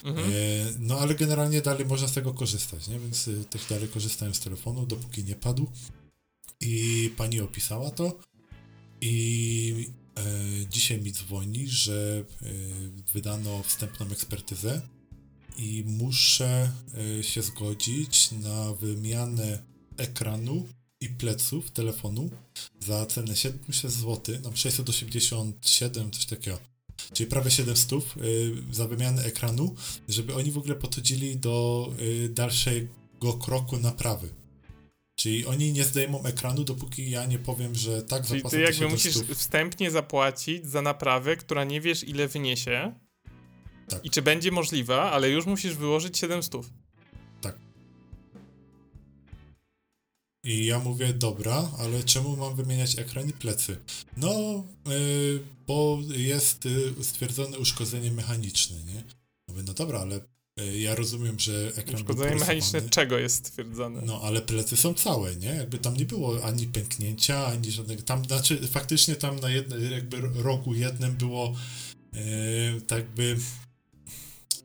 Mhm. E, no ale generalnie dalej można z tego korzystać, nie? Więc y, też dalej korzystałem z telefonu, dopóki nie padł. I pani opisała to i e, dzisiaj mi dzwoni, że e, wydano wstępną ekspertyzę i muszę e, się zgodzić na wymianę ekranu i pleców telefonu za cenę 700 zł, no 687, coś takiego. Czyli prawie 700 y, za wymianę ekranu, żeby oni w ogóle podchodzili do y, dalszego kroku naprawy. Czyli oni nie zdejmą ekranu, dopóki ja nie powiem, że tak Czyli ty jakby musisz wstępnie zapłacić za naprawę, która nie wiesz ile wyniesie tak. i czy będzie możliwa, ale już musisz wyłożyć 700. I ja mówię, dobra, ale czemu mam wymieniać ekran i plecy? No, yy, bo jest yy, stwierdzone uszkodzenie mechaniczne, nie? Mówię, no dobra, ale yy, ja rozumiem, że ekran Uszkodzenie mechaniczne czego jest stwierdzone? No, ale plecy są całe, nie? Jakby tam nie było ani pęknięcia, ani żadnego, tam, znaczy faktycznie tam na jednym, jakby rogu jednym było yy, tak by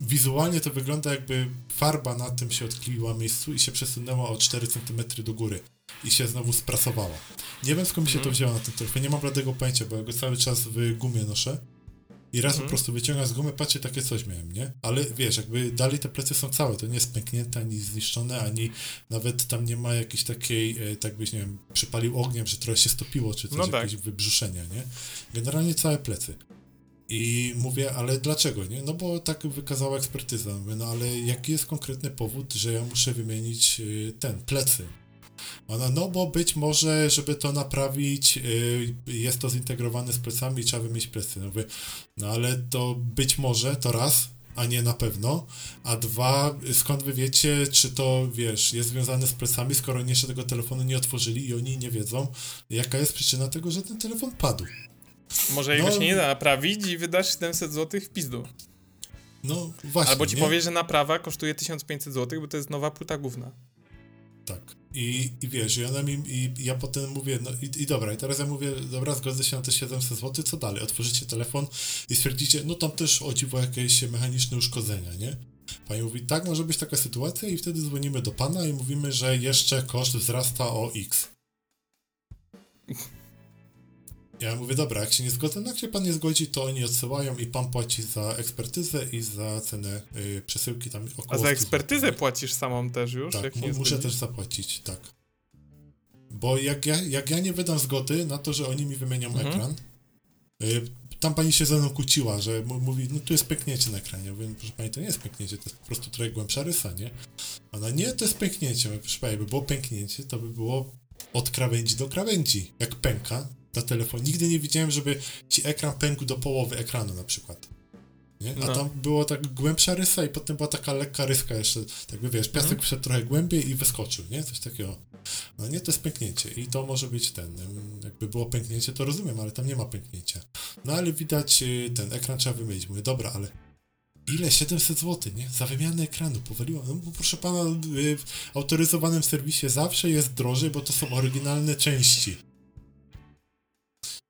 wizualnie to wygląda jakby farba na tym się odkleiła miejscu i się przesunęła o 4 cm do góry i się znowu sprasowała. Nie wiem skąd mi się mm. to mhm. wzięło na tym telefonie, nie mam bladego pojęcia, bo ja go cały czas w gumie noszę. I raz mm. po mhm. prostu wyciągam z gumy, patrzę, takie coś miałem, nie? Ale wiesz, jakby dalej te plecy są całe, to nie jest pęknięte, ani zniszczone, ani nawet tam nie ma jakiejś takiej, e, tak byś, nie wiem, przypalił ogniem, że trochę się stopiło, czy coś, no tak. jakieś wybrzuszenia, nie? Generalnie całe plecy. I mówię, ale dlaczego, nie? No bo tak wykazała ekspertyza. Mówię, no ale jaki jest konkretny powód, że ja muszę wymienić y, ten, plecy? Ona, no bo być może, żeby to naprawić, y, jest to zintegrowane z plecami i trzeba wymienić plecy. No, mówię, no ale to być może, to raz, a nie na pewno. A dwa, skąd wy wiecie, czy to, wiesz, jest związane z plecami, skoro oni jeszcze tego telefonu nie otworzyli i oni nie wiedzą, jaka jest przyczyna tego, że ten telefon padł. Może jego no, się nie da naprawić i wydasz 700 zł w pizdu. No właśnie. Albo ci nie? powie, że naprawa kosztuje 1500 zł, bo to jest nowa płyta główna. Tak. I, i wiesz, i ona mi, i ja potem mówię, no i, i dobra, i teraz ja mówię, dobra, zgodzę się na te 700 zł, co dalej? Otworzycie telefon i stwierdzicie, no tam też o dziwo jakieś mechaniczne uszkodzenia, nie? Pani mówi, tak, może być taka sytuacja i wtedy dzwonimy do pana i mówimy, że jeszcze koszt wzrasta o x. Ja mówię, dobra, jak się nie zgodzę, no jak się pan nie zgodzi, to oni odsyłają i pan płaci za ekspertyzę i za cenę y, przesyłki tam około A za ekspertyzę płacisz samą też już? Tak, muszę też zapłacić, tak. Bo jak ja, jak ja nie wydam zgody na to, że oni mi wymienią mhm. ekran, y, tam pani się ze mną kłóciła, że mówi, no tu jest pęknięcie na ekranie. Ja mówię, no, proszę pani, to nie jest pęknięcie, to jest po prostu trochę głębsza rysa, nie? Ona, nie, to jest pęknięcie. Mówię, proszę pani, jakby było pęknięcie, to by było od krawędzi do krawędzi. Jak pęka, na telefon. Nigdy nie widziałem, żeby ci ekran pękł do połowy ekranu na przykład. Nie? A no. tam było tak głębsza rysa i potem była taka lekka ryska jeszcze, tak by wiesz, piasek mhm. wszedł trochę głębiej i wyskoczył, nie? Coś takiego. No nie, to jest pęknięcie i to może być ten, jakby było pęknięcie, to rozumiem, ale tam nie ma pęknięcia. No ale widać, y, ten ekran trzeba wymienić. Mówię, dobra, ale ile? 700 zł, nie? Za wymianę ekranu powaliło. No bo proszę pana, y, w autoryzowanym serwisie zawsze jest drożej, bo to są oryginalne części.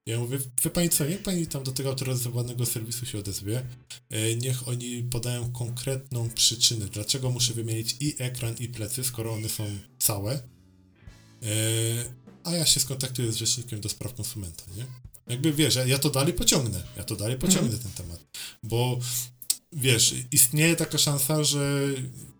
Ja mówię, wie pani co, niech pani tam do tego autoryzowanego serwisu się odezwie, e, niech oni podają konkretną przyczynę, dlaczego muszę wymienić i ekran, i plecy, skoro one są całe, e, a ja się skontaktuję z rzecznikiem do spraw konsumenta, nie? Jakby wiesz, ja to dalej pociągnę, ja to dalej pociągnę mhm. ten temat, bo wiesz, istnieje taka szansa, że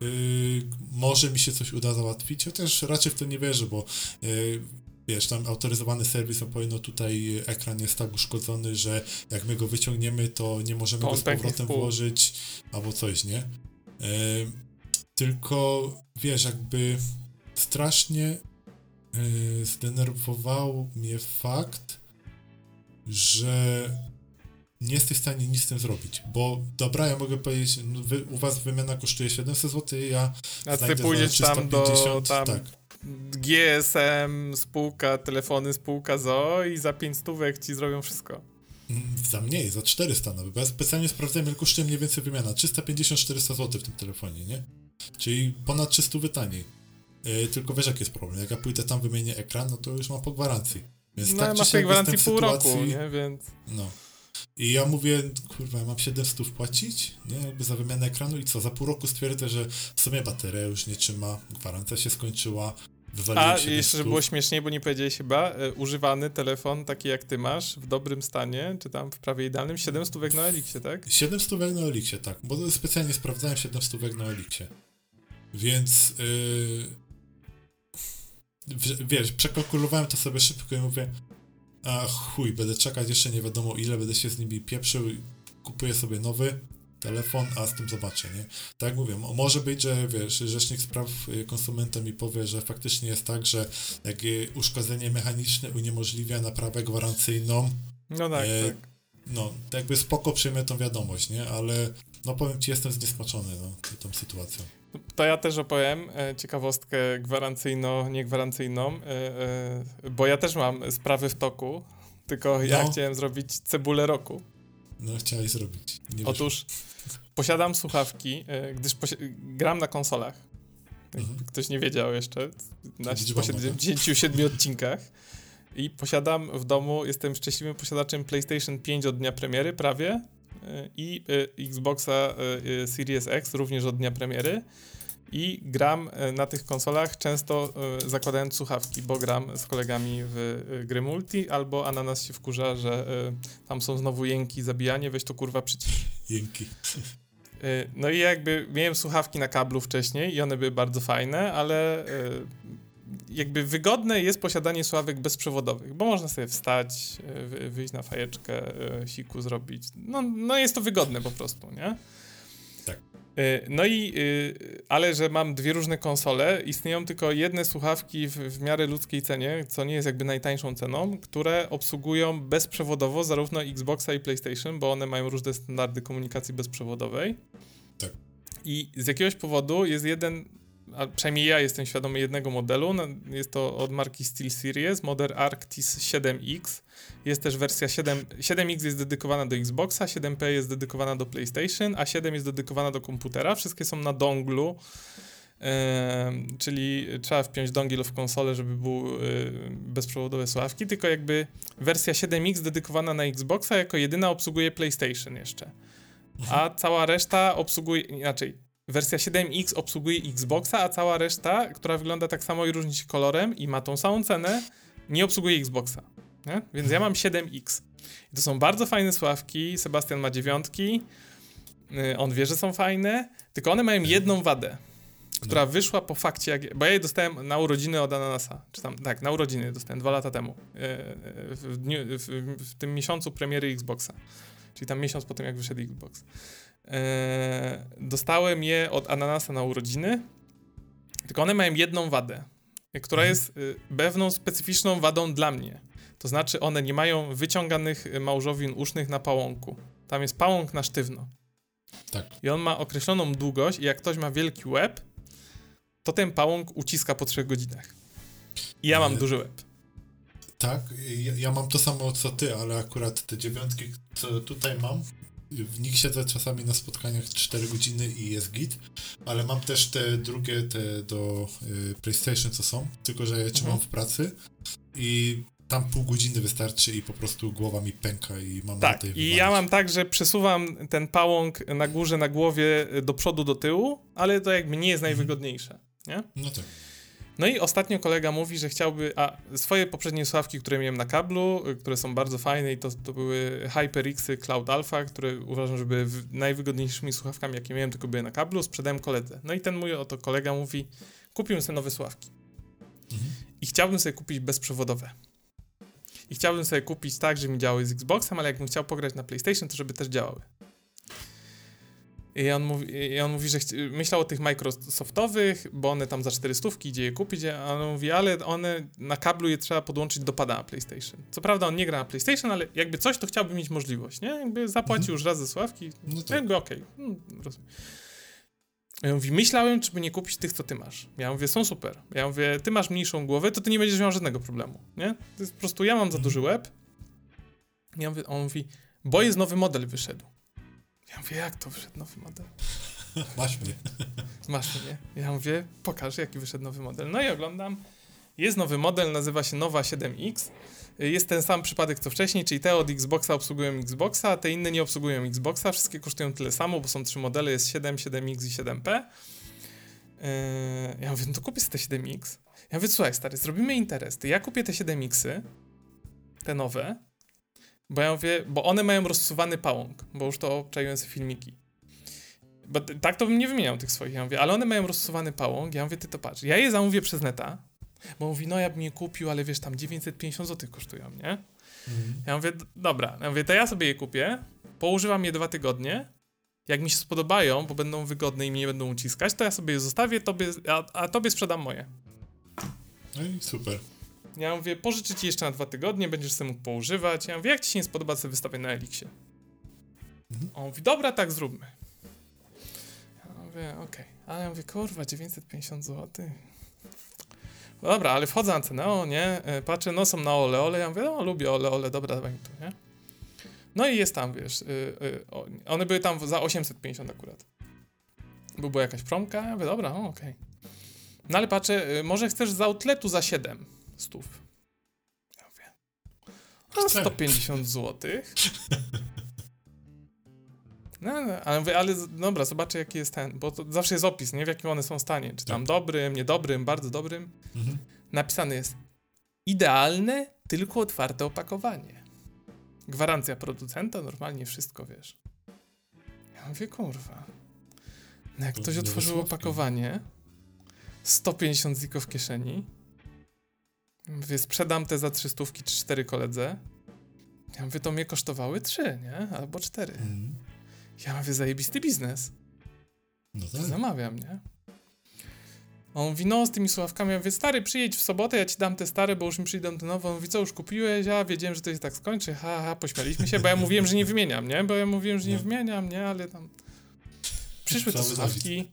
yy, może mi się coś uda załatwić, chociaż raczej w to nie wierzę, bo yy, wiesz, tam autoryzowany serwis opowie, no tutaj ekran jest tak uszkodzony, że jak my go wyciągniemy, to nie możemy to go z powrotem włożyć, albo coś, nie? Tylko, wiesz, jakby strasznie e, zdenerwował mnie fakt, że nie jesteś w stanie nic z tym zrobić, bo dobra, ja mogę powiedzieć, no wy, u was wymiana kosztuje 700 zł, ja A ty pójdziesz tam do tam tak. GSM, spółka, telefony, spółka ZO i za 5 stówek ci zrobią wszystko. Za mniej, za 400 nawet, bo ja specjalnie sprawdzałem, ile kosztuje mniej więcej wymiana. 350-400 zł w tym telefonie, nie? Czyli ponad 300 taniej. Yy, tylko wiesz, jaki jest problem. Jak ja pójdę tam, wymienię ekran, no to już mam po gwarancji. Więc no, tak masz tej gwarancji pół sytuacji, roku, nie? Więc... No. I ja mówię, kurwa, ja mam 700 wpłacić, nie? Jakby za wymianę ekranu i co? Za pół roku stwierdzę, że w sumie bateria już nie trzyma, gwarancja się skończyła, A, jeszcze, żeby było śmieszniej, bo nie powiedziałeś chyba, y, używany telefon, taki jak ty masz, w dobrym stanie, czy tam w prawie idealnym, 7 stówek na Elixie, tak? 7 stówek na Elixie, tak, bo specjalnie sprawdzałem 7 stówek na Elixie. Więc, yy, wiesz, przekalkulowałem to sobie szybko i mówię, a chuj, będę czekać jeszcze nie wiadomo ile, będę się z nimi pieprzył, kupuję sobie nowy telefon, a z tym zobaczę, nie? Tak mówię, może być, że wiesz, Rzecznik Spraw y, Konsumenta mi powie, że faktycznie jest tak, że jak uszkodzenie mechaniczne uniemożliwia naprawę gwarancyjną, no tak, e, tak. No, jakby spoko przyjmę tą wiadomość, nie? Ale no powiem ci, jestem zniesmaczony no, tą sytuacją. To ja też opowiem e, ciekawostkę gwarancyjno-niegwarancyjną, e, e, bo ja też mam sprawy w toku, tylko no. ja chciałem zrobić cebulę roku. No, chciałeś zrobić. Otóż posiadam słuchawki, e, gdyż gram na konsolach. Mhm. Ktoś nie wiedział jeszcze, na 77 odcinkach. I posiadam w domu, jestem szczęśliwym posiadaczem PlayStation 5 od dnia premiery, prawie. E, i e, Xboxa Series X również od dnia premiery. I gram na tych konsolach często zakładając słuchawki, bo gram z kolegami w gry multi, albo Ananas się wkurza, że tam są znowu jęki, zabijanie, weź to kurwa przycisz. Jęki. No i jakby miałem słuchawki na kablu wcześniej i one były bardzo fajne, ale jakby wygodne jest posiadanie sławek bezprzewodowych, bo można sobie wstać, e, wyjść na fajeczkę, siku zrobić. No, no jest to wygodne po prostu, nie? E, no i, ale że mam dwie różne konsole, istnieją tylko jedne słuchawki w, w miarę ludzkiej cenie, co nie jest jakby najtańszą ceną, które obsługują bezprzewodowo zarówno Xboxa i PlayStation, bo one mają różne standardy komunikacji bezprzewodowej. Tak. I z jakiegoś powodu jest jeden a przynajmniej ja jestem świadomy jednego modelu. Jest to od marki SteelSeries, model Arctis 7X. Jest też wersja 7. 7X jest dedykowana do Xboxa, 7P jest dedykowana do PlayStation, a 7 jest dedykowana do komputera. Wszystkie są na donglu. Yy, czyli trzeba wpiąć dongle w konsolę, żeby były yy, bezprzewodowe słuchawki, tylko jakby wersja 7X dedykowana na Xboxa jako jedyna obsługuje PlayStation jeszcze. A cała reszta obsługuje, inaczej, wersja 7X obsługuje Xboxa, a cała reszta, która wygląda tak samo i różni się kolorem i ma tą samą cenę, nie obsługuje Xboxa. Nie? Więc ja mam 7X. I to są bardzo fajne sławki. Sebastian ma dziewiątki. Y, on wie, że są fajne, tylko one mają jedną wadę, która wyszła po fakcie, jak, bo ja je dostałem na urodziny od Ananasa, czy tam, tak, na urodziny dostałem dwa lata temu, y, y, w, dniu, w, w tym miesiącu premiery Xboxa, czyli tam miesiąc po tym, jak wyszedł Xbox. E, dostałem je od Ananasa na urodziny, tylko one mają jedną wadę, która mhm. jest y, pewną specyficzną wadą dla mnie. To znaczy one nie mają wyciąganych małżowin usznych na pałąku. Tam jest pałąk na sztywno. Tak. I on ma określoną długość i jak ktoś ma wielki łeb, to ten pałąk uciska po trzech godzinach. I ja mam e, duży łeb. Tak, ja, ja, mam to samo co ty, ale akurat te dziewiątki, co tutaj mam, w nich siedzę czasami na spotkaniach 4 godziny i jest git, ale mam też te drugie, te do y, PlayStation, co są, tylko że je trzymam mhm. w pracy i tam pół godziny wystarczy i po prostu głowa mi pęka i mam Tak, i ja mam tak, że przesuwam ten pałąk na górze, na głowie do przodu, do tyłu, ale to jakby nie jest mhm. najwygodniejsze, nie? No tak. No i ostatnio kolega mówi, że chciałby, a swoje poprzednie słuchawki, które miałem na kablu, y, które są bardzo fajne i to, to były HyperXy Cloud Alpha, które uważam, że były najwygodniejszymi słuchawkami, jakie miałem, tylko były na kablu, sprzedałem koledze. No i ten mój oto kolega mówi, kupiłem sobie nowe słuchawki. Mhm. I chciałbym sobie kupić bezprzewodowe. I chciałbym sobie kupić tak, żeby mi działały z Xboxem, ale jakbym chciał pograć na PlayStation, to żeby też działały. I on mówi, i on mówi że myślał o tych Microsoftowych, bo one tam za 400 idzie je kupić, a on mówi, ale one na kablu je trzeba podłączyć do pada na PlayStation. Co prawda on nie gra na PlayStation, ale jakby coś, to chciałby mieć możliwość, nie? Jakby zapłacił mhm. już raz ze sławki, no tak. jakby okej, okay. no, rozumiem. Ja mówię, myślałem, czy by nie kupić tych, co ty masz. Ja mówię, są super. Ja mówię, ty masz mniejszą głowę, to ty nie będziesz miał żadnego problemu, nie? To jest po prostu, ja mam za duży łeb. Ja mówię, on mówi, bo jest nowy model wyszedł. Ja mówię, jak to wyszedł nowy model? [LAUGHS] Masz mnie. [LAUGHS] Masz mnie. Ja mówię, pokaż, jaki wyszedł nowy model. No i oglądam. Jest nowy model, nazywa się Nowa 7X. Jest ten sam przypadek co wcześniej, czyli te od Xboxa obsługują Xboxa, a te inne nie obsługują Xboxa. Wszystkie kosztują tyle samo, bo są trzy modele, jest 7, 7X i 7P. Yy, ja mówię, no to kupię te 7X. Ja mówię, słuchaj stary, zrobimy interes. Ty ja kupię te 7Xy, te nowe, bo ja mówię, bo one mają rozsuwany pałąk, bo już to obczaiłem sobie filmiki. Bo tak to bym nie wymieniał tych swoich. Ja mówię, ale one mają rozsuwany pałąk. Ja mówię, ty to patrz. Ja je zamówię przez neta, bo mówi, no ja bym je kupił, ale wiesz, tam 950 zł kosztują, nie? Mhm. Ja mówię, dobra. Ja mówię, to ja sobie je kupię, poużywam je dwa tygodnie. Jak mi się spodobają, bo będą wygodne i mnie nie będą uciskać, to ja sobie je zostawię, tobie, a, a tobie sprzedam moje. No i super. Ja mówię, pożyczę ci jeszcze na dwa tygodnie, będziesz sobie mógł poużywać. Ja mówię, jak ci się nie spodoba, sobie wystawię na Elixie. Mhm. On mówi, dobra, tak zróbmy. Ja mówię, okej. Okay. Ale ja mówię, kurwa, 950 zł. No dobra, ale wchodzę na cenę, o nie, e, patrzę, no są na ole, ole, ja mówię, no lubię ole, ole, dobra, dawaj tu, nie? No i jest tam, wiesz, y, y, one były tam za 850 akurat. Bo była jakaś promka, ja mówię, dobra, okej. Okay. No ale patrzę, y, może chcesz z outletu za 7 stów. Ja mówię, no 150 zł. No, no, ale mówię, ale dobra, zobaczę jaki jest ten, bo to zawsze jest opis, nie? W jakim one są stanie. Czy tam tak. dobrym, niedobrym, bardzo dobrym. Mhm. Napisane jest idealne, tylko otwarte opakowanie. Gwarancja producenta, normalnie wszystko, wiesz. Ja mówię, kurwa. No jak to ktoś otworzył opakowanie, 150 ziko w kieszeni, mówię, sprzedam te za 300 czy 4 koledze. Ja mówię, to mnie kosztowały 3, nie? Albo 4. Mhm. Ja mówię, zajebisty biznes. No tak. Zamawiam, nie? On mówi, no z tymi słuchawkami, ja mówię, stary, przyjedź w sobotę, ja ci dam te stare, bo już mi przyjdą te nowe. On mówi, co, już kupiłeś? Ja wiedziałem, że to się tak skończy, ha, ha, pośmialiśmy się, bo ja mówiłem, że nie wymieniam, nie? Bo ja mówiłem, że nie, nie no. wymieniam, nie? Ale tam... Przyszły te słuchawki.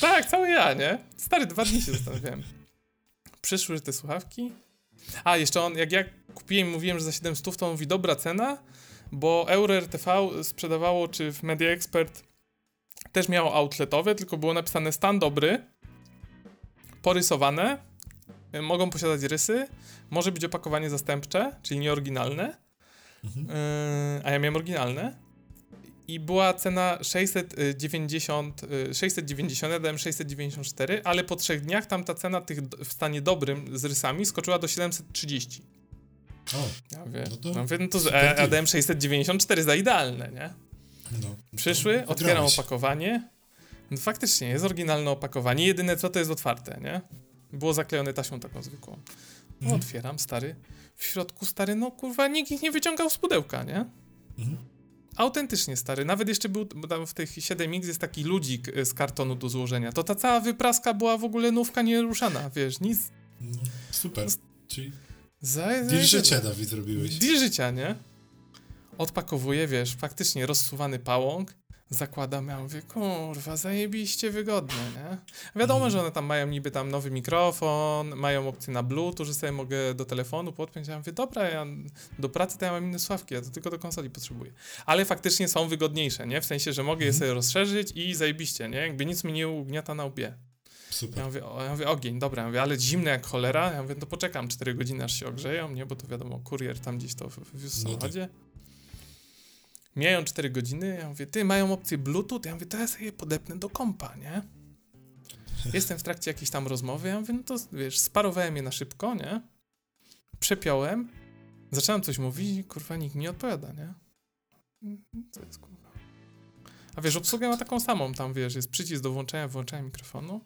Tak, cały ja, nie? Stary, dwa dni się zastanawiałem. Przyszły te słuchawki. A, jeszcze on, jak ja kupiłem mówiłem, że za 700, to on mówi, dobra cena, bo EuroRTV sprzedawało, czy w Media Expert też miało outletowe, tylko było napisane stan dobry, porysowane, y, mogą posiadać rysy, może być opakowanie zastępcze, czyli nieoryginalne, mhm. yy, a ja miałem oryginalne. I była cena 690, 690, ja dałem 694, ale po trzech dniach tam ta cena tych w stanie dobrym z rysami skoczyła do 730. O, ja mówię, no to, no, mówię, no to ADM 694 za idealne, nie? No, Przyszły, otwieram opakowanie. No faktycznie, jest oryginalne opakowanie. Jedyne co to jest otwarte, nie? Było zaklejone taśmą taką zwykłą. No, mhm. Otwieram, stary. W środku, stary, no kurwa, nikt ich nie wyciągał z pudełka, nie? Mhm. Autentycznie stary. Nawet jeszcze był, bo w tych 7X jest taki ludzik y, z kartonu do złożenia. To ta cała wypraska była w ogóle nówka nieruszana, wiesz, nic. Super. Czyli życia, Dawid, zrobiłeś. Deal życia, nie? Odpakowuję, wiesz, faktycznie rozsuwany pałąk, zakładam, ja mówię, kurwa, zajebiście wygodnie, nie? Wiadomo, mm. że one tam mają niby tam nowy mikrofon, mają opcję na bluetooth, że sobie mogę do telefonu podpiąć, ja mówię, dobra, ja do pracy to ja mam inne sławki, ja to tylko do konsoli potrzebuję. Ale faktycznie są wygodniejsze, nie? W sensie, że mogę je mhm. sobie rozszerzyć i zajebiście, nie? Jakby nic mi nie ugniata na łbie. Super. Ja mówię, o, ja mówię, ogień, dobra, ja mówię, ale zimne jak cholera. Ja mówię, to poczekam 4 godziny, aż się ogrzeją, nie? Bo to wiadomo, kurier tam gdzieś to wiózł w no samochodzie. No tak. Mijają 4 godziny, ja mówię, ty, mają opcję Bluetooth? Ja mówię, to ja sobie podepnę do kompa, nie? Jestem w trakcie jakiejś tam rozmowy, ja mówię, no to wiesz, sparowałem je na szybko, nie? Przepiąłem, zacząłem coś mówić, kurwa, nikt mi nie odpowiada, nie? Co jest, kurwa? A wiesz, obsługę ma taką samą, tam wiesz, jest przycisk do włączenia, wyłączenia mikrofonu.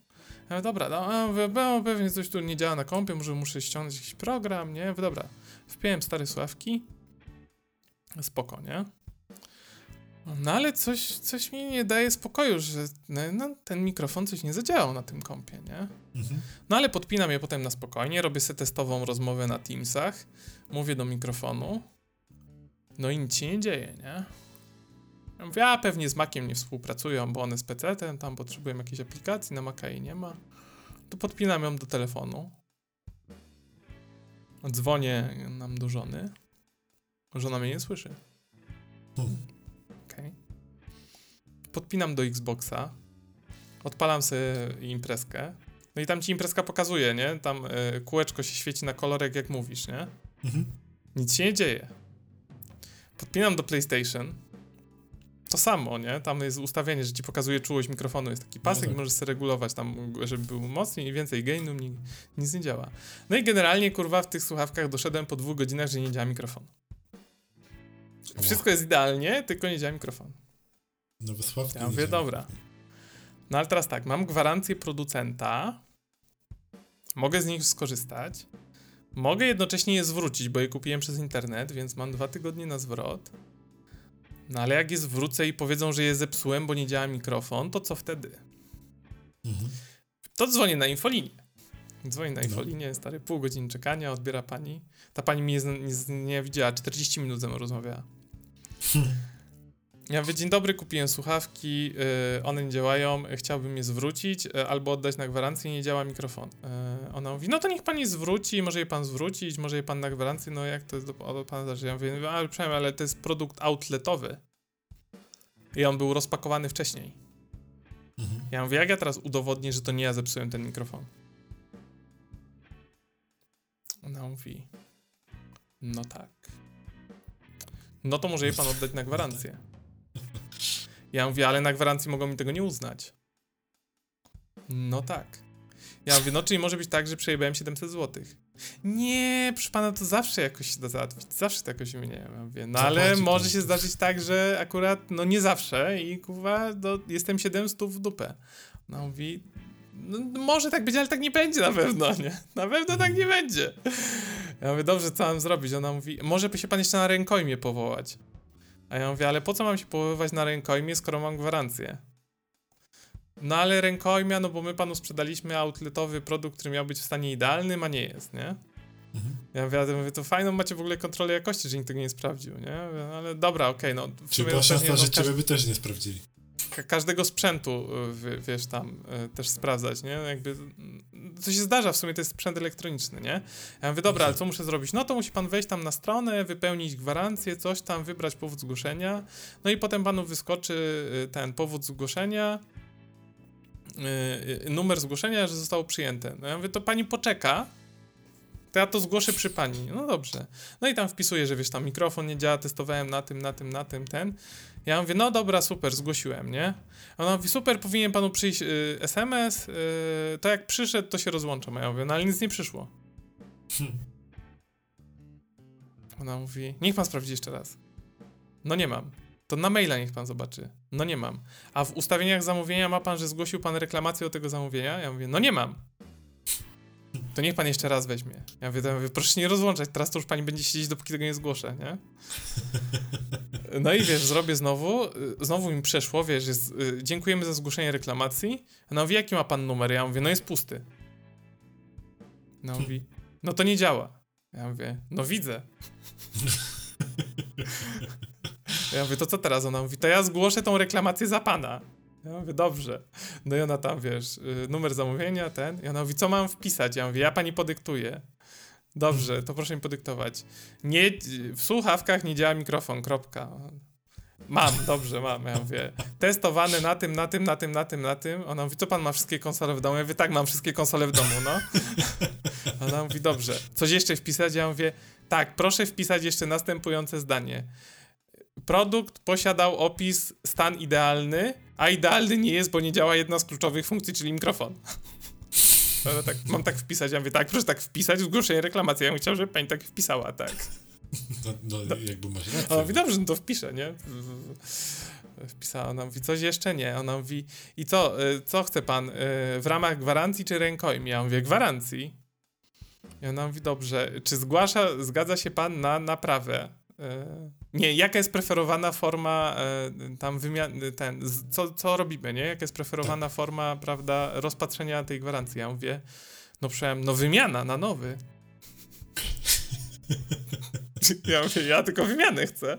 Ja dobra, no, no, pewnie coś tu nie działa na kompie, może muszę ściągnąć jakiś program, nie? Dobra, wpiłem stare sławki, spoko, nie? No ale coś, coś mi nie daje spokoju, że no, no, ten mikrofon coś nie zadziałał na tym kompie, nie? Mhm. No ale podpinam je potem na spokojnie, robię sobie testową rozmowę na Teamsach, mówię do mikrofonu, no i nic się nie dzieje, nie? Ja mówię, a pewnie z Maciem nie współpracują, bo one z PC-tem, tam potrzebują jakiejś aplikacji, na Maca jej nie ma. To podpinam ją do telefonu. Dzwonię nam do żony. Żona mnie nie słyszy. Hmm. Podpinam do Xboxa. Odpalam sobie imprezkę. No i tam ci imprezka pokazuje, nie? Tam y, kółeczko się świeci na kolorek, jak mówisz, nie? Mhm. Nic się nie dzieje. Podpinam do PlayStation to samo, nie? Tam jest ustawienie, że ci pokazuje czułość mikrofonu, jest taki pasek no tak. i możesz sobie regulować tam, żeby był mocniej i więcej gainu, nic nie działa. No i generalnie, kurwa, w tych słuchawkach doszedłem po dwóch godzinach, że nie działa mikrofon. Wszystko jest idealnie, tylko nie działa mikrofon. Nowe słuchawki. Ja mówię, dobra. No ale teraz tak, mam gwarancję producenta, mogę z nich skorzystać, mogę jednocześnie je zwrócić, bo je kupiłem przez internet, więc mam dwa tygodnie na zwrot. No ale jak je zwrócę i powiedzą, że je zepsułem, bo nie działa mikrofon, to co wtedy? Mhm. To dzwonię na infolinię. Dzwonię na no. infolinię, stary, pół godziny czekania, odbiera pani. Ta pani mnie nie, nie, nie widziała, 40 minut ze mną rozmawiała. [LAUGHS] Ja mówię, dzień dobry, kupiłem słuchawki, yy, one nie działają, chciałbym je zwrócić yy, albo oddać na gwarancję, nie działa mikrofon. Yy, ona mówi, no to niech pani zwróci, może je pan zwrócić, może je pan na gwarancję, no jak to jest do, do pana zależy. Ja mówię, ale przynajmniej, ale to jest produkt outletowy. I on był rozpakowany wcześniej. Mhm. Ja mówię, jak ja teraz udowodnię, że to nie ja zepsułem ten mikrofon? Ona mówi, no tak. No to może je pan oddać na gwarancję. Ja mówię, ale na gwarancji mogą mi tego nie uznać. No tak. Ja mówię, no czyli może być tak, że przejebałem 700 zł. Nie, proszę pana, to zawsze jakoś się da załatwić. Zawsze to jakoś mnie, ja mówię. No ale może się zdarzyć tak, że akurat, no nie zawsze i kurwa, no, jestem 700 w dupę. No mówi, no, może tak być, ale tak nie będzie na pewno, nie? Na pewno tak nie będzie. Ja mówię, dobrze, co mam zrobić? Ona mówi, może by się pan jeszcze na rękojmie powołać. A ja mówię, ale po co mam się powoływać na rękojmie, skoro mam gwarancję? No ale rękojmia, no bo my panu sprzedaliśmy outletowy produkt, który miał być w stanie idealnym, a nie jest, nie? Mhm. Ja mówię, ja mówię, to fajną macie w ogóle kontrolę jakości, że nikt tego nie sprawdził, nie? Ale dobra, okej, okay, no. Czy szansa, no, że ciebie by też nie sprawdzili? Każdego sprzętu, y, wiesz, tam y, też sprawdzać, nie? Jakby, co się zdarza, w sumie to jest sprzęt elektroniczny, nie? Ja mówię, dobra, ale co muszę zrobić? No to musi pan wejść tam na stronę, wypełnić gwarancję, coś tam, wybrać powód zgłoszenia, no i potem panu wyskoczy y, ten powód zgłoszenia, numer zgłoszenia, że zostało przyjęte. No ja mówię, to pani poczeka, to ja to zgłoszę przy pani. No dobrze. No i tam wpisuję, że wiesz, tam mikrofon nie działa, testowałem na tym, na tym, na tym, ten. Ja mówię, no dobra, super, zgłosiłem, nie? A ona mówi, super, powinien panu przyjść y, SMS, y, to jak przyszedł, to się rozłączam. A ja mówię, no ale nic nie przyszło. Hmm. [LAUGHS] Ona mówi, niech pan sprawdzi jeszcze raz. No nie mam. To na maila niech pan zobaczy. No nie mam. A w ustawieniach zamówienia ma pan, że zgłosił pan reklamację do tego zamówienia? Ja mówię, no nie mam to niech pan jeszcze raz weźmie. Ja mówię, ja mówię, proszę się nie rozłączać, teraz to już pani będzie siedzieć, dopóki tego nie zgłoszę, nie? [LAUGHS] No i wiesz, zrobię znowu, y, znowu mi przeszło, wiesz, jest, y, dziękujemy za zgłoszenie reklamacji. No mówi, jaki ma pan numer? Ja mówię, no jest pusty. No mówi, no to nie działa. Ja mówię, no widzę. [LAUGHS] Ja mówię, to co teraz? Ona mówi, to ja zgłoszę tą reklamację za pana. Ja mówię, dobrze. No i ona tam, wiesz, y, numer zamówienia, ten. I ona mówi, co mam wpisać? Ja mówię, ja pani podyktuję. Dobrze, to proszę mi podyktować. Nie, w słuchawkach nie działa mikrofon, kropka. Mam, dobrze, mam. Ja mówię, testowane na tym, na tym, na tym, na tym, na tym. Ona mówi, co pan ma wszystkie konsole w domu? Ja mówię, tak, mam wszystkie konsole w domu, no. Ona mówi, dobrze. Coś jeszcze wpisać? Ja mówię, tak, proszę wpisać jeszcze następujące zdanie. Produkt posiadał opis stan idealny, a idealny nie jest, bo nie działa jedna z kluczowych funkcji, czyli mikrofon. [LAUGHS] No, tak, mam tak wpisać, ja mówię, tak, proszę tak wpisać, zgłoszenie reklamacji. Ja bym chciał, żeby pani tak wpisała, tak. No, no, no. jakby masz rację. Ona mówi, dobrze, no to wpiszę, nie? Wpisała, ona mówi, coś jeszcze nie. Ona mówi, i co, y, co chce pan, y, w ramach gwarancji czy rękojmi? Ja mówię, gwarancji. I ona mówi, dobrze, czy zgłasza, zgadza się pan na naprawę? E, nie, jaka jest preferowana forma e, tam wymiany, ten, co, co robimy, nie? Jaka jest preferowana tak. forma, prawda, rozpatrzenia tej gwarancji? Ja mówię, no przecież, no wymiana na nowy. [LAUGHS] ja mówię, ja tylko wymianę chcę.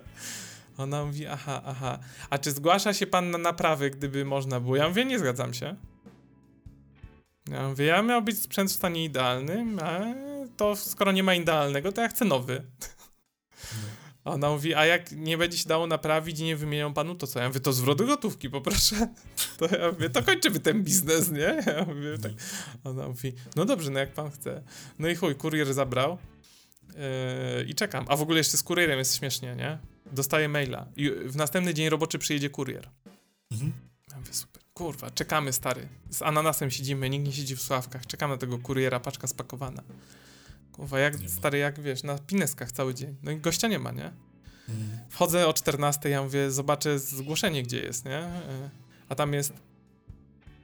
Ona mówi, aha, aha. A czy zgłasza się pan na naprawy, gdyby można było? Ja mówię, nie zgadzam się. Ja mówię, ja miał być sprzęt w stanie idealnym, a to skoro nie ma idealnego, to ja chcę nowy. Ona mówi, a jak nie będzie się dało naprawić i nie wymienią panu, to co? Ja mówię, to zwrot gotówki poproszę. [LAUGHS] To ja mówię, to kończymy ten biznes, nie? Ja mówię, tak. Ona mówi, no dobrze, no jak pan chce. No i chuj, kurier zabrał yy, i czekam. A w ogóle jeszcze z kurierem jest śmiesznie, nie? Dostaję maila i w następny dzień roboczy przyjedzie kurier. Mhm. Ja mówię, super. Kurwa, czekamy, stary. Z ananasem siedzimy, nikt nie siedzi w sławkach. Czekamy na tego kuriera, paczka spakowana. Kurwa, jak, stary, jak wiesz, na pineskach cały dzień. No i gościa nie ma, nie? Mhm. Wchodzę o 14, ja mówię, zobaczę zgłoszenie, gdzie jest, nie? E, a tam jest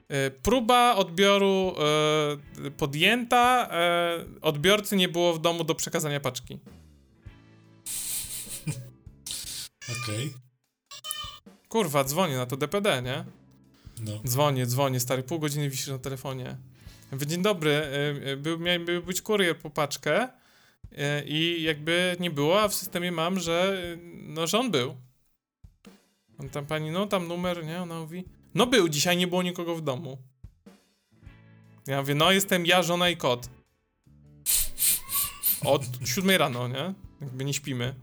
e, próba odbioru e, podjęta, odbiorcy nie było w domu do przekazania paczki. [LAUGHS] Okej. Okay. Kurwa, dzwonię na to DPD, nie? No. Dzwonię, dzwonię, stary, pół godziny wisisz na telefonie. Mówię, dzień dobry, y, y, był, miał być kurier po paczkę y, i jakby nie było, a w systemie mam, że no, że on był. On tam pani, no tam numer, nie? Ona mówi, no był, dzisiaj nie było nikogo w domu. Ja mówię, no jestem ja, żona i kot. Od siódmej rano, nie? Jakby nie śpimy.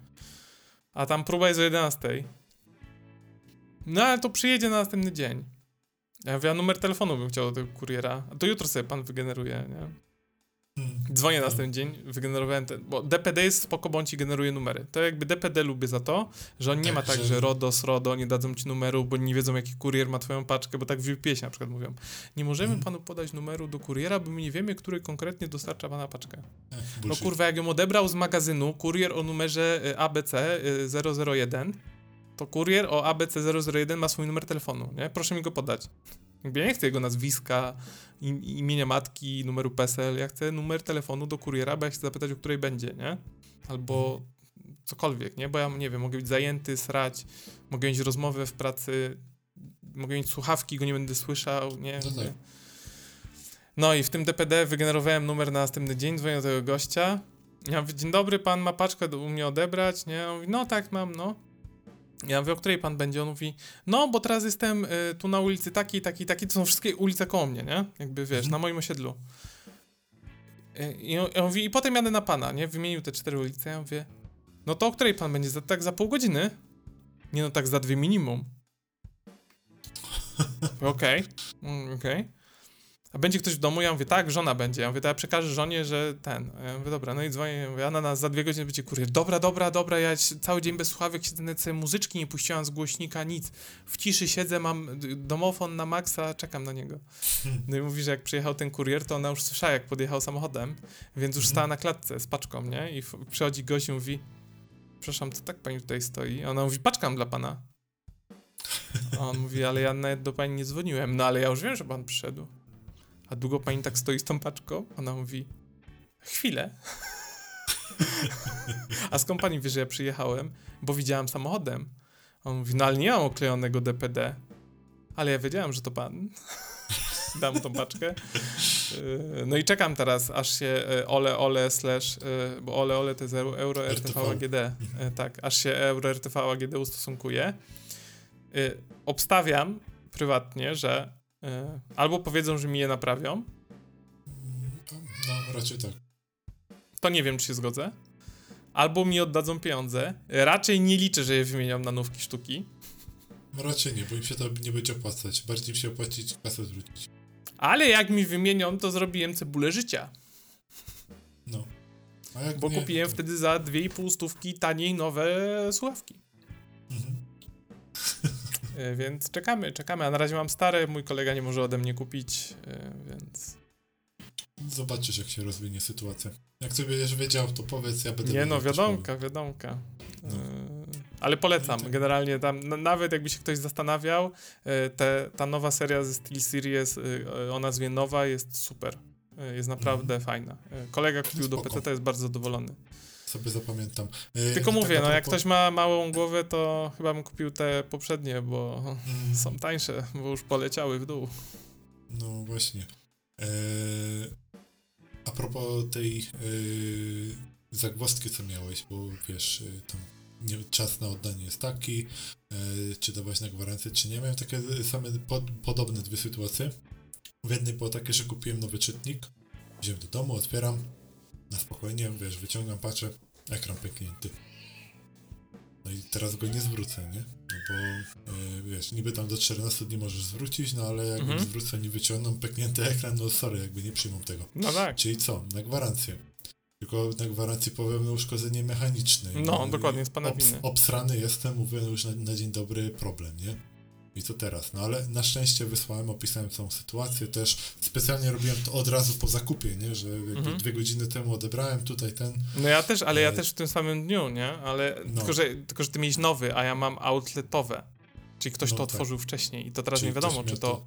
A tam próba jest o 11. No ale to przyjedzie na następny dzień. Ja mówię, a numer telefonu bym chciał do tego kuriera. A to jutro sobie pan wygeneruje, nie? Hmm. Dzwonię na ten dzień, wygenerowałem ten, bo DPD jest spoko, bo on ci generuje numery. To jakby DPD lubię za to, że on nie tak, ma tak, że... że RODOS, RODO nie dadzą ci numeru, bo nie wiedzą jaki kurier ma twoją paczkę, bo tak w UPS na przykład mówią. Nie możemy hmm. panu podać numeru do kuriera, bo my nie wiemy, który konkretnie dostarcza pana paczkę. Ech, no kurwa, jak ją odebrał z magazynu kurier o numerze y, ABC 001, to kurier o ABC001 ma swój numer telefonu, nie? Proszę mi go podać. Jakby ja nie chcę jego nazwiska, im, imienia matki, numeru PESEL, ja chcę numer telefonu do kuriera, bo ja chcę zapytać, o której będzie, nie? Albo cokolwiek, nie? Bo ja, nie wiem, mogę być zajęty, srać, mogę mieć rozmowę w pracy, mogę mieć słuchawki, go nie będę słyszał, nie? No, tak. no i w tym DPD wygenerowałem numer na następny dzień, dzwonię do tego gościa, ja mówię, dzień dobry, pan ma paczkę do u mnie odebrać, nie? On mówi, no tak, mam, no. Ja mówię, o której pan będzie? On mówi, no bo teraz jestem y, tu na ulicy takiej, takiej, takiej, to są wszystkie ulice koło mnie, nie? Jakby, wiesz, mhm. na moim osiedlu. Y, I on, on mówi, i potem jadę na pana, nie? Wymienił te cztery ulice, ja mówię, no to o której pan będzie? Za, tak za pół godziny? Nie no, tak za dwie minimum. [LAUGHS] Okej, okay. mm, okej. Okay a będzie ktoś w domu? Ja mówię, tak, żona będzie. Ja mówię, to ja przekażę żonie, że ten. Ja mówię, dobra, no i dzwonię, ja mówię, nas za dwie godziny będzie kurier. Dobra, dobra, dobra, ja cały dzień bez słuchawek siedzę, muzyczki nie puściłam z głośnika, nic. W ciszy siedzę, mam domofon na maksa, czekam na niego. No i mówi, że jak przyjechał ten kurier, to ona już słyszała, jak podjechał samochodem, więc już stała na klatce z paczką, nie? I przychodzi gość i mówi, przepraszam, co tak pani tutaj stoi? Ona mówi, paczkam dla pana. A on mówi, ale ja nawet do pani nie dzwoniłem. No ale ja już wiem, że pan przyszedł. A długo pani tak stoi z tą paczką? Ona mówi, chwilę. A skąd pani wie, że ja przyjechałem? Bo widziałam samochodem. On mówi, no ale nie mam oklejonego DPD. Ale ja wiedziałem, że to pan. [LAUGHS] Dam tą paczkę. E, no i czekam teraz, aż się e, ole ole slash, e, bo ole ole to jest euro RTV AGD. Tak, aż się euro RTV AGD ustosunkuje. Obstawiam prywatnie, że albo powiedzą, że mi je naprawią. No, raczej tak. To nie wiem, czy się zgodzę. Albo mi oddadzą pieniądze. Raczej nie liczę, że je wymienią na nówki sztuki. No raczej nie, bo im się to nie będzie opłacać. Bardziej im się opłacić, kasę zwrócić. Ale jak mi wymienią, to zrobiłem cebulę życia. No. bo nie, kupiłem to... wtedy za 2,5 stówki taniej nowe słuchawki. Mhm. [LAUGHS] E, więc czekamy, czekamy. A na razie mam stare, mój kolega nie może ode mnie kupić, e, więc. Zobaczysz, jak się rozwinie sytuacja. Jak sobie będziesz wiedział, to powiedz, ja będę Nie no, wiadomka, wiadomka. No. E, ale polecam, no tak. generalnie tam, nawet jakby się ktoś zastanawiał, te, ta nowa seria ze SteelSeries o nazwie Nowa jest super. jest naprawdę Mhm. fajna. Kolega kupił do spoko. PC, to jest bardzo zadowolony. Sobie zapamiętam. E, Tylko tak mówię, a no jak propos- ktoś ma małą głowę, to chyba bym kupił te poprzednie, bo Mm, są tańsze, bo już poleciały w dół. No właśnie. E, a propos tej e, zagwozdki, co miałeś, bo wiesz, e, tam nie, czas na oddanie jest taki, czy dawać na gwarancję, czy nie. Miałem takie same pod, podobne dwie sytuacje. W jednej było takie, że kupiłem nowy czytnik, wziąłem do domu, otwieram, na spokojnie, wiesz, wyciągam, patrzę, ekran pęknięty. No i teraz go nie zwrócę, nie? No bo e, wiesz, niby tam do 14 dni możesz zwrócić, no ale jak Mhm. zwrócę, nie wyciągną pęknięty ekran, no sorry, jakby nie przyjmą tego. No tak. Czyli co? Na gwarancję. Tylko na gwarancji powiem na uszkodzenie mechaniczne. No, I- dokładnie, z pana obs- winy. Obsrany jestem, mówię no już na, na dzień dobry problem, nie? I co teraz? No ale na szczęście wysłałem, opisałem całą sytuację, też specjalnie robiłem to od razu po zakupie, nie? Że Mhm. dwie godziny temu odebrałem, tutaj ten, No ja też, ale ja E, też w tym samym dniu, nie? Ale No. tylko, że, tylko, że ty miałeś nowy, a ja mam outletowe. Czyli ktoś No to tak. otworzył wcześniej i to teraz Czyli nie wiadomo, czy to,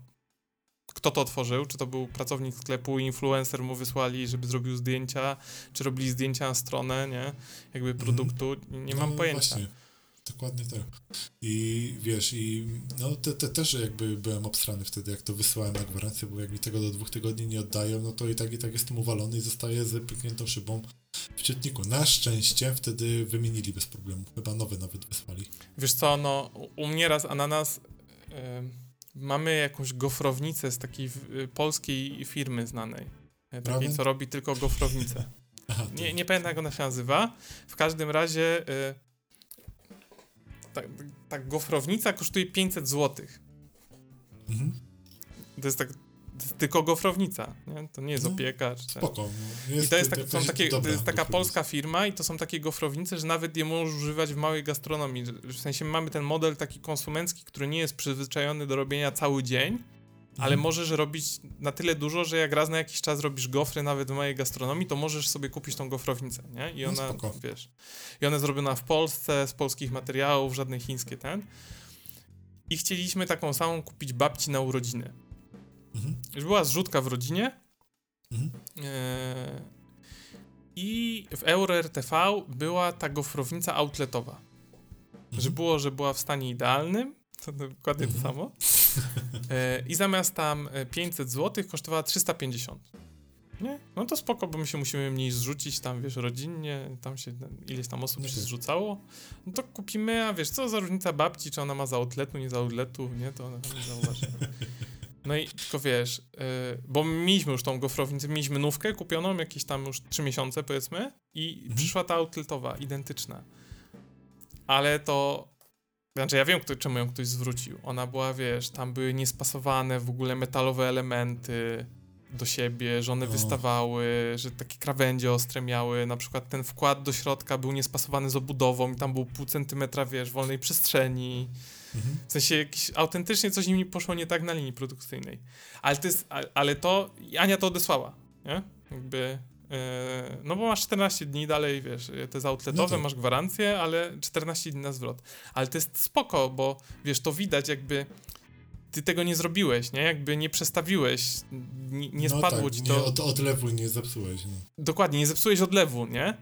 kto to otworzył, czy to był pracownik sklepu, influencer mu wysłali, żeby zrobił zdjęcia, czy robili zdjęcia na stronę, nie? Jakby produktu, nie mam no, pojęcia. Właśnie. Dokładnie tak. I wiesz, i no te, te też jakby byłem obstrany wtedy, jak to wysyłałem na gwarancję, bo jak mi tego do dwóch tygodni nie oddają, no to i tak i tak jestem uwalony i zostaję z pykniętą szybą w czytniku. Na szczęście wtedy wymienili bez problemu. Chyba nowe nawet wysłali. Wiesz co, no u- mnie raz ananas em, mamy jakąś gofrownicę z takiej y, polskiej firmy znanej. e, Takiej, co robi tylko gofrownicę. [LAUGHS] Aha, Nie, nie pamiętam jak ona się nazywa. W każdym razie y, ta, ta gofrownica kosztuje 500 zł. Mhm. To jest tak to jest tylko gofrownica, nie? To nie jest No, opieka. Czy ten. Spoko. No, I to jest, tak, są takie, to jest taka polska firma i to są takie gofrownice, że nawet je możesz używać w małej gastronomii. W sensie mamy ten model taki konsumencki, który nie jest przyzwyczajony do robienia cały dzień, ale Mhm. możesz robić na tyle dużo, że jak raz na jakiś czas robisz gofry nawet w mojej gastronomii, to możesz sobie kupić tą gofrownicę, nie? I No ona, spoko. wiesz, i ona zrobiona w Polsce, z polskich materiałów, żadne chińskie ten. I chcieliśmy taką samą kupić babci na urodziny. Mhm. Już była zrzutka w rodzinie, Mhm. Eee, I w Euro RTV była ta gofrownica outletowa. Że Mhm. było, że była w stanie idealnym, to dokładnie to Mhm. samo. Eee, [LAUGHS] I zamiast tam e, 500 zł kosztowała 350. Nie? No to spoko, bo my się musimy mniej zrzucić tam, wiesz, rodzinnie, tam się e, ileś tam osób się tak. zrzucało. No to kupimy, a wiesz, co za różnica babci, czy ona ma za outletu, nie za outletu, nie? To ona nie zauważy. No i tylko wiesz, yy, bo mieliśmy już tą gofrownicę, mieliśmy nówkę kupioną jakieś tam już 3 miesiące powiedzmy i Mhm. przyszła ta outletowa, identyczna. Ale to, znaczy ja wiem kto, czemu ją ktoś zwrócił. Ona była, wiesz, tam były niespasowane w ogóle metalowe elementy do siebie, że one O. wystawały, że takie krawędzie ostre miały, na przykład ten wkład do środka był niespasowany z obudową i tam był pół centymetra, wiesz, wolnej przestrzeni. Mhm. W sensie jakiś, autentycznie coś im poszło nie tak na linii produkcyjnej. Ale to jest, ale to, Ania to odesłała, nie? Jakby, no bo masz 14 dni dalej, wiesz, to jest outletowe, No tak. masz gwarancję, ale 14 dni na zwrot. Ale to jest spoko, bo wiesz, to widać jakby ty tego nie zrobiłeś, nie? Jakby nie przestawiłeś, nie, nie no spadło tak, ci nie, to. Od, odlewu nie zepsułeś. No. Dokładnie, nie zepsułeś odlewu, nie?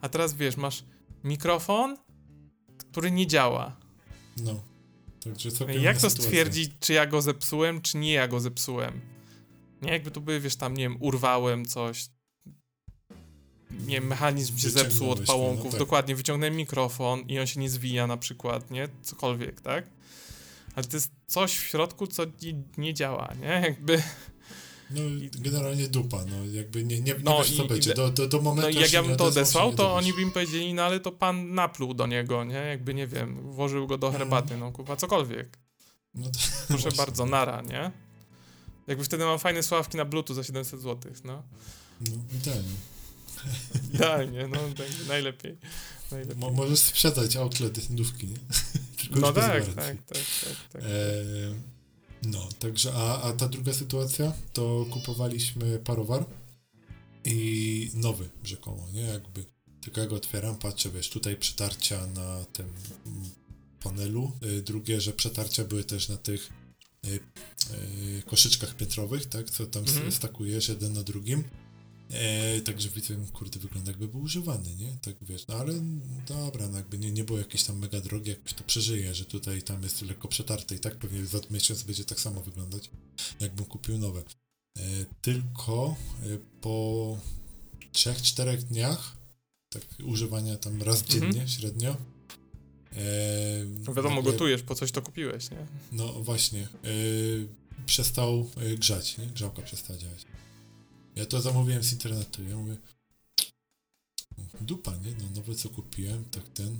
A teraz wiesz, masz mikrofon, który nie działa. no. Także Jak to sytuacja. stwierdzić, czy ja go zepsułem, czy nie ja go zepsułem? Nie, jakby to były, wiesz, tam, nie wiem, urwałem coś. Nie mechanizm się zepsuł od Wyciągnąłeś, pałąków. no tak. Dokładnie, wyciągnąłem mikrofon i on się nie zwija na przykład, nie? Cokolwiek, tak? Ale to jest coś w środku, co nie, nie działa, nie? Jakby, No generalnie dupa, no jakby nie, nie, nie No wiesz co i- będzie. Do, do, do momentu no jak ja bym to odesłał, to oni by mi powiedzieli, no ale to pan napluł do niego, nie? Jakby, nie wiem, włożył go do herbaty, no kupa, cokolwiek. No to, Proszę właśnie. [LAUGHS] bardzo, nara, nie? Jakby wtedy mam fajne słuchawki na bluetooth za 700 zł, no. No idealnie. Idealnie, no tak, najlepiej. najlepiej. Mo, możesz sprzedać outlet nówki, nie? [LAUGHS] Tylko No tak, tak, tak, tak, tak. E, no, także, a, a ta druga sytuacja, to kupowaliśmy parowar i nowy rzekomo, nie? Jakby, tylko ja go otwieram, patrzę, wiesz, tutaj przetarcia na tym panelu, y, drugie, że przetarcia były też na tych y, y, koszyczkach piętrowych, tak, co tam Mhm. stakujesz jeden na drugim. E, także widzę, kurde, wygląda jakby był używany, nie? Tak wiesz, no ale dobra, no jakby nie, nie było jakieś tam mega drogie, jakoś to przeżyje, że tutaj tam jest lekko przetarte i tak pewnie za miesiąc będzie tak samo wyglądać, jakbym kupił nowe. E, tylko e, po 3-4 dniach tak używania tam raz Mhm. dziennie średnio. E, No wiadomo, nagle- gotujesz, po coś to kupiłeś, nie? No właśnie. e, przestał e, grzać, nie? Grzałka przestała działać. Ja to zamówiłem z internetu. Ja mówię, dupa, nie? No nowe co kupiłem, tak ten,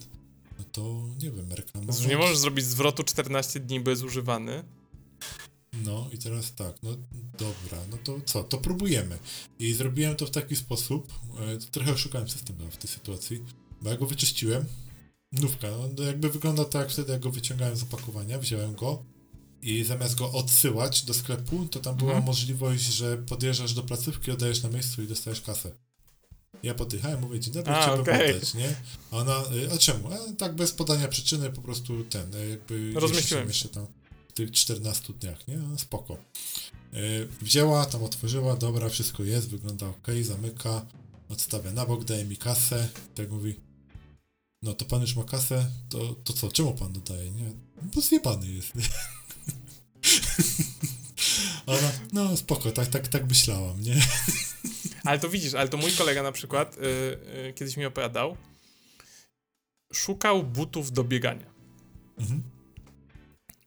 no to nie wiem, reklamować. Nie możesz zrobić zwrotu 14 dni, bo jest używany. No i teraz tak, no dobra, no to co, to próbujemy. I zrobiłem to w taki sposób, e, trochę oszukałem system w tej sytuacji, bo ja go wyczyściłem, nówka, no to jakby wygląda tak jak wtedy, jak go wyciągałem z opakowania, wziąłem go i zamiast go odsyłać do sklepu, to tam była Mhm. możliwość, że podjeżdżasz do placówki, oddajesz na miejscu i dostajesz kasę. Ja potychałem, mówię, dzień dobry, A, chciałbym okej. oddać, nie? A ona, y, a czemu? A, tak bez podania przyczyny, po prostu ten, y, jakby... Rozmyśliłem jeszcze tam w tych 14 dniach, nie? No, spoko. Y, wzięła, tam otworzyła, dobra, wszystko jest, wygląda ok, zamyka, odstawia na bok, daje mi kasę, tak mówi, no to pan już ma kasę, to, to co, czemu pan dodaje, nie? Bo zjebany jest. [LAUGHS] [LAUGHS] Ona, no spoko, tak, tak, tak myślałam, nie? [LAUGHS] Ale to widzisz, ale to mój kolega na przykład y, y, kiedyś mi opowiadał, szukał butów do biegania. Mhm.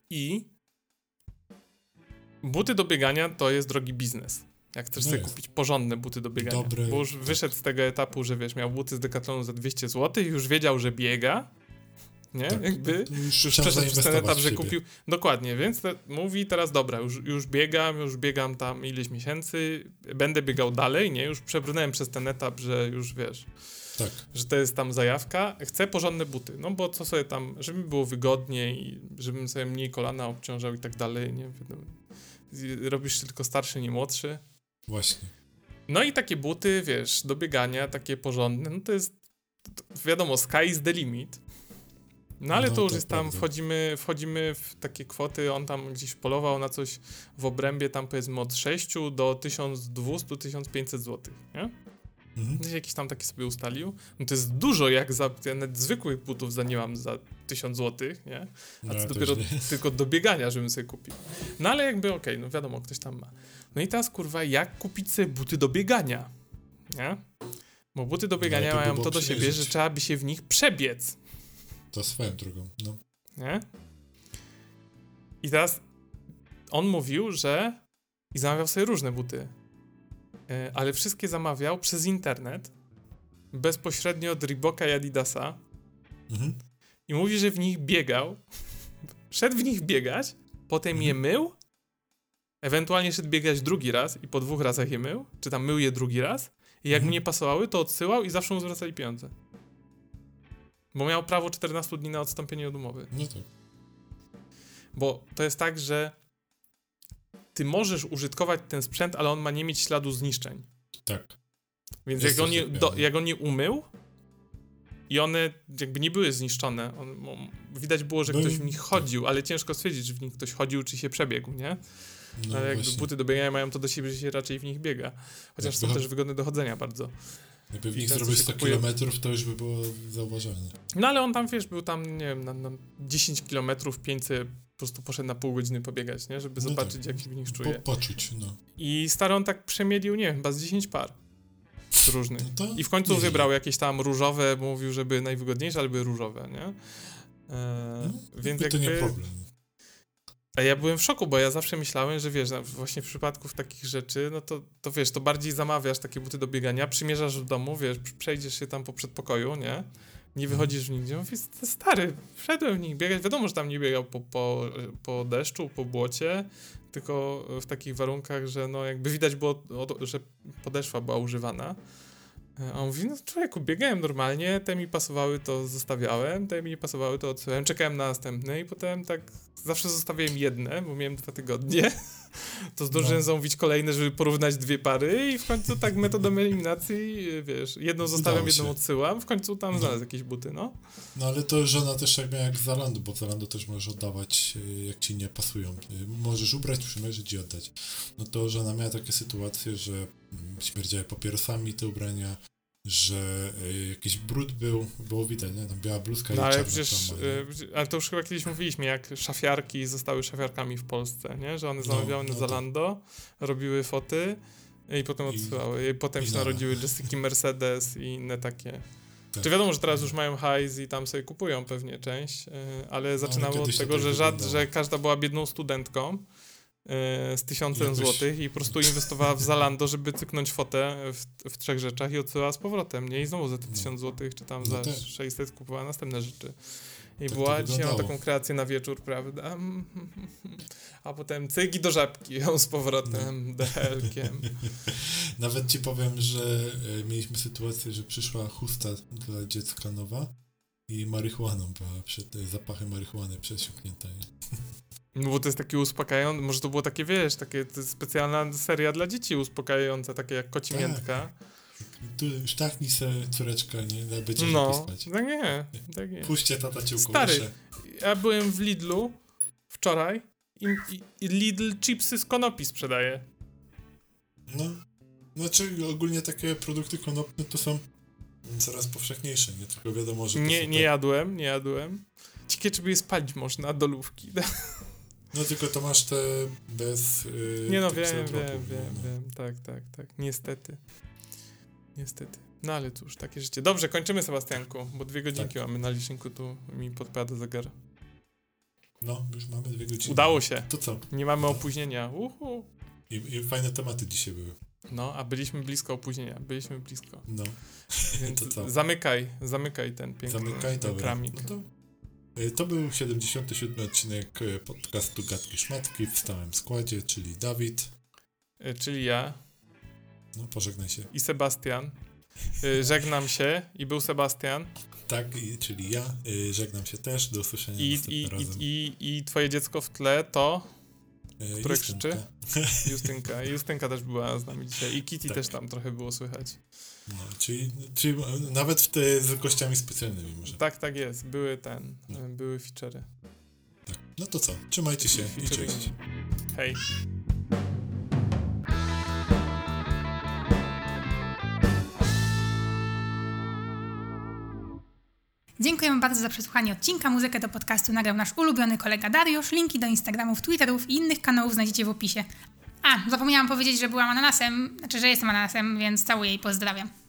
I buty do biegania to jest drogi biznes. Jak chcesz No sobie jest. kupić porządne buty do biegania. Dobre, bo już wyszedł z tego etapu, że wiesz, miał buty z Decathlonu za 200 zł i już wiedział, że biega. Nie? Tak, Jakby to już już przeszedł przez ten etap, że kupił. Dokładnie, więc te, mówi teraz dobra, już, już biegam, już biegam tam ileś miesięcy, będę biegał dalej, nie? Już przebrnąłem przez ten etap, że już wiesz, Tak, że to jest tam zajawka. Chcę porządne buty, no bo co sobie tam, żeby mi było wygodnie i żebym sobie mniej kolana obciążał i tak dalej, nie? Robisz tylko starszy, nie młodszy. właśnie. No i takie buty, wiesz, do biegania, takie porządne, no to jest, wiadomo, sky is the limit. No ale No, to już to jest tam, prawda. wchodzimy, wchodzimy w takie kwoty, on tam gdzieś polował na coś w obrębie tam powiedzmy od 6 do 1200-1500 zł, nie? Mhm. Gdzieś jakiś tam taki sobie ustalił. No to jest dużo, jak za, ja nawet zwykłych butów za nie mam za 1000 zł, nie? A No, co ja dopiero [LAUGHS] tylko do biegania, żebym sobie kupił. No ale jakby okej, no wiadomo, ktoś tam ma. No i teraz kurwa, jak kupić sobie buty do biegania? Nie? Bo buty do biegania No, to mają to do siebie, że trzeba by się w nich przebiec. To swoją drogą, no. Nie? I teraz on mówił, że i zamawiał sobie różne buty, e, ale wszystkie zamawiał przez internet, bezpośrednio od Reeboka i Adidasa Mhm. i mówi, że w nich biegał, [LAUGHS] szedł w nich biegać, potem je mył, ewentualnie szedł biegać drugi raz i po dwóch razach je mył, czy tam mył je drugi raz i jak Mhm. mu nie pasowały, to odsyłał i zawsze mu zwracali pieniądze. Bo miał prawo 14 dni na odstąpienie od umowy. No tak. Bo to jest tak, że ty możesz użytkować ten sprzęt, ale on ma nie mieć śladu zniszczeń. Tak. Więc Jest jak on, nie, do, no. jak on nie umył i one jakby nie były zniszczone, on, mo- widać było, że Były- ktoś w nich chodził, ale ciężko stwierdzić, czy w nich ktoś chodził, czy się przebiegł, nie? No ale jakby właśnie. buty do biegania mają to do siebie, że się raczej w nich biega. Chociaż są Jakby- też wygodne do chodzenia bardzo. Jakby w nich się 100 kupuje- kilometrów, to już by było zauważalne. No ale on tam, wiesz, był tam, nie wiem, na, na 10 km, 500, po prostu poszedł na pół godziny pobiegać, nie? Żeby No zobaczyć, tak. jak się w nich Po, czuje. poczuć, no. I stary on tak przemielił, nie wiem, chyba z 10 par różnych. no I w końcu wybrał jakieś tam różowe, bo mówił, żeby najwygodniejsze, ale były różowe, nie? Eee, No, więc jakby to nie problem. A ja byłem w szoku, bo ja zawsze myślałem, że wiesz, właśnie w przypadku takich rzeczy, no to, to wiesz, to bardziej zamawiasz takie buty do biegania, przymierzasz w domu, wiesz, przejdziesz się tam po przedpokoju, nie? Nie wychodzisz w nigdzie. Mówię, "To stary, wszedłem w nich biegać. Wiadomo, że tam nie biegał po, po, po deszczu, po błocie, tylko w takich warunkach, że no jakby widać było, że podeszwa była używana. A on mówi, no człowieku, biegałem normalnie, te mi pasowały, to zostawiałem, te mi nie pasowały, to odsyłałem, czekałem na następne i potem tak zawsze zostawiałem jedne, bo miałem dwa tygodnie [LAUGHS] [LAUGHS] to zdążyłem no. zamówić kolejne, żeby porównać dwie pary i w końcu tak metodą eliminacji, wiesz, jedną zostawiam, jedną odsyłam, w końcu tam no. znalazł jakieś buty, no. No ale to żona też jak miała jak Zalando, bo Zalando też możesz oddawać, y, jak ci nie pasują. Y, możesz ubrać, przymierzyć i oddać. No to żona miała takie sytuacje, że mm, śmierdziały papierosami te ubrania, że y, jakiś brud był, było widać, nie? Tam biała bluzka no, i ale przecież, y, ale to już chyba kiedyś mówiliśmy, jak szafiarki zostały szafiarkami w Polsce, nie? Że one no, zamawiały no, na Zalando, robiły foty i potem odsyłały. I, i potem i się narodziły Jessica Mercedes i inne takie. Tak. Czy wiadomo, że teraz już mają hajs i tam sobie kupują pewnie część, y, ale no, zaczynało od tego, że, żad, że każda była biedną studentką E, z tysiącem złotych i po prostu inwestowała w Zalando, żeby cyknąć fotę w, w trzech rzeczach i odsyłała z powrotem, nie? I znowu za te no. tysiąc złotych, czy tam no za 600 kupowała następne rzeczy. I tak była, dzisiaj mam taką kreację na wieczór, prawda? A potem cygi do żabki ją z powrotem, no. [LAUGHS] Nawet ci powiem, że e, mieliśmy sytuację, że przyszła chusta dla dziecka nowa i marihuaną była, przed, zapachem marihuany przesiąknięta. No bo to jest takie uspokajające, może to było takie, wiesz, takie specjalna seria dla dzieci uspokajająca, takie jak kocimiętka. Tak. Tu sztachnij se córeczka, nie? Będzie no, spać. tak nie, tak nie. Puśćcie tata ciułku. Stary, ja byłem w Lidlu wczoraj i, i, i Lidl chipsy z konopi sprzedaje. No, znaczy ogólnie takie produkty konopne to są coraz powszechniejsze, nie? Tylko wiadomo, że Nie, nie jadłem, nie jadłem. Ciekawe, czy by je spalić można, dolówki. [LAUGHS] No tylko to masz te bez. Yy, nie no, wiem, wiem, wiem, no. wiem. Tak, tak, tak. Niestety. Niestety. No ale cóż, takie życie. Dobrze, kończymy Sebastianku, bo dwie godzinki tak. mamy na liczniku, tu mi podpada zegar. No, już mamy dwie godziny. Udało się. To co? Nie mamy no. opóźnienia. Uhu. I, I, fajne tematy dzisiaj były. No, a byliśmy blisko opóźnienia. Byliśmy blisko. No. Więc [LAUGHS] to co? Zamykaj, zamykaj ten piękny zamykaj, kramik. No to to był 77 odcinek e, podcastu Gatki Szmatki w stałym składzie, czyli Dawid. E, czyli ja. No, pożegnaj się. I Sebastian. Żegnam się i był Sebastian. Tak, czyli ja. Żegnam się też. Do usłyszenia I, i, razem. I, i, I twoje dziecko w tle to? Które krzyczy? [LAUGHS] Justynka. Justynka też była z nami dzisiaj. I Kitty tak. też tam trochę było słychać. No, czyli, czyli nawet w te z gościami specjalnymi może. Tak, tak jest. Były ten, no. były feature'y. Tak. No to co? Trzymajcie się i cześć. Hej. Dziękujemy bardzo za przesłuchanie odcinka. Muzykę do podcastu nagrał nasz ulubiony kolega Dariusz. Linki do Instagramów, Twitterów i innych kanałów znajdziecie w opisie. A, zapomniałam powiedzieć, że byłam ananasem, znaczy, że jestem ananasem, więc całuję i pozdrawiam.